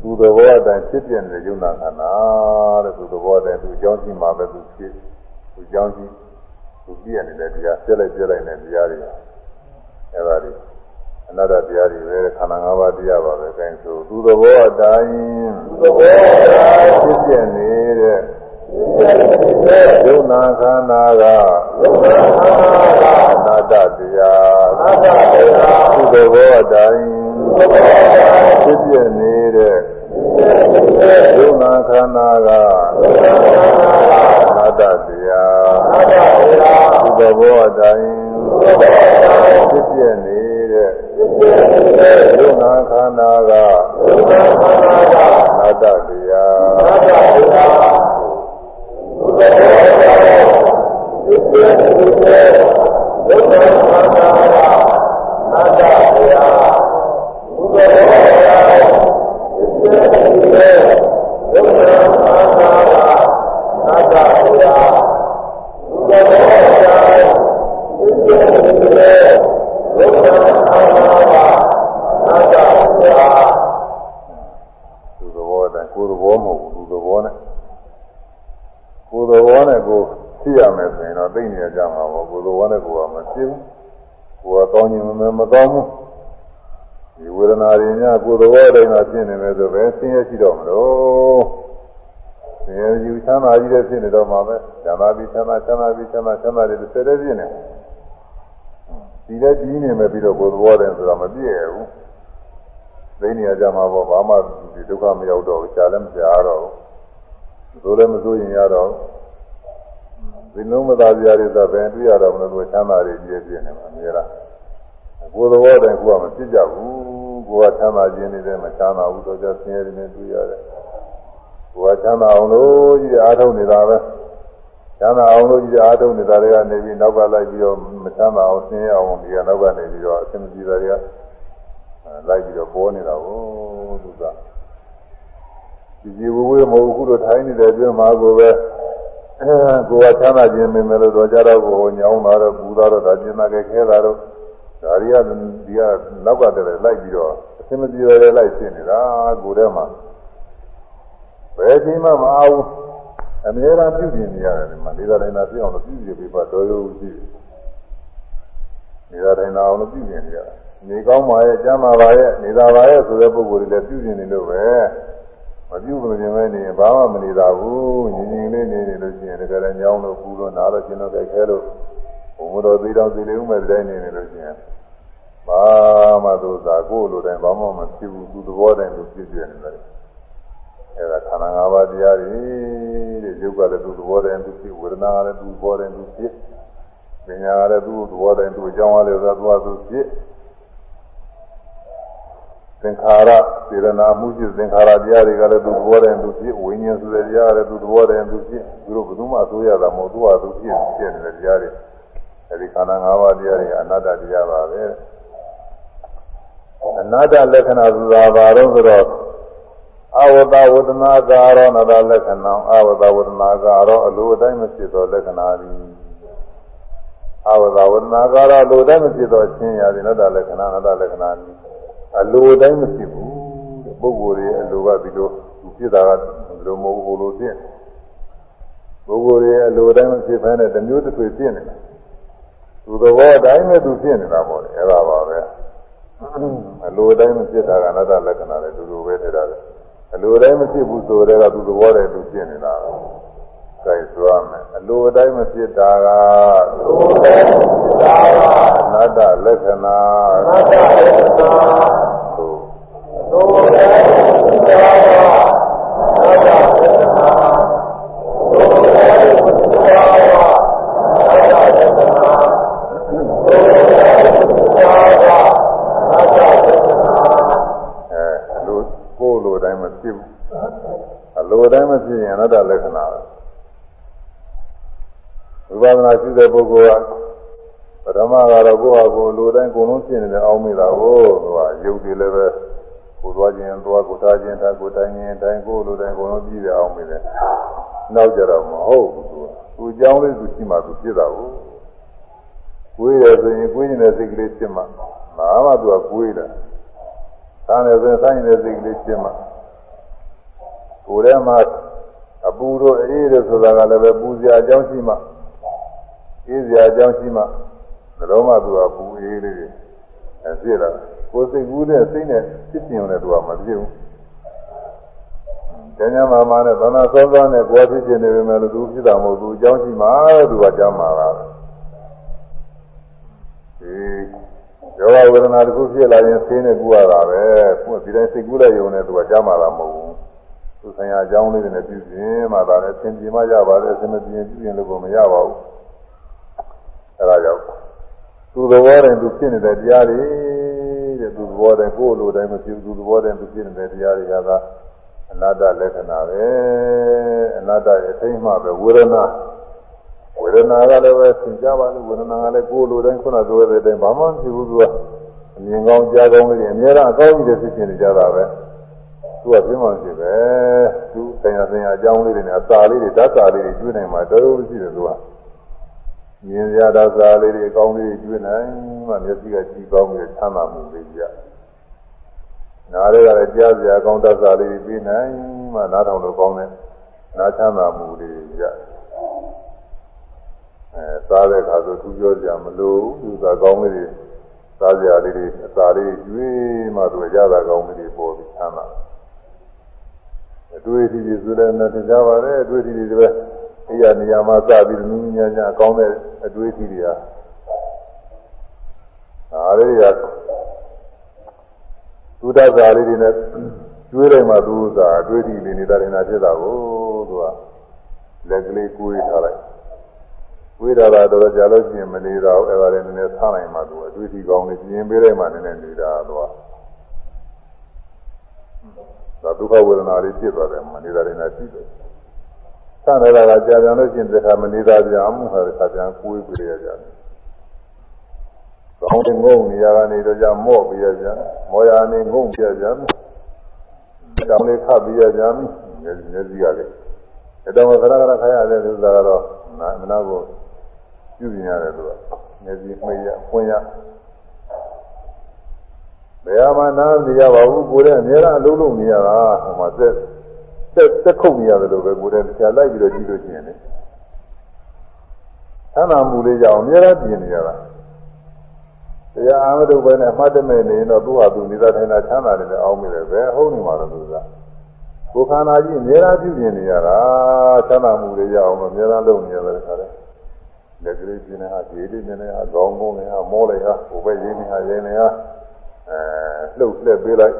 S1: သူသဘောအတိုင်းဖြစ်ပြနေတဲ့ယုံနာခန္ဓာတဲ့သူသဘောအတိုင်းသူအကြောင်းရှိမှပဲသူဖြစ်သူအကြောင်းရှိသူပြည့်နေတဲ့တရားပြည့်လိုက်ပြည့်လိုက်တဲ့တရားတွေအဲဒါတွေ အနတ္တတရားတွေပဲခန္ဓာ၅ပါးတရားပါပဲအဲဒါဆိုသူသဘောအတိုင်း
S2: သဘောတရား
S1: ဖြစ်ပြနေတဲ့
S2: သိရမည်
S1: ယုံနာခန္ဓာက
S2: ယုံနာခန္ဓာက
S1: အနတ္တတရား
S2: အနတ္တတရား
S1: သူသဘောအတိုင်း
S2: သဘောတရား
S1: ဖြစ်ပြနေတဲ့
S2: သိရမည်
S1: ယုံနာခန္ဓာက
S2: ယုံနာခန္ဓာက
S1: အနတ္တတရား
S2: အနတ္တတရား
S1: သူသဘောအတိုင်း
S2: သဘောတရား
S1: ဖြစ်ပြနေ တဲ့
S2: သိရမည်
S1: ယုံနာခန္ဓာက
S2: ယုံနာခန္ဓာက
S1: အနတ္တတရား
S2: အနတ္တတရားသဘောတရားသိရမည်ယုံနာခန္ဓာကအနတ္တတရားသဘောတရားသိရမည်ယုံနာခန္ဓာကအနတ္တတရားသဘောတရားသိရ မည်ယုံနာခန္ဓာကအနတ္တတရား
S1: သူသဘောအတိုင်းကိုယ်သဘောမဟုတ်ဘူးသူသဘောနဲ့ကိုယ်သဘောနဲ့ကိုယ်သိရမယ်ဆိုရင်တော့သိနေကြမှာပေါ့ကိုယ်သဘောနဲ့ကိုယ်ကမသိဘူးကိုယ်ကကောင်းခြင်းမမဲမကောင်းဘူးဒီဝေဒနာတွေများကိုယ်သဘောအတိုင်းသာဖြစ်နေမယ်ဆိုပဲဆင်းရဲရှိတော့မလို့ဆင်းရဲယူချမ်းသာကြီးတဲ့ဖြစ်နေတော့မှာပဲဇာနာပြီးချမ်းသာချမ်းသာပြီးချမ်းသာချမ်းသာတွေတစ်ဆက်တည်းဖြစ်နေ ဒီလည်းကြီးနေမယ်ပြီးတော့ကိုယ်သဘောတည်းဆိုတာမပြည့်ရဘူးသိနေကြမှာပေါ့ဘာမှဒီဒုက္ခမရောက်တော့ဘူးရှားလည်းမရှားတော့ဘူးသိုးလည်းမစိုးရင်ရတော့ဒီလုံးမသားကြရတဲ့ပဲတွေ့ရတော့မလို့ချမ်းသာတွေကြီးပြည့်နေမှာအများလားကိုယ်သဘောတည်းကိုယ်ကမဖြစ်ကြဘူးကိုယ်ကချမ်းသာခြင်းနေတယ်မချမ်းသာဘူးတော့ကြဆင်းရဲနေတွေ့ရတယ်ကိုယ်ကချမ်းသာအောင်လို့ကြီးအားထုတ်နေတာပဲ ချမ်းသာအောင်လို့ကြီးအားထုတ်နေတာတွေကနေပြီးနောက်ကလိုက်ပြီးတော့မချမ်းသာအောင်ဆင်းရဲအောင်ဒီကနောက်ကနေပြီးတော့အဆင်မပြေတာတွေကလိုက်ပြီးတော့ပေါ်နေတာကိုသူကဒီဒီဝဝေမဟုတ်ခုတော့ထိုင်းနေတဲ့အတွင်းမှာကိုပဲအဲကိုယ်ကချမ်းသာခြင်းမင်းမယ်လို့တော့ကြတော့ကိုညောင်းတာတော့ပူတာတော့ဒါကျင်တာကခဲတာတော့ဒါတွေကဒီကနောက်ကတည်းကလိုက်ပြီးတော့အဆင်မပြေရတဲ့လိုက်ဖြစ်နေတာကိုယ်ထဲမှာဘယ်ချိန်မှမအောင် အများအားပြုပြင်နေရတယ်ဒီမှာလေးသာတိုင်းသာပြအောင်လို့ပြုပြင်ပြီးပါတော်ရုံရှိတယ်လေးသာတိုင်းသာအောင်လို့ပြုပြင်နေရတယ်နေကောင်းပါရဲ့ကျမ်းပါပါရဲ့နေသာပါရဲ့ဆိုတဲ့ပုဂ္ဂိုလ်တွေလည်းပြုပြင်နေလို့ပဲမပြုမပြင်မဲနေရင်ဘာမှမနေတာဘူးညီညီလေးနေနေလို့ရှိရင်တကယ်လည်းညောင်းလို့ပူလို့နားလို့ကျင်လို့ကြိုက်ခဲလို့ဘုံမတော်သေးတော့သေးလေးဥမဲ့တိုင်းနေနေလို့ရှိရင်ဘာမှသူသာကိုယ်လိုတိုင်းဘာမှမဖြစ်ဘူးသူသဘောတိုင်းသူဖြစ်ပြနေတယ် အဲဒါခန္ဓာ၅ပါးတရားတွေတဲ့ယုတ်ကလည်းသူသဘောတိုင်းသူဖြစ်ဝေဒနာကလည်းသူသဘောတိုင်းသူဖြစ်ပညာကလည်းသူသဘောတိုင်းသူအကြောင်းအားလည်းသူကသူဖြစ်သင်္ခါရစေရနာမှုဖြစ်သင်္ခါရတရားတွေကလည်းသူသဘောတိုင်းသူဖြစ်ဝိညာဉ်ဆိုတဲ့တရားကလည်းသူသဘောတိုင်းသူဖြစ်သူတို့ဘယ်သူမှအစိုးရတာမဟုတ်သူ့ဟာသူဖြစ်ဖြစ်နေတဲ့တရားတွေအဲဒီခန္ဓာ၅ပါးတရားတွေအနတ္တတရားပါပဲအနတ္တလက္ခဏာဆိုတာဘာလို့ဆိုတော့ အဝတဝဒနာကာရောနတလက္ခဏာအဝတဝဒနာကာရောအလိုအတိုင်းမဖြစ်သောလက္ခဏာသည်အဝတဝဒနာကာရောအလိုတိုင်းမဖြစ်သောချင်းရာသည်နတလက္ခဏာနတလက္ခဏာသည်အလိုတိုင်းမဖြစ်ဘူးတဲ့ပုဂ္ဂိုလ်ရဲ့အလိုကဒီလိုသူဖြစ်တာကဒီလိုမဟုတ်ဘူးလိုဖြစ်ပုဂ္ဂိုလ်ရဲ့အလိုတိုင်းမဖြစ်ဘဲနဲ့တမျိုးတစ်ထွေဖြစ်နေတာသူသဘောအတိုင်းပဲသူဖြစ်နေတာပေါ့လေအဲ့ဒါပါပဲအလိုတိုင်းမဖြစ်တာကအနတ္တလက္ခဏာနဲ့တူတူပဲထင်တာလေ အလိုတိုင်းမဖြစ်ဘူးဆိုတဲ့ကသူသဘောတည်းသူဖြစ်နေတာကဲဆိုရမယ်အလိုတိုင်းမဖြစ်တာက
S2: အ
S1: နတ္တလက္ခဏာ
S2: အနတ္တလက္ခဏာသို့တိုင်းဖြစ်တာကအနတ္တလက္ခဏာသို့တိုင်းဖြစ်တာကအနတ္တလက္ခဏာ
S1: ဖြစ်ဘူးအလို တိုင်းမဖြစ်ရင်အနတ္တလက္ခဏာပဲဝိပဿနာရှိတဲ့ပုဂ္ဂိုလ်ကပထမကတော့ကိုယ့်ဟာကိုယ်လိုတိုင်းကိုယ်လုံးဖြစ်နေတယ်အောင်းမိတာကိုသူကယုတ်တယ်လည်းပဲကိုယ်သွားခြင်းသွားကိုထားခြင်းထားကိုတိုင်းခြင်းတိုင်းကိုယ်လိုတိုင်းကိုယ်လုံးကြည့်တယ်အောင်းမိတယ်နောက်ကြတော့မဟုတ်ဘူးသူကသူအကြောင်းလေးသူရှိမှသူဖြစ်တာကိုကိုယ်ရဆိုရင်ကိုယ်ရင်တဲ့စိတ်ကလေးဖြစ်မှဘာမှသူကကိုယ်တာသာနေဆိုရင်ဆိုင်နေတဲ့စိတ်ကလေးဖြစ်မှ ကိုယ်ထဲမှာအပူတို့အေးတို့ဆိုတာကလည်းပဲပူစရာအကြောင်းရှိမှအေးစရာအကြောင်းရှိမှဘယ်တော့မှသူကပူအေးလေးတွေအဖြစ်လာကိုယ်စိတ်ကူးနဲ့စိတ်နဲ့ဖြစ်ပြင်းတယ်သူကမဖြစ်ဘူးကျန်ကျမ်းမာမာနဲ့သနာစောစောနဲ့ကိုယ်ဖြစ်ပြနေပေမဲ့လို့သူဖြစ်တာမဟုတ်ဘူးအကြောင်းရှိမှသူကကြားမှာလားဒီယောဂဝေဒနာတစ်ခုဖြစ်လာရင်ဆင်းနေကူရတာပဲကိုယ်ဒီတိုင်းစိတ်ကူးလိုက်ရုံနဲ့သူကကြားမှာလားမဟုတ်ဘူး သူဆိုင်ရာအကြောင်းလေးတွေနဲ့ပြုပြင်မှသာလည်းသင်ပြမရပါတယ်သင်မပြင်းပြုပြင်လို့ကိုမရပါဘူးအဲဒါကြောင့်သူသဘောတိုင်းသူဖြစ်နေတဲ့တရားတွေတဲ့သူသဘောတိုင်းကိုယ်လိုတိုင်းမဖြစ်ဘူးသူသဘောတိုင်းသူဖြစ်နေတဲ့တရားတွေကသာအနာတ္တလက္ခဏာပဲအနာတ္တရဲ့အထိမ်းမှပဲဝေဒနာဝေဒနာကလည်းပဲသင်ကြပါလို့ဝေဒနာကလည်းကိုယ်လိုတိုင်းခုနပြောတဲ့အတိုင်းဘာမှမဖြစ်ဘူးသူကအမြင်ကောင်းကြားကောင်းလေးတွေအများအားအကောင်းကြီးတွေဖြစ်နေကြတာပဲ သူကပြင်းမှရှိပဲသူဆင်ရဆင်ရအကြောင်းလေးတွေနဲ့အစာလေးတွေဓာတ်စာလေးတွေကျွေးနိုင်မှာတော်တော်ရှိတယ်သူကမြင်ရတာစာလေးတွေအကောင်းလေးတွေကျွေးနိုင်မှမျက်စိကကြည့်ကောင်းပြီးချမ်းသာမှုလေးကြနားတွေကလည်းကြားစရာကောင်းဓာတ်စာလေးတွေပြီးနိုင်မှနားထောင်လို့ကောင်းတဲ့နားချမ်းသာမှုလေးကြအဲစားတဲ့အခါဆိုသူပြောကြမလို့သူကကောင်းလေးတွေစားစရာလေးတွေအစာလေးကျွေးမှသူရတာကောင်းလေးတွေပေါ်ပြီးချမ်းသာတယ် အတွေ့အထိတွေဆိုလည်းနဲ့ကြားပါတယ်အတွေ့အထိတွေပဲအိယာနေရာမှာစပြီးနူးနူးညံ့ညံ့အကောင်းတဲ့အတွေ့အထိတွေဟာဒါလေးတွေကသုဒ္ဓဇာလေးတွေနဲ့ကျွေးလိုက်မှသူသာအတွေ့အထိတွေနေတာနေတာဖြစ်တာကိုသူကလက်ကလေးကိုွေးထားလိုက်ဝိဒါရတော့ကြာလို့ရှိရင်မနေတော့အဲ့ဒါလည်းနည်းနည်းထားနိုင်မှသူအတွေ့အထိကောင်းနေပြင်ပေးလိုက်မှနည်းနည်းနေတာတော့ ဒါဒုက္ခဝေဒနာလေးဖြစ်သွားတယ်မနေတာတွေနဲ့ရှိတယ်။ဆန္ဒလာကကြာပြန်လို့ရှိရင်တခါမနေတာပြန်မှုဟာတခါပြန်ကိုယ်ပြရကြတယ်။ကောင်းတဲ့ငုံနေရာကနေတော့ကြမော့ပြရကြ။မောရနေငုံပြရကြ။တောင်းလေးခတ်ပြရကြ။မျက်မျက်စိကလည်းအတော်ခရခရခရရတဲ့သူကတော့မနာကိုပြုပြင်ရတယ်သူကမျက်စိမှိတ်ရဖွင့်ရဘ ယ်ဟာမှနားမရပါဘူးကိုယ်နဲ့အများအားအလုံးလုံးနေရတာဟိုမှာသက်သက်သက်ခုတ်နေရတယ်လို့ပဲကိုယ်နဲ့တရားလိုက်ပြီးတော့ကြည့်လို့ရှိရင်လေသမ်းသာမှုလေးကြောင့်အများအားပြင်နေရတာတရားအာမတုပဲနဲ့အမှတ်တမဲ့နေရင်တော့သူ့ဟာသူနေတာထိုင်တာချမ်းသာတယ်လည်းအောင်းမိတယ်ပဲဟုတ်နေမှာတော့သူကကိုယ်ခန္ဓာကြီးအများအားပြုပြင်နေရတာချမ်းသာမှုလေးရအောင်အများအားလုပ်နေရတယ်ခါတယ်လက်ကလေးပြင်းနေတာဒီလေးနေနေတာခေါင်းကုန်းနေတာမောလိုက်ဟာဟိုဘက်ရင်းနေတာရင်းနေတာ အဲလှုပ်လှက်ပေးလိုက်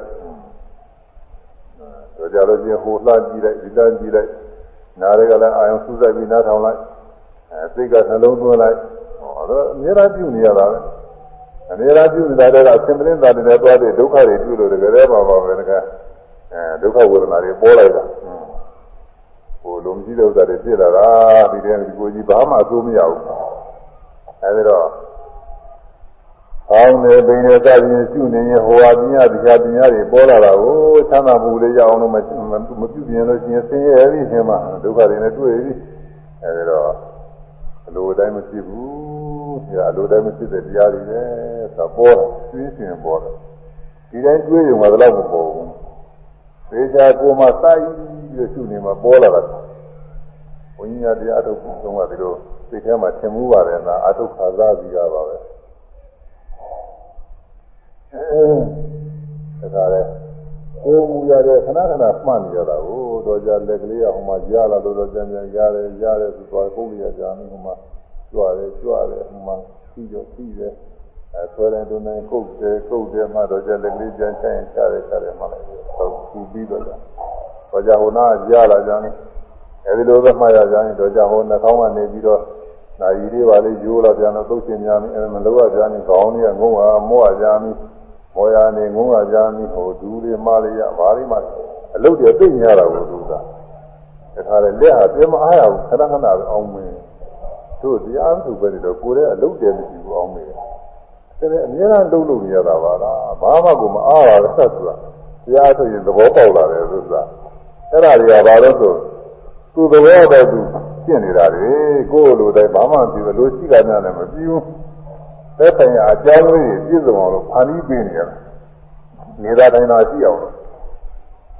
S1: ဆိုကြလို့ချင်းဟိုလှကြည့်လိုက်ဒီလှကြည့်လိုက်နားတွေကလည်းအာယုံစူးစိုက်ပြီးနားထောင်လိုက်အဲစိတ်ကနှလုံးသွင်းလိုက်ဟောတော့အများအားပြုနေရတာပဲအများအားပြုနေတာတော့အစင်ပလင်းသားတွေနဲ့တွားတဲ့ဒုက္ခတွေပြုလို့တကယ်လည်းပါပါပဲတကယ်အဲဒုက္ခဝေဒနာတွေပေါ်လိုက်တာဟိုလုံးကြီးတဲ့ဥစ္စာတွေဖြစ်လာတာဒီတည်းဒီကိုကြီးဘာမှအဆိုးမရဘူးအဲဒီတော့ အောင်းနေပိန်နေစသည်ရှုနေရင်ဟိုဟာပညာတရားပညာတွေပေါ်လာတာကိုချမ်းသာမှုလေးရအောင်လို့မမပြုပြင်လို့ရှိရင်ဆင်းရဲပြီရှင်မဒုက္ခတွေနဲ့တွေ့ပြီအဲဒီတော့အလိုတိုင်းမဖြစ်ဘူးဆရာအလိုတိုင်းမဖြစ်တဲ့တရားတွေပဲသာပေါ်တာသိရှင်ပေါ်တာဒီတိုင်းတွေးရုံကတော့မပေါ်ဘူးသေချာကိုယ်မှာစိုက်ပြီးရှုနေမှာပေါ်လာတာဘုန်းကြီးများတရားထုတ်ပြီးဆုံးကဒီလိုစိတ်ထဲမှာထင်မှုပါတယ်လားအထုတ်ခါစားပြီးရပါပဲ အဲဒါလည်းကိုယ်မူရတဲ့ခဏခဏမှတ်နေရတာကိုတော့ကြလက်ကလေးကဟိုမှာရလာလို့တော့ကြံကြံရတယ်ရတယ်ဆိုတော့ကိုယ်ရကြမ်းဟိုမှာကြွတယ်ကြွတယ်ဟိုမှာပြီးတော့ပြီးတယ်အဲဆွဲတယ်တွန်းတယ်ကုတ်တယ်ကုတ်တယ်မှတော့ကြလက်ကလေးကြမ်းချရင်ချတယ်ချတယ်မှလည်းဟုတ်ပြီးပြီးတော့ကြတော့ကြဟိုနာရလာကြတယ်အဲဒီလိုပဲမှတ်ရကြရင်တော့ကြဟိုနှာခေါင်းကနေပြီးတော့နာရီလေးပါလေးရိုးလာပြန်တော့သုတ်ရှင်များမင်းအဲမလို့ရကြရင်ခေါင်းလေးကငုံဟာမောရကြမင်း မောရနေငုံရကြမင်းဟိုဒူးလေးမလေးရဘာလေးမှအလုတ်တွေသိနေရတာကိုသူကဒါခါလေလက်ဟာပြမအားရဘူးခဏခဏအောင်မင်းတို့တရားသူပဲနေတော့ကိုယ်ရဲ့အလုတ်တွေမရှိဘူးအောင်မင်းဒါပေမဲ့အများအားလုံးလို့နေရတာပါလားဘာမှကိုမအားရဘူးဆက်ဆိုတာတရားဆိုရင်သဘောပေါက်လာတယ်ဆိုတာအဲ့ဒါတွေကဘာလို့ဆိုသူ့သဘောတည်းသူရှင်းနေတာလေကိုယ်လိုတိုင်းဘာမှမပြီးဘူးလို့ရှိတာများလည်းမပြီးဘူး သက်ဆိုင်ရာအကြောင်းလေးပြည့်စုံအောင်လို့ဖန်ပြီးပေးနေရတယ်နေတာတိုင်းသာရှိအောင်လို့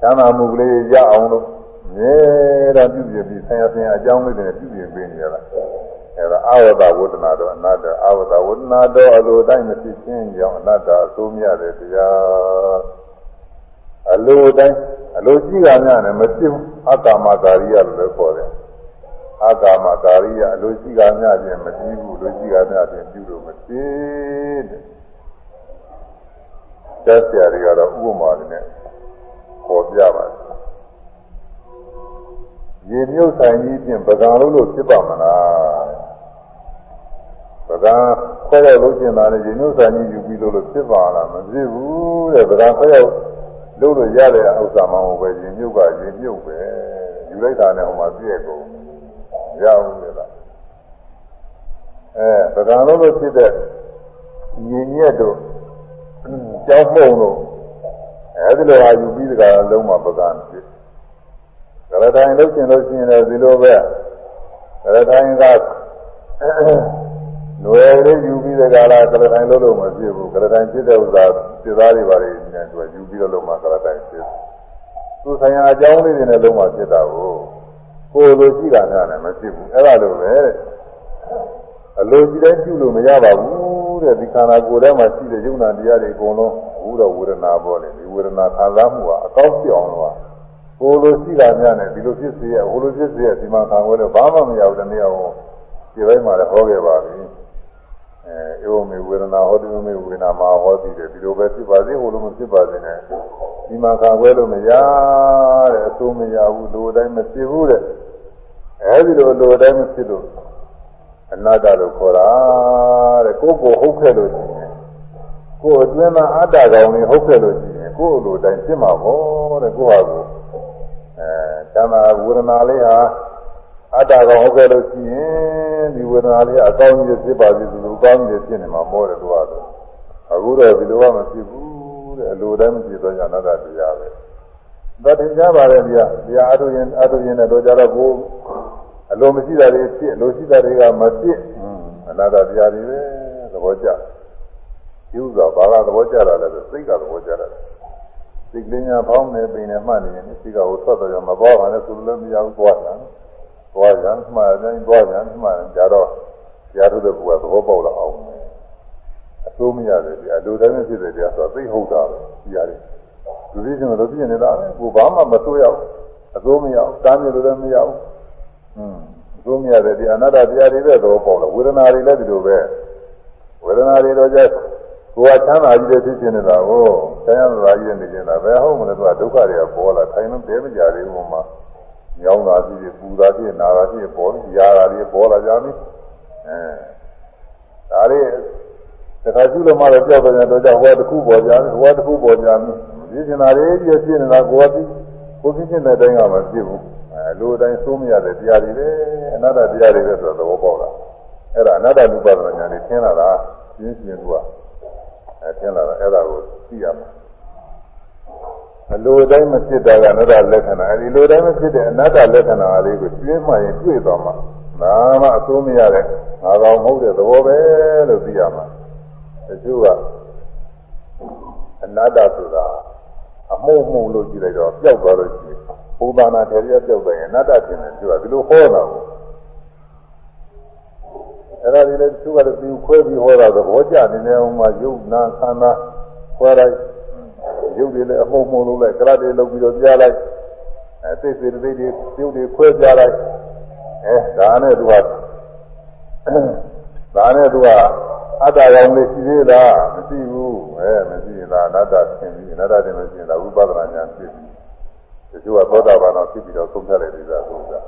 S1: သံသာမှုကလေးရအောင်လို့နဲတော့ပြုပြပြီးဆင်ရဆင်ရအကြောင်းလေးတွေပြုပြပေးနေရတာအဲဒါအာဝတဝဒနာတော့အနတ္တအာဝတဝဒနာတော့အလိုတိုင်းမဖြစ်ချင်းကြောင့်အနတ္တအဆိုးမြတဲ့တရားအလိုတိုင်းအလိုရှိတာများနဲ့မဖြစ်ဘူးအတ္တမကာရိယလို့လည်းခေါ်တယ် အကာမကာရိယလူရှိကများခြင်းမကြည့်ဘူးလူရှိကများခြင်းပြုလို့မဖြစ်တဲ့သက်ဆရာတွေကတော့ဥပမာတွေနဲ့ပေါ်ပြပါတယ်ရေမြုပ်ဆိုင်ကြီးဖြင့်ပကံလို့လို့ဖြစ်ပါမလားပကံခွဲရောက်လို့ကျင်တာနဲ့ရေမြုပ်ဆိုင်ကြီးယူပြီးလို့လို့ဖြစ်ပါလားမဖြစ်ဘူးတဲ့ပကံခွဲရောက်လို့လို့ရတဲ့ဥစ္စာမှမဟုတ်ပဲရေမြုပ်ကရေမြုပ်ပဲယူလိုက်တာနဲ့ဟိုမှာပြည့်ကုန် ရဘူးလေလားအဲပကံလုံးလို့ဖြစ်တဲ့ညီညက်တို့ကြောင်းမှုံတို့အဲဒီလိုအာယူပြီးတကလုံးမှာပကံဖြစ်ကရတိုင်းလို့ရှင်လို့ရှင်တယ်ဒီလိုပဲကရတိုင်းကလွယ်လေးယူပြီးတကလားကရတိုင်းလို့လို့မဖြစ်ဘူးကရတိုင်းဖြစ်တဲ့ဥစ္စာစိသားတွေပါလေနဲ့သူယူပြီးတော့လုံးမှာကရတိုင်းဖြစ်သူဆိုင်ရာအကြောင်းလေးတွေနဲ့လုံးမှာဖြစ်တာကို ကိုယ်လိုရှိတာများလည်းမဖြစ်ဘူးအဲ့ဒါလိုပဲအလိုရှိတဲ့ပြုလို့မရပါဘူးတဲ့ဒီခန္ဓာကိုယ်ထဲမှာရှိတဲ့ယုံနာတရားတွေအကုန်လုံးဘူးတော့ဝေဒနာပေါ်တယ်ဒီဝေဒနာခံစားမှုကအကောက်ပြောင်းတော့ကိုယ်လိုရှိတာများနဲ့ဒီလိုဖြစ်စေရဟိုလိုဖြစ်စေရဒီမှာခံွယ်လို့ဘာမှမရဘူးတနည်းအောင်ဒီဘက်မှာလည်းဟောခဲ့ပါပြီ အဲဧဝမေဝေဒနာဟောတိမေဝေဒနာမှာဟောတည်တယ်ဒီလိုပဲဖြစ်ပါစေဟိုလိုမဖြစ်ပါစေနဲ့ဒီမှာခံွယ်လို့မရတဲ့အဆိုးမရဘူးလိုတိုင်းမဖြစ်ဘူးတဲ့အဲဒီလိုလိုတိုင်းမဖြစ်လို့အနာတ္တလို့ခေါ်တာတဲ့ကိုယ်ကိုဟုတ်ခဲ့လို့ရှိရင်ကိုယ်အတွင်းမှာအတ္တကောင်လေးဟုတ်ခဲ့လို့ရှိရင်ကိုယ်လိုတိုင်းဖြစ်မှာပေါ့တဲ့ကိုယ်ဟာကိုအဲတမ္မာဝေဒနာလေးဟာအတ္တကောင်ဟုတ်ခဲ့လို့ရှိရင်ဒီဝေဒနာလေးအကောင်းကြီးဖြစ်ပါစေလို့အ ကောင်းကြီးဖြစ်နေမှာမောတယ်သူကတော့အခုတော့ဒီလိုကမဖြစ်ဘူးတဲ့အလိုတိုင်းမဖြစ်တော့ညာနာတ္တတရားပဲဒါတင်ကြပါလေဗျာတရားအထုရင်အထုရင်လည်းတော့ကြတော့ကိုအလိုမရှိတာတွေဖြစ်အလိုရှိတာတွေကမဖြစ်အနာတ္တတရားတွေပဲသဘောကျယူစွာဘာသာသဘောကျတာလဲစိတ်ကသဘောကျတာစိတ်ကလေးညာဖောင်းနေပင်နေမှတ်နေရင်စိတ်ကဟိုထွက်တော့မပေါ်ပါနဲ့ဆိုလို့မရဘူးသွားတာသွားကြမ်းမှန်တယ်သွားကြမ်းမှန်ကြတော့ တရားထုတ်တဲ့ဘုရားသဘောပေါက်လာအောင်အစိုးမရတယ်ဒီအလိုတိုင်းဖြစ်တဲ့တရားဆိုသိဟုတ်တာပဲဒီရတယ်လူကြီးချင်းလိုပြင်းနေတာပဲကိုဘာမှမဆိုးရဘူးအစိုးမရဘူးတားမြလို့လည်းမရဘူးอืมအစိုးမရတဲ့ဒီအနာတ္တတရားတွေပဲသဘောပေါက်လာဝေဒနာတွေလည်းဒီလိုပဲဝေဒနာတွေတော့ကျကိုယ်ကချမ်းသာကြီးတဲ့ဖြစ်ဖြစ်နေတာကိုဆင်းရဲသာကြီးတဲ့နေနေတာဘယ်ဟုတ်မလဲသူကဒုက္ခတွေကပေါ်လာခိုင်းလို့တဲမကြသေးဘူးမှာညောင်းတာဖြစ်ဖြစ်ပူတာဖြစ်ဖြစ်နာတာဖြစ်ဖြစ်ပေါ်ပြီးရာတာတွေပေါ်လာကြပြီ အဲဒါတွေတခါကျလို့မှတော့ကြောက်တဲ့တော့ကြောက်ဟောတစ်ခုပေါ်ကြတယ်ဟောတစ်ခုပေါ်ကြပြီဒီကျင်တာတွေကြီးဖြစ်နေတာကိုယ်ကကိုယ်ဖြစ်တဲ့တိုင်းကမဖြစ်ဘူးအဲလိုတိုင်းသိုးမရတဲ့တရားတွေပဲအနတ္တတရားတွေပဲဆိုတော့သဘောပေါက်တာအဲ့ဒါအနတ္တလူပဒနာညာနဲ့သင်လာတာပြင်းပြင်းကအဲသင်လာတာအဲ့ဒါကိုသိရမှာအလိုတိုင်းမဖြစ်တာကအနတ္တလက္ခဏာအဲဒီလိုတိုင်းမဖြစ်တဲ့အနတ္တလက္ခဏာလေးကိုကျွေးမှရင်တွေ့သွားမှာ ဒါမှအဆိုးမရတဲ့ငါကောင်မဟုတ်တဲ့သဘောပဲလို့သိရမှာတချို့ကအနတ္တဆိုတာအမှုမှုလို့ကြည့်လိုက်တော့ပျောက်သွားလို့ရှိရင်ဘုဒ္ဓနာထေရပျောက်တယ်အနတ္တထင်တယ်သူကဒီလိုဟောတာကိုအဲ့ဒါဒီလည်းသူကလည်းသူခွဲပြီးဟောတာသဘောကျနေနေအောင်မှယုတ်နာခန္ဓာခွဲလိုက်ယုတ်တွေလည်းအမှုံမှုံလုပ်လိုက်ကလတ်တွေလုပ်ပြီးတော့ပြလိုက်အဲသိစေတိတွေပြုတ်တွေခွဲပြလိုက် အဲဒါနဲ့သူကဒါနဲ့သူကအတ္တရောင်လေးရှိသေးလားမရှိဘူးအဲမရှိလားအနတ္တသင်ပြီးအနတ္တတင်လို့ရှိရင်ဒါဝိပဿနာဉာဏ်ဖြစ်ပြီးတချို့ကသောတာပန်တော့ဖြစ်ပြီးတော့သုံးဖြတ်လိုက်သေးတာဆိုတာ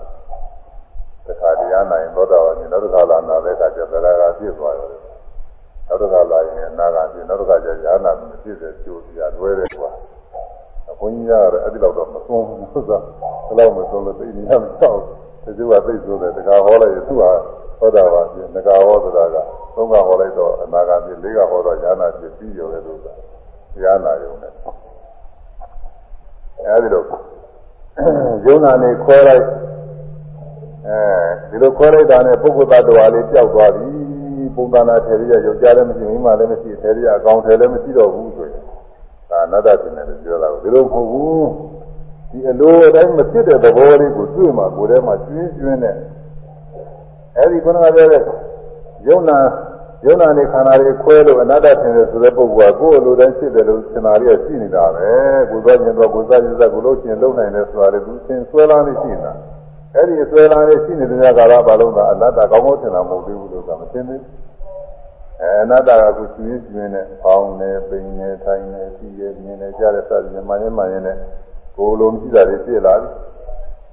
S1: တခါတရားနိုင်သောတာပန်နောက်တစ်ခါလာနာတဲ့အခါကျသရဂါဖြစ်သွားတယ်နောက်တစ်ခါလာရင်အနာဂါဖြစ်နောက်တစ်ခါကျညာနာမဖြစ်တဲ့ကျိုးတရားလွဲတယ်ကွာအခွင့်ကြီးရတယ်အဲ့ဒီလောက်တော့မဆုံးဘူးဆိုတာဘယ်လောက်မဆုံးလို့သိနေရမတော့တ ချို့ကသိဆိုတယ်တခါဟောလိုက်ရင်သူ့ဟာသောတာပန်ဖြစ်ငကာဟောဆိုတာကသုံးကဟောလိုက်တော့အနာဂါဖြစ်လေးကဟောတော့ညာနာဖြစ်ပြီးရောတယ်လို့ဆိုတာညာနာရုံနဲ့အဲဒီလိုယုံနာနေခွဲလိုက်အဲဒီလိုခွဲလိုက်တာနဲ့ပုဂ္ဂိုလ်သတ္တဝါလေးပျောက်သွားပြီပုံသဏ္ဍာန်ထေရယောက်ျားလည်းမရှိမိန်းမလည်းမရှိထေရအကောင်ထေလည်းမရှိတော့ဘူးဆိုရင်ဒါအနတ္တဖြစ်နေတယ်ပြောတာကိုဒီလိုမဟုတ်ဘူး ဒီအလိုအတိုင်းမဖြစ်တဲ့သဘောလေးကိုတွေ့မှကိုယ်ထဲမှာကျွင်းကျွင်းနဲ့အဲဒီခုနကပြောတဲ့ယုံနာယုံနာနေခန္ဓာတွေခွဲလို့အနတ္တထင်တယ်ဆိုတဲ့ပုဂ္ဂိုလ်ကကိုယ်အလိုတိုင်းဖြစ်တယ်လို့သင်္နာလေးကရှိနေတာပဲကိုယ်သွားခြင်းတော့ကိုယ်စားခြင်းစားကိုလို့ချင်းလုံနိုင်တယ်ဆိုတာလေသူသင်ဆွဲလာနေရှိနေတာအဲ့ဒီဆွဲလာနေရှိနေတဲ့ကာလဘာလို့လဲအနတ္တကောင်းကောင်းထင်တာမဟုတ်သေးဘူးလို့ကမသိသေးဘူးအဲအနတ္တကကိုကျွင်းကျွင်းနဲ့ပေါင်းနေပိန်နေထိုင်နေကြည့်ရမြင်နေကြတဲ့စသည်နဲ့မှန်ရင်မှန်ရင်နဲ့ ကိုယ်လိုမရှိတာတွေဖြစ်လာပြီ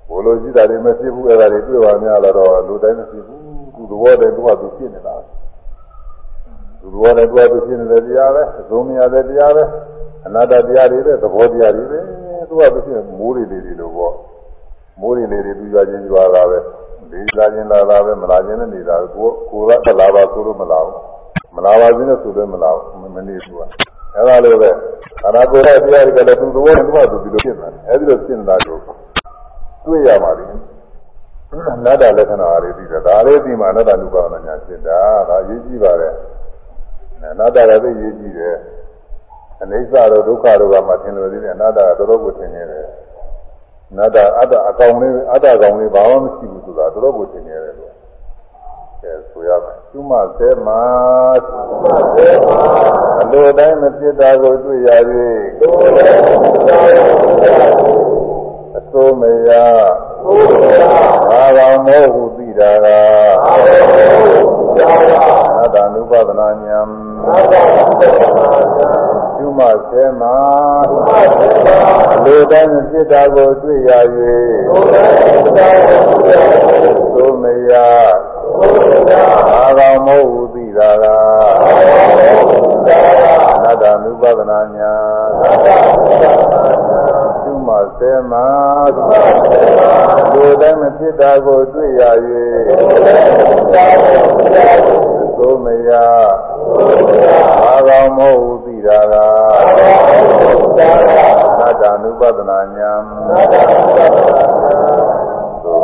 S1: ကိုယ်လိုရှိတာတွေမဖြစ်ဘူးအဲ့ဒါတွေတွေ့ပါများလာတော့လူတိုင်းမဖြစ်ဘူးသူသဘောတည်းသူကသူဖြစ်နေတာသူသဘောတည်းသူကသူဖြစ်နေတဲ့တရားပဲအဆုံးမရတဲ့တရားပဲအနတ္တတရားတွေပဲသဘောတရားတွေပဲသူကသူဖြစ်မိုးတွေတွေလိုပေါ့မိုးတွေလေးတွေသူရွာချင်းရွာတာပဲဒီလာချင်းလာတာပဲမလာချင်းနဲ့နေတာကိုကိုကလာပါဆိုလို့မလာဘူးမလာပါချင်းနဲ့ဆိုလည်းမလာဘူးမနေဘူးက အဲဒါလိုပဲအနာကိုယ်ရဲ့တရားတွေကလည်းသူသဘောနဲ့သူကသူဒီလိုဖြစ်နေတယ်အဲဒီလိုဖြစ်နေတာကိုတွေ့ရပါလိမ့်နတ္တလက္ခဏာတွေသိတယ်ဒါလေးဒီမှာအနတ္တနုပါဒနာညာဖြစ်တာဒါရေးကြည့်ပါလေအနတ္တကသိရေးကြည့်တယ်အနိစ္စတို့ဒုက္ခတို့ကမှသင်လို့သေးတယ်အနတ္တကတော်တော်ကိုသင်နေတယ်နတ္တအတ္တအကောင်လေးအတ္တကောင်လေးဘာမှမရှိဘူးဆိုတာတော်တော်ကိုသင်နေတယ်လို့အဲ ဆိုရမယ်သူမသဲမှာအလိုတိုင်းမဖြစ်တာကိုတွေ့ရ၍အစိုးမရဘာကောင်မောဟုသိတာကအတ္တနုပဒနာဉာဏ်သူမသဲမှာအလိုတိုင်းမဖြစ်တာကိုတွေ့ရ၍အစိုးမရ အာကောင်မောဟုသိတာကအနတ္တနုပဒနာညာသူမဆဲမှာလူတိုင်းမဖြစ်တာကိုတွေ့ရ၍သို့မရအာကောင်မောဟုသိတာကအနတ္တနုပဒနာညာသို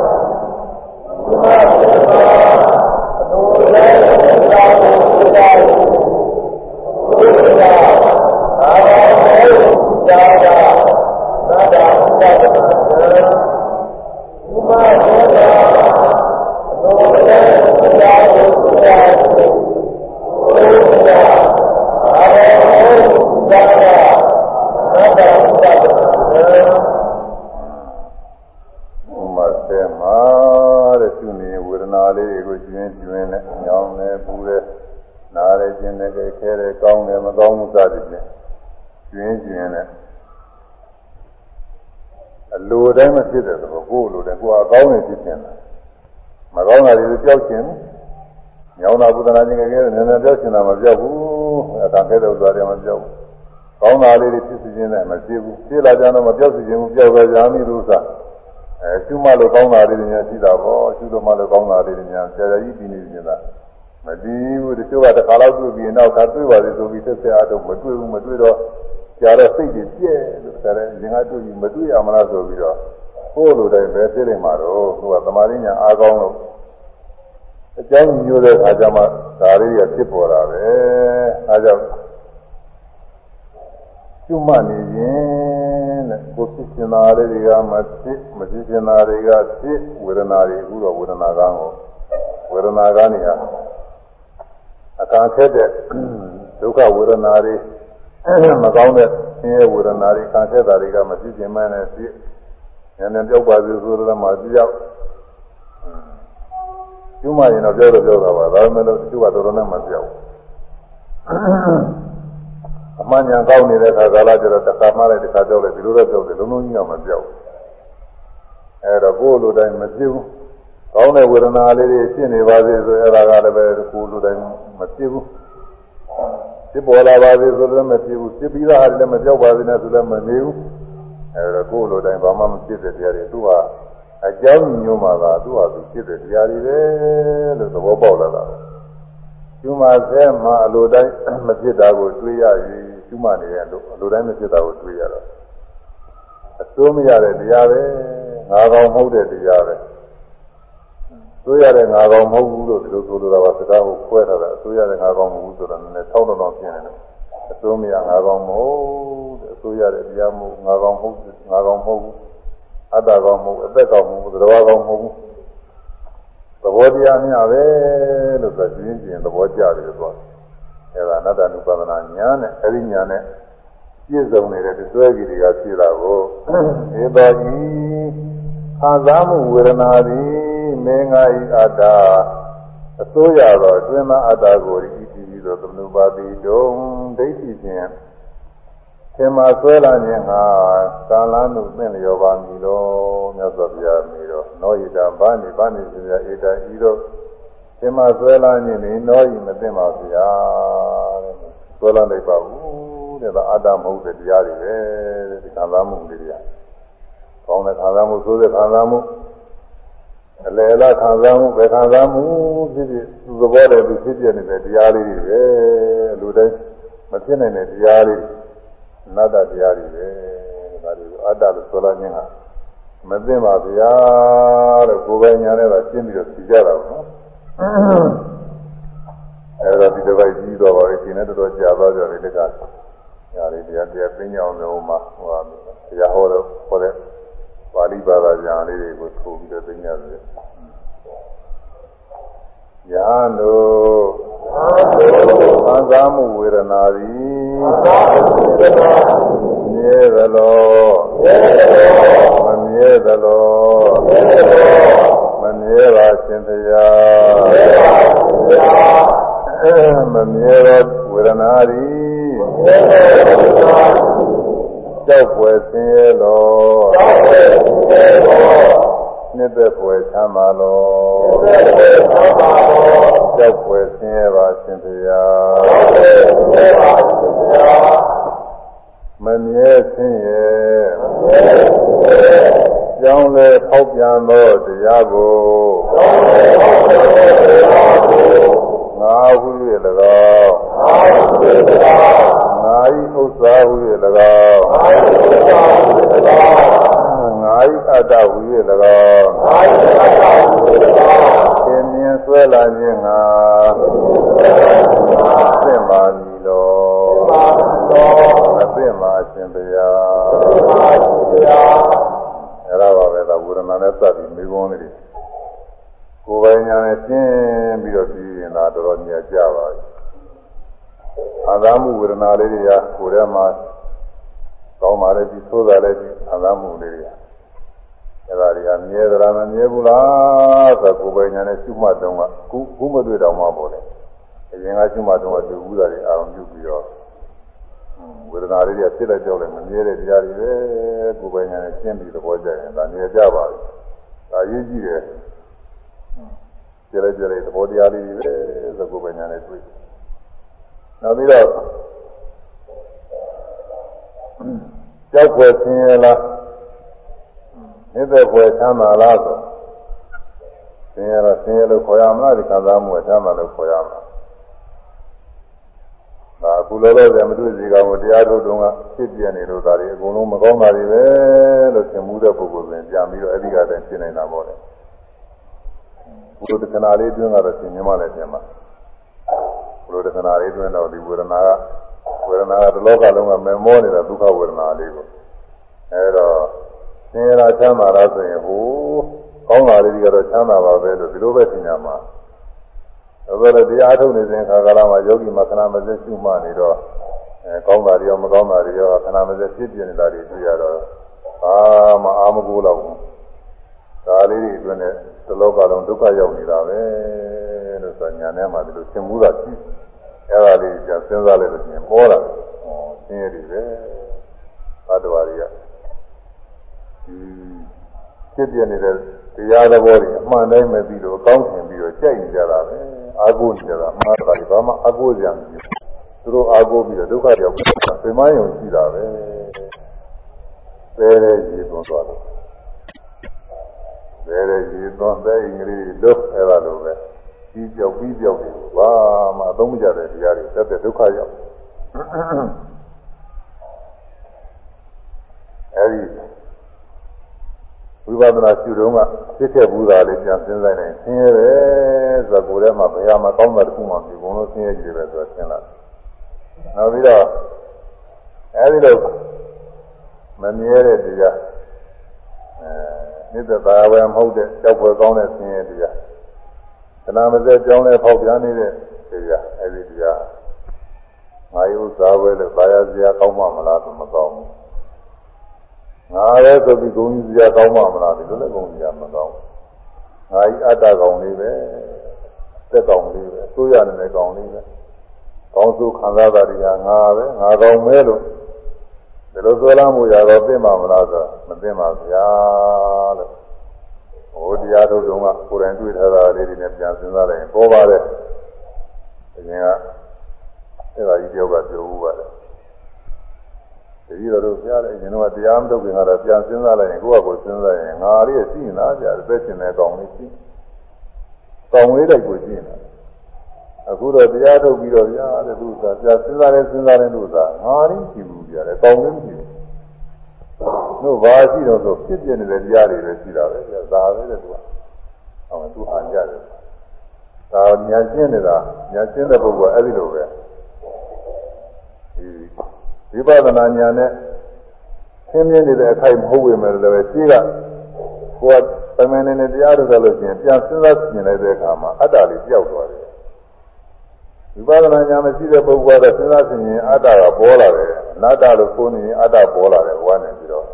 S1: ဥမဆဲမှာတဲ့သူနေဝေဒနာလေးတွေကိုကျွင်းကျွင်းနဲ့ညောင်းနေပူတဲ့နားရဲခြင်းနဲ့ခဲတဲ့ကောင်းတယ်မကောင်းမှုစသည်ဖြင့်ကျွင်းကျွင်းနဲ့အလိုတိုင်းမဖြစ်တဲ့သဘောကိုယ်လိုတယ်ကိုယ်အကောင်းနေဖြစ်နေတာမကောင်းတာတွေကြောက်ခြင်းညောင်းတာဘုဒ္ဓနာခြင်းကခဲတယ်နည်းနည်းကြောက်ခြင်းတာမကြောက်ဘူးအတန်ခဲတဲ့ဥစ္စာတွေမကြောက်ဘူးကောင်းတာလေးတွေဖြစ်စီခြင်းနဲ့မ ဖြစ်ဘူးဖြစ်လာကြတော့မပြောက်စီခြင်းဘူးပြောက်ပဲကြာမိလို့ဥစ္စာအဲရှုမှလို့ကောင်းတာလေးတွေများရှိတာပေါ့ရှုလို့မှလို့ကောင်းတာလေးတွေများဆရာကြီးပြီးနေနေတာမတည်ဘူးတချို့ကတစ်ခါတော့တွေ့ပြီးနောက်ခါတွေ့ပါလေဆိုပြီးသက်သက်အားတော့မတွေ့ဘူးမတွေ့တော့ကြာတော့စိတ်တွေပြည့်လို့ဆိုတယ်ရင်ကတွေ့ပြီးမတွေ့ရမလားဆိုပြီးတော့ကိုယ်လိုတိုင်းပဲဖြစ်နေမှာတော့သူကသမာဓိညာအားကောင်းလို့အကြောင်းညိုတဲ့အခါကျမှသဒါလေးကဖြစ်ပေါ်တာပဲအဲကြောင့် ကျွတ်မှနေရင်တဲ့ကိုဖြစ်ရှင်တာလေးတွေကမဖြစ်မဖြစ်ရှင်တာတွေကဖြစ်ဝေဒနာတွေအခုတော့ဝေဒနာကံကိုဝေဒနာကံနေရအကံခက်တဲ့ဒုက္ခဝေဒနာတွေမကောင်းတဲ့ဆင်းရဲဝေဒနာတွေခံခဲ့တာတွေကမဖြစ်ခြင်းမဲနဲ့ဖြစ်ဉာဏ်နဲ့ပြောက်ပါစေဆိုတော့မှပြောက်ကျွမ်းမရင်တော့ပြောတော့ပြောတာပါဒါပေမဲ့လို့သူကတော်တော်နဲ့မပြောက် အမှန်ညာကောင်းနေတဲ့ခါကာလကျတော့တစ်ခါမှလည်းတစ်ခါပြောက်တယ်ဒီလိုတော့ပြောက်တယ်လုံးလုံးကြီးတော့မပြောက်အဲတော့ကိုယ်လိုတိုင်းမဖြစ်ဘူးကောင်းတဲ့ဝေဒနာလေးတွေဖြစ်နေပါစေဆိုအဲ့ဒါကလည်းပဲကိုယ်လိုတိုင်းမဖြစ်ဘူးဖြစ်ပေါ်လာပါစေဆိုလည်းမဖြစ်ဘူးဖြစ်ပြီးသားဟာလည်းမပြောက်ပါစေနဲ့ဆိုလည်းမနေဘူးအဲဒါကိုယ်လိုတိုင်းဘာမှမဖြစ်တဲ့တရားတွေသူကအကြောင်းညွှန်းမှာသာသူဟာသူဖြစ်တဲ့တရားတွေပဲလို့သဘောပေါက်လာတာကျူးမဆဲမှာအလိုတိုင်းမဖြစ်တာကိုတွေးရရင် ကျူးမနေရဲ့လို့အလိုတိုင်းမဖြစ်တာကိုတွေးရတော့အစိုးမရတဲ့တရားပဲငါကောင်မဟုတ်တဲ့တရားပဲဆိုရတဲ့ငါကောင်မဟုတ်ဘူးလို့ဒီလိုဆိုလိုတာပါစကားကိုခွဲထားတာအစိုးရတဲ့ငါကောင်မဟုတ်ဘူးဆိုတာနည်းနည်းထောက်တော့တော့ပြင်းနေတယ်အစိုးမရငါကောင်မဟုတ်တဲ့အစိုးရတဲ့တရားမဟုတ်ငါကောင်မဟုတ်ငါကောင်မဟုတ်ဘူးအတ္တကောင်မဟုတ်အသက်ကောင်မဟုတ်သဘာဝကောင်မဟုတ်ဘူးသဘောတရားများပဲလို့ဆိုရင်ကျင်သဘောကျတယ်ဆို အဲဒါအနတ္တနုပါဒနာညာနဲ့အဲဒီညာနဲ့ပြည့်စုံနေတဲ့တွဲကြီးတွေကဖြစ်တာကိုဧတော်ဤခံစားမှုဝေဒနာသည်မင်းငါဤအတ္တအစိုးရသောအတွင်းသားအတ္တကိုဤတည်သောသမနုပါတိတုံဒိဋ္ဌိဖြင့်သင်မှာဆွဲလာခြင်းဟာကာလနုသင်လျောပါမည်လောမြတ်စွာဘုရားမိတော်နောဣတဘာနိဘာနိစရာဣတဤတော့ သင်မှာဆွဲလာခြင်းနေနောဤမသိပါဗျာတဲ့ဆွဲလာနိုင်ပါဘူးတဲ့ဒါအတ္တမဟုတ်တဲ့တရားတွေပဲတဲ့ဒီခံစားမှုတွေတရားကောင်းတဲ့ခံစားမှုဆိုးတဲ့ခံစားမှုအလယ်လားခံစားမှုပဲခံစားမှုဖြစ်ဖြစ်သူသဘောတည်းသူဖြစ်ပြနေတဲ့တရားလေးတွေပဲလူတိုင်းမဖြစ်နိုင်တဲ့တရားလေးတွေနတ္တတရားတွေပဲဒါတွေကိုအတ္တလို့ဆိုလာခြင်းဟာမသိပါဗျာလို့ကိုယ်ပိုင်ညာနဲ့တော့ရှင်းပြီးတော့သိကြတာပေါ့နော် အဲဒါဒီတစ်ပိုက်ကြီးတော့ပါလေရှင်နဲ့တော်တော်ကြာသွားကြတယ်လက်ကညာလေးတရားတရားသိညာအောင်လို့မှဟိုဟာတရားဟောတော့ဟောတဲ့ပါဠိဘာသာညာလေးတွေကိုထိုးပြီးတော့သိညာတယ်ညာတို့ခံစားမှုဝေဒနာသည်မြဲသလောမမြဲသလော မမြဲပါရှင်တရားမမြဲသောဝေဒနာသည်ကြောက်ပွယ်ဆင်းရဲလောနှစ်သက်ပွယ်ချမ်းသာလောကြောက်ပွယ်ဆင်းရဲပါရှင်တရားမမြဲဆင်းရဲ ကြောင်းလေဖောက်ပြန်သောတရားကိုငါဟု၍၎င်းငါဤဥစ္စာဟု၍၎င်းငါဤအတ္တဟု၍၎င်းသင်မြင်ဆွဲလာခြင်းငါသင်ပါမည်လောအသင်ပါရှင်ဗျာအဲ့ဒါပါပဲသာဝေဒ နာနဲ့စပ်ပြီးမိဘုန်းလေးကိုယ်ပိုင်ညာနဲ့ရှင်းပြီးတော့ပြီးရင်ဒါတော်တော်ညကြပါပြီအာသာမှုဝေဒနာလေးတွေကကိုယ်ထဲမှာကောင်းပါလေဒီသိုးတာလည်းဒီအာသာမှုလေးတွေအဲ့ဒါတွေကမြဲသလားမမြဲဘူးလားဆိုကိုယ်ပိုင်ညာနဲ့ရှုမှတ်တော့ကခုခုမတွေ့တော့မှပေါ့လေအရင်ကရှုမှတ်တော့တူဘူးတာတွေအာရုံပြုပြီးတော့ ဝေဒနာလေးတွေဖြစ်လိုက်ကြောက်လိုက်မမြဲတဲ့တရားတွေပဲကိုယ်ပိုင်ညာနဲ့ရှင်းပြီးသဘောကျရင်ဒါမြဲကြပါပြီဒါရေးကြည့်တယ်ကြည့်လိုက်ကြည့်လိုက်သဘောတရားလေးတွေပဲဆိုကိုယ်ပိုင်ညာနဲ့တွေ့နောက်ပြီးတော့ကြောက်ွယ်ဆင်းရဲလားနေသက်ွယ်ချမ်းသာလားဆိုဆင်းရဲလားဆင်းရဲလို့ခေါ်ရမလားဒီခံစားမှုချမ်းသာလို့ခေါ်ရမလား ဒါအခုလောလောဆယ်မတွေ့စီကောင်ကိုတရားထုတ်တုန်းကဖြစ်ပြနေလို့ဒါတွေအကုန်လုံးမကောင်းတာတွေပဲလို့သင်မှုတဲ့ပုဂ္ဂိုလ်ဆိုရင်ပြန်ပြီးတော့အဲ့ဒီကတည်းကရှင်းနေတာပေါ့လေဘုလိုတခဏလေးတွင်းကတော့ရှင်းမြင်မှလည်းရှင်းမှာလိုတခဏလေးတွင်းတော့ဒီဝေဒနာကဝေဒနာကတစ်လောကလုံးကမမောနေတာဒုက္ခဝေဒနာလေးကိုအဲတော့သင်္ရာချမ်းသာလားဆိုရင်ဟိုကောင်းတာလေးတွေကတော့ချမ်းသာပါပဲလို့ဒီလိုပဲသင်ကြမှာ ဒါဆိုလည်းတရားထုတ်နေစဉ်ခါကာလမှာယောဂီမခဏမစက်ရှုမှနေတော့အဲကောင်းတာတွေရောမကောင်းတာတွေရောခဏမစက်ဖြစ်ပြနေတာတွေတွေ့ရတော့အာမအာမကူတော့ဘူးဒါလေးတွေအတွင်းနဲ့တလောကလုံးဒုက္ခရောက်နေတာပဲလို့ဆိုညာထဲမှာဒီလိုသင်မှုတာရှိအဲ့ဒါလေးကြာစဉ်းစားလိုက်လို့ရှင်ပေါ်လာတယ်ဟောသင်ရတယ်ပဲသတ္တဝါတွေကဒီဖြစ်ပြနေတဲ့တရားသဘောတွေအမှန်တိုင်းပဲပြီးတော့ကောင်းထင်ပြီးတော့ကြိုက်နေကြတာပဲ အာဟုနေကြတာအမှားတခါဒီဘာမှအာဟုကြံမရှိဘူးသူတို့အာဟုပြီးတော့ဒုက္ခရောက်ပြင်မယုံရှိတာပဲပဲတဲ့ရည်သွန်းသွားတယ်ပဲတဲ့ရည်သွန်းတဲ့အင်္ဂလိပ်လွတ်အဲ့ဒါလိုပဲပြီးပြောက်ပြီးပြောက်တယ်ဘာမှအသုံးမကျတဲ့တရားတွေတက်တဲ့ဒုက္ခရောက်အဲဒီ ဝိပဿနာရှုတုန်းကဖြစ်ခဲ့ဘူးသားလေးပြန်စဉ်းစားနေဆင်းရဲတယ်ဆိုတော့ကိုယ်ထဲမှာဘယ်ဟာမှကောင်းတာတစ်ခုမှမရှိဘူးလို့ဆင်းရဲကြည့်တယ်ဆိုတော့ဆင်းလာနောက်ပြီးတော့အဲဒီလိုမမြဲတဲ့တရားအဲနိစ္စသာဝယ်မဟုတ်တဲ့ကြောက်ဖွယ်ကောင်းတဲ့ဆင်းရဲတရားခဏမစဲကြောင်းလဲဖောက်ပြန်နေတဲ့တရားအဲဒီတရားငါယုသာဝဲလို့ဘာရစရာကောင်းမှမလားဆိုမကောင်းဘူး ငါလည်းဆိုပြီးဂုဏ်ကြီးစရာကောင်းမှမလားဒီလိုလည်းဂုဏ်ကြီးစရာမကောင်းငါကြီးအတ္တကောင်လေးပဲသက်ကောင်လေးပဲဆိုရနေတဲ့ကောင်လေးပဲကောင်းစုခံစားတာတွေကငါပဲငါကောင်မဲလို့ဒီလိုဆိုလာမှုရတော့သိမှာမလားဆိုမသိပါဗျာလို့ဟိုတရားထုတ်တုန်းကကိုယ်တိုင်တွေ့ထားတာလေးတွေနဲ့ပြန်စဉ်းစားလိုက်ရင်ပေါ်ပါတယ်အရင်ကအဲ့ဒါကြီးတယောက်ကပြောဦးပါတယ် တတိယတော့ကြားတယ်ကျွန်တော်ကတရားမထုတ်ခင်ကတော့ပြန်စဉ်းစားလိုက်ရင်ကိုယ့်အကိုစဉ်းစားရင်ငါလေးရှိနေလားကြာသက်ရှင်တဲ့ကောင်လေးရှိကောင်လေးတိုက်ကိုရှိနေတာအခုတော့တရားထုတ်ပြီးတော့ဗျာတဲ့သူကပြန်စဉ်းစားတယ်စဉ်းစားတယ်လို့သာငါလေးရှိဘူးကြာတယ်ကောင်လေးမရှိဘူးတို့ဘာရှိတော့ဆိုဖြစ်ပြနေတဲ့တရားတွေပဲရှိတာပဲကြာဒါပဲတဲ့သူကဟောသူအာကြတယ်ဒါညာကျင့်နေတာညာကျင့်တဲ့ပုဂ္ဂိုလ်အဲ့ဒီလိုပဲဒီ ဝိပဿနာဉာဏ်နဲ့သင်မြင်နေတဲ့အခိုက်မဟုတ်ဝင်မယ်လည်းပဲရှိကကိုယ်ကသမဏေနဲ့တရားထုတ်လို့ရှိရင်ပြန်စဉ်းစားမြင်လိုက်တဲ့အခါမှာအတ္တလေးပြောက်သွားတယ်ဝိပဿနာဉာဏ်မရှိတဲ့ပုဂ္ဂိုလ်ကတော့စဉ်းစားမြင်အတ္တကပေါ်လာတယ်အနတ္တလို့ဆိုနေရင်အတ္တပေါ်လာတယ်ဘဝနဲ့ပြီးတော့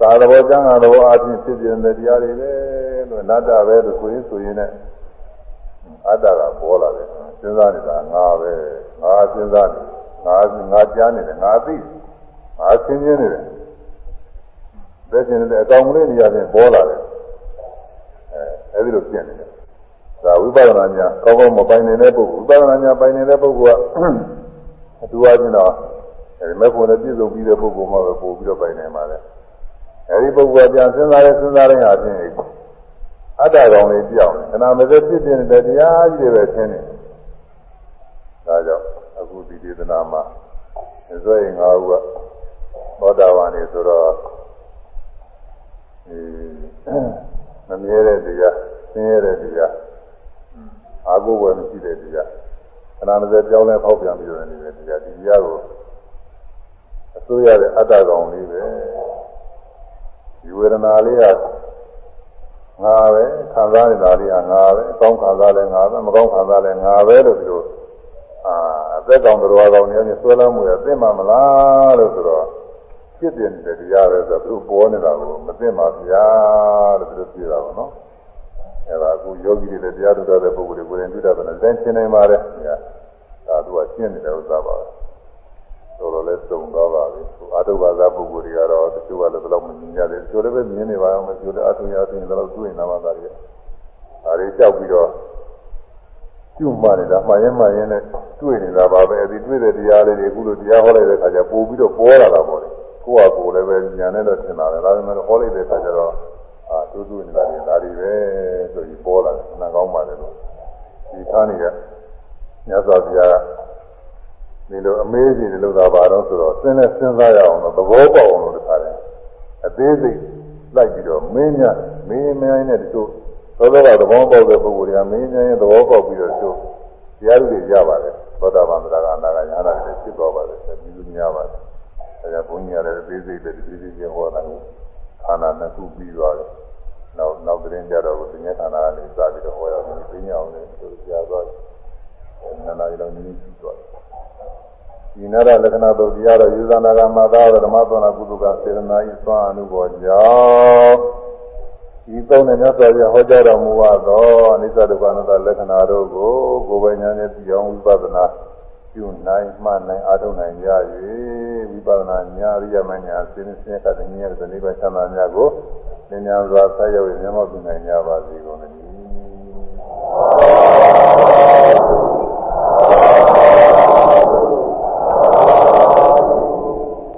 S1: သာသဘောကျမ်းဂန်သဘောအချင်းဖြစ်ပြတဲ့တရားတွေပဲလို့အနတ္တပဲလို့ဆိုရင်ဆိုရင်လည်းအတ္တကပေါ်လာတယ်စဉ်းစားနေတာငါပဲငါစဉ်းစားနေ ငါငါကြားနေတယ်ငါသိငါဆင်းရဲနေတယ်သက်ရှင်နေတဲ့အကောင်ကလေးနေရာချင်းပေါ်လာတယ်အဲအဲဒီလိုဖြစ်နေတယ်ဒါဝိပဿနာညာကောင်းကောင်းမပိုင်နေတဲ့ပုဂ္ဂိုလ်ဝိပဿနာညာပိုင်နေတဲ့ပုဂ္ဂိုလ်ကအတူအချင်းတော့အဲဒီမဲ့ဖို့နဲ့ပြည့်စုံပြီးတဲ့ပုဂ္ဂိုလ်မှပဲပို့ပြီးတော့ပိုင်နေပါလေအဲဒီပုဂ္ဂိုလ်ကပြန်စဉ်းစားရဲစဉ်းစားရင်အချင်းအတ္တကောင်လေးပြောင်းတယ်ခဏမစက်ဖြစ်နေတဲ့တရားကြီးတွေပဲရှင်းနေ ဒါကြောင့်အခုဒီဒေသနာမှာဇွဲငါးဦးကသောတာပန်နေဆိုတော့မမြဲတဲ့တရားဆင်းရဲတဲ့တရားအာဟုဝယ်မရှိတဲ့တရားခဏမစက်ပြောင်းလဲဖောက်ပြန်ပြီးတော့နေတဲ့တရားဒီတရားကိုအစိုးရတဲ့အတ္တကောင်လေးပဲဒီဝေဒနာလေးကငါပဲခံစားနေတာလေးကငါပဲအကောင်းခံစားလဲငါပဲမကောင်းခံစားလဲငါပဲလို့ဒီလို အာအသက်ကောင်တော်ကောင်တွေနဲ့ဆွဲလမ်းမှုရသိမှမလားလို့ဆိုတော့ဖြစ်ပြနေတဲ့တရားပဲဆိုတော့သူပေါ်နေတာကိုမသိမှဗျာလို့သူပြောတာပါနော်အဲဒါအခုယောဂီတွေလည်းတရားထုတ်တဲ့ပုဂ္ဂိုလ်တွေကိုယ်တိုင်တွေ့တာပဲတိုင်းရှင်းနေပါတယ်ဒါသူကရှင်းနေတဲ့ဥစ္စာပါတော်တော်လေးသုံတော့ပါပြီအာထုဘာသာပုဂ္ဂိုလ်တွေကတော့တချို့ကလည်းဘယ်တော့မှမြင်ကြတယ်တချို့လည်းပဲမြင်နေပါအောင်မတချို့လည်းအထုရအထုရင်တော့တွေ့နေမှာပါလေဒါတွေကြောက်ပြီးတော့ ကျွမှနေတာမှရင်မှရင်နဲ့တွေ့နေတာပါပဲဒီတွေ့တဲ့တရားလေးတွေအခုလိုတရားဟောလိုက်တဲ့ခါကျပို့ပြီးတော့ပေါ်လာတာပေါ့လေကိုယ့်ဟာကိုယ်လည်းပဲညာနဲ့တော့ထင်တာပဲဒါပေမဲ့ဟောလိုက်တဲ့ခါကျတော့အာတူးတူးနေတာတွေဒါတွေပဲဆိုပြီးပေါ်လာတယ်နားကောင်းပါလေလို့ဒီခါနေကမြတ်စွာဘုရားဒီလိုအမေးကြီးလို့သာပါတော့ဆိုတော့စဉ်းနဲ့စဉ်းစားရအောင်လို့သဘောပေါက်အောင်လို့တခါတယ်အသေးစိတ်လိုက်ပြီးတော့မင်းများမင်းများနဲ့တချို့ သောသောကသဘောပေါက်တဲ့ပုဂ္ဂိုလ်တွေကမင်းများရဲ့သဘောပေါက်ပြီးတော့တချို့တရားဥတွေရပါတယ်သောတာပန်သရဂနာကညာနာတွေဖြစ်သွားပါတယ်ဒီလိုများပါတယ်အဲဒါဘုန်းကြီးရတယ်သေးသေးပဲသေးသေးချင်းဟောတာကိုခန္ဓာနှစ်ခုပြီးသွားတယ်နောက်နောက်သတင်းကြတော့ဒီနေ့ခန္ဓာကနေစပြီးတော့ဟောရမယ်ပြညာအောင်လည်းသူကြားသွားတယ်နာနာရီလုံးနည်းနည်းပြီးသွားတယ်ဒီနာရလက္ခဏာတို့တရားတော်ယူဇာနာကမာသာဓမ္မသောနာကုသကစေတနာဤသွမ်းအနုဘောကြောင့် ဒီသုံးတဲ့မြတ်စွာဘုရားဟောကြားတော်မူသောအနိစ္စဒုက္ခအနတ္တလက္ခဏာတို့ကိုကိုယ်ပိုင်ဉာဏ်နဲ့သိအောင်ဝိပဿနာပြုနိုင်မှနိုင်အားထုတ်နိုင်ကြ၍ဝိပဿနာဉာဏ်ရိယမဉာဏ်စင်းစင်းကတည်းကဒီနေ့ပါချမ်းသာများကိုဉာဏ်စွာဆက်ရောက်ရမျက်မှောက်ပြုနိုင်ကြပါစေကုန်သတည်း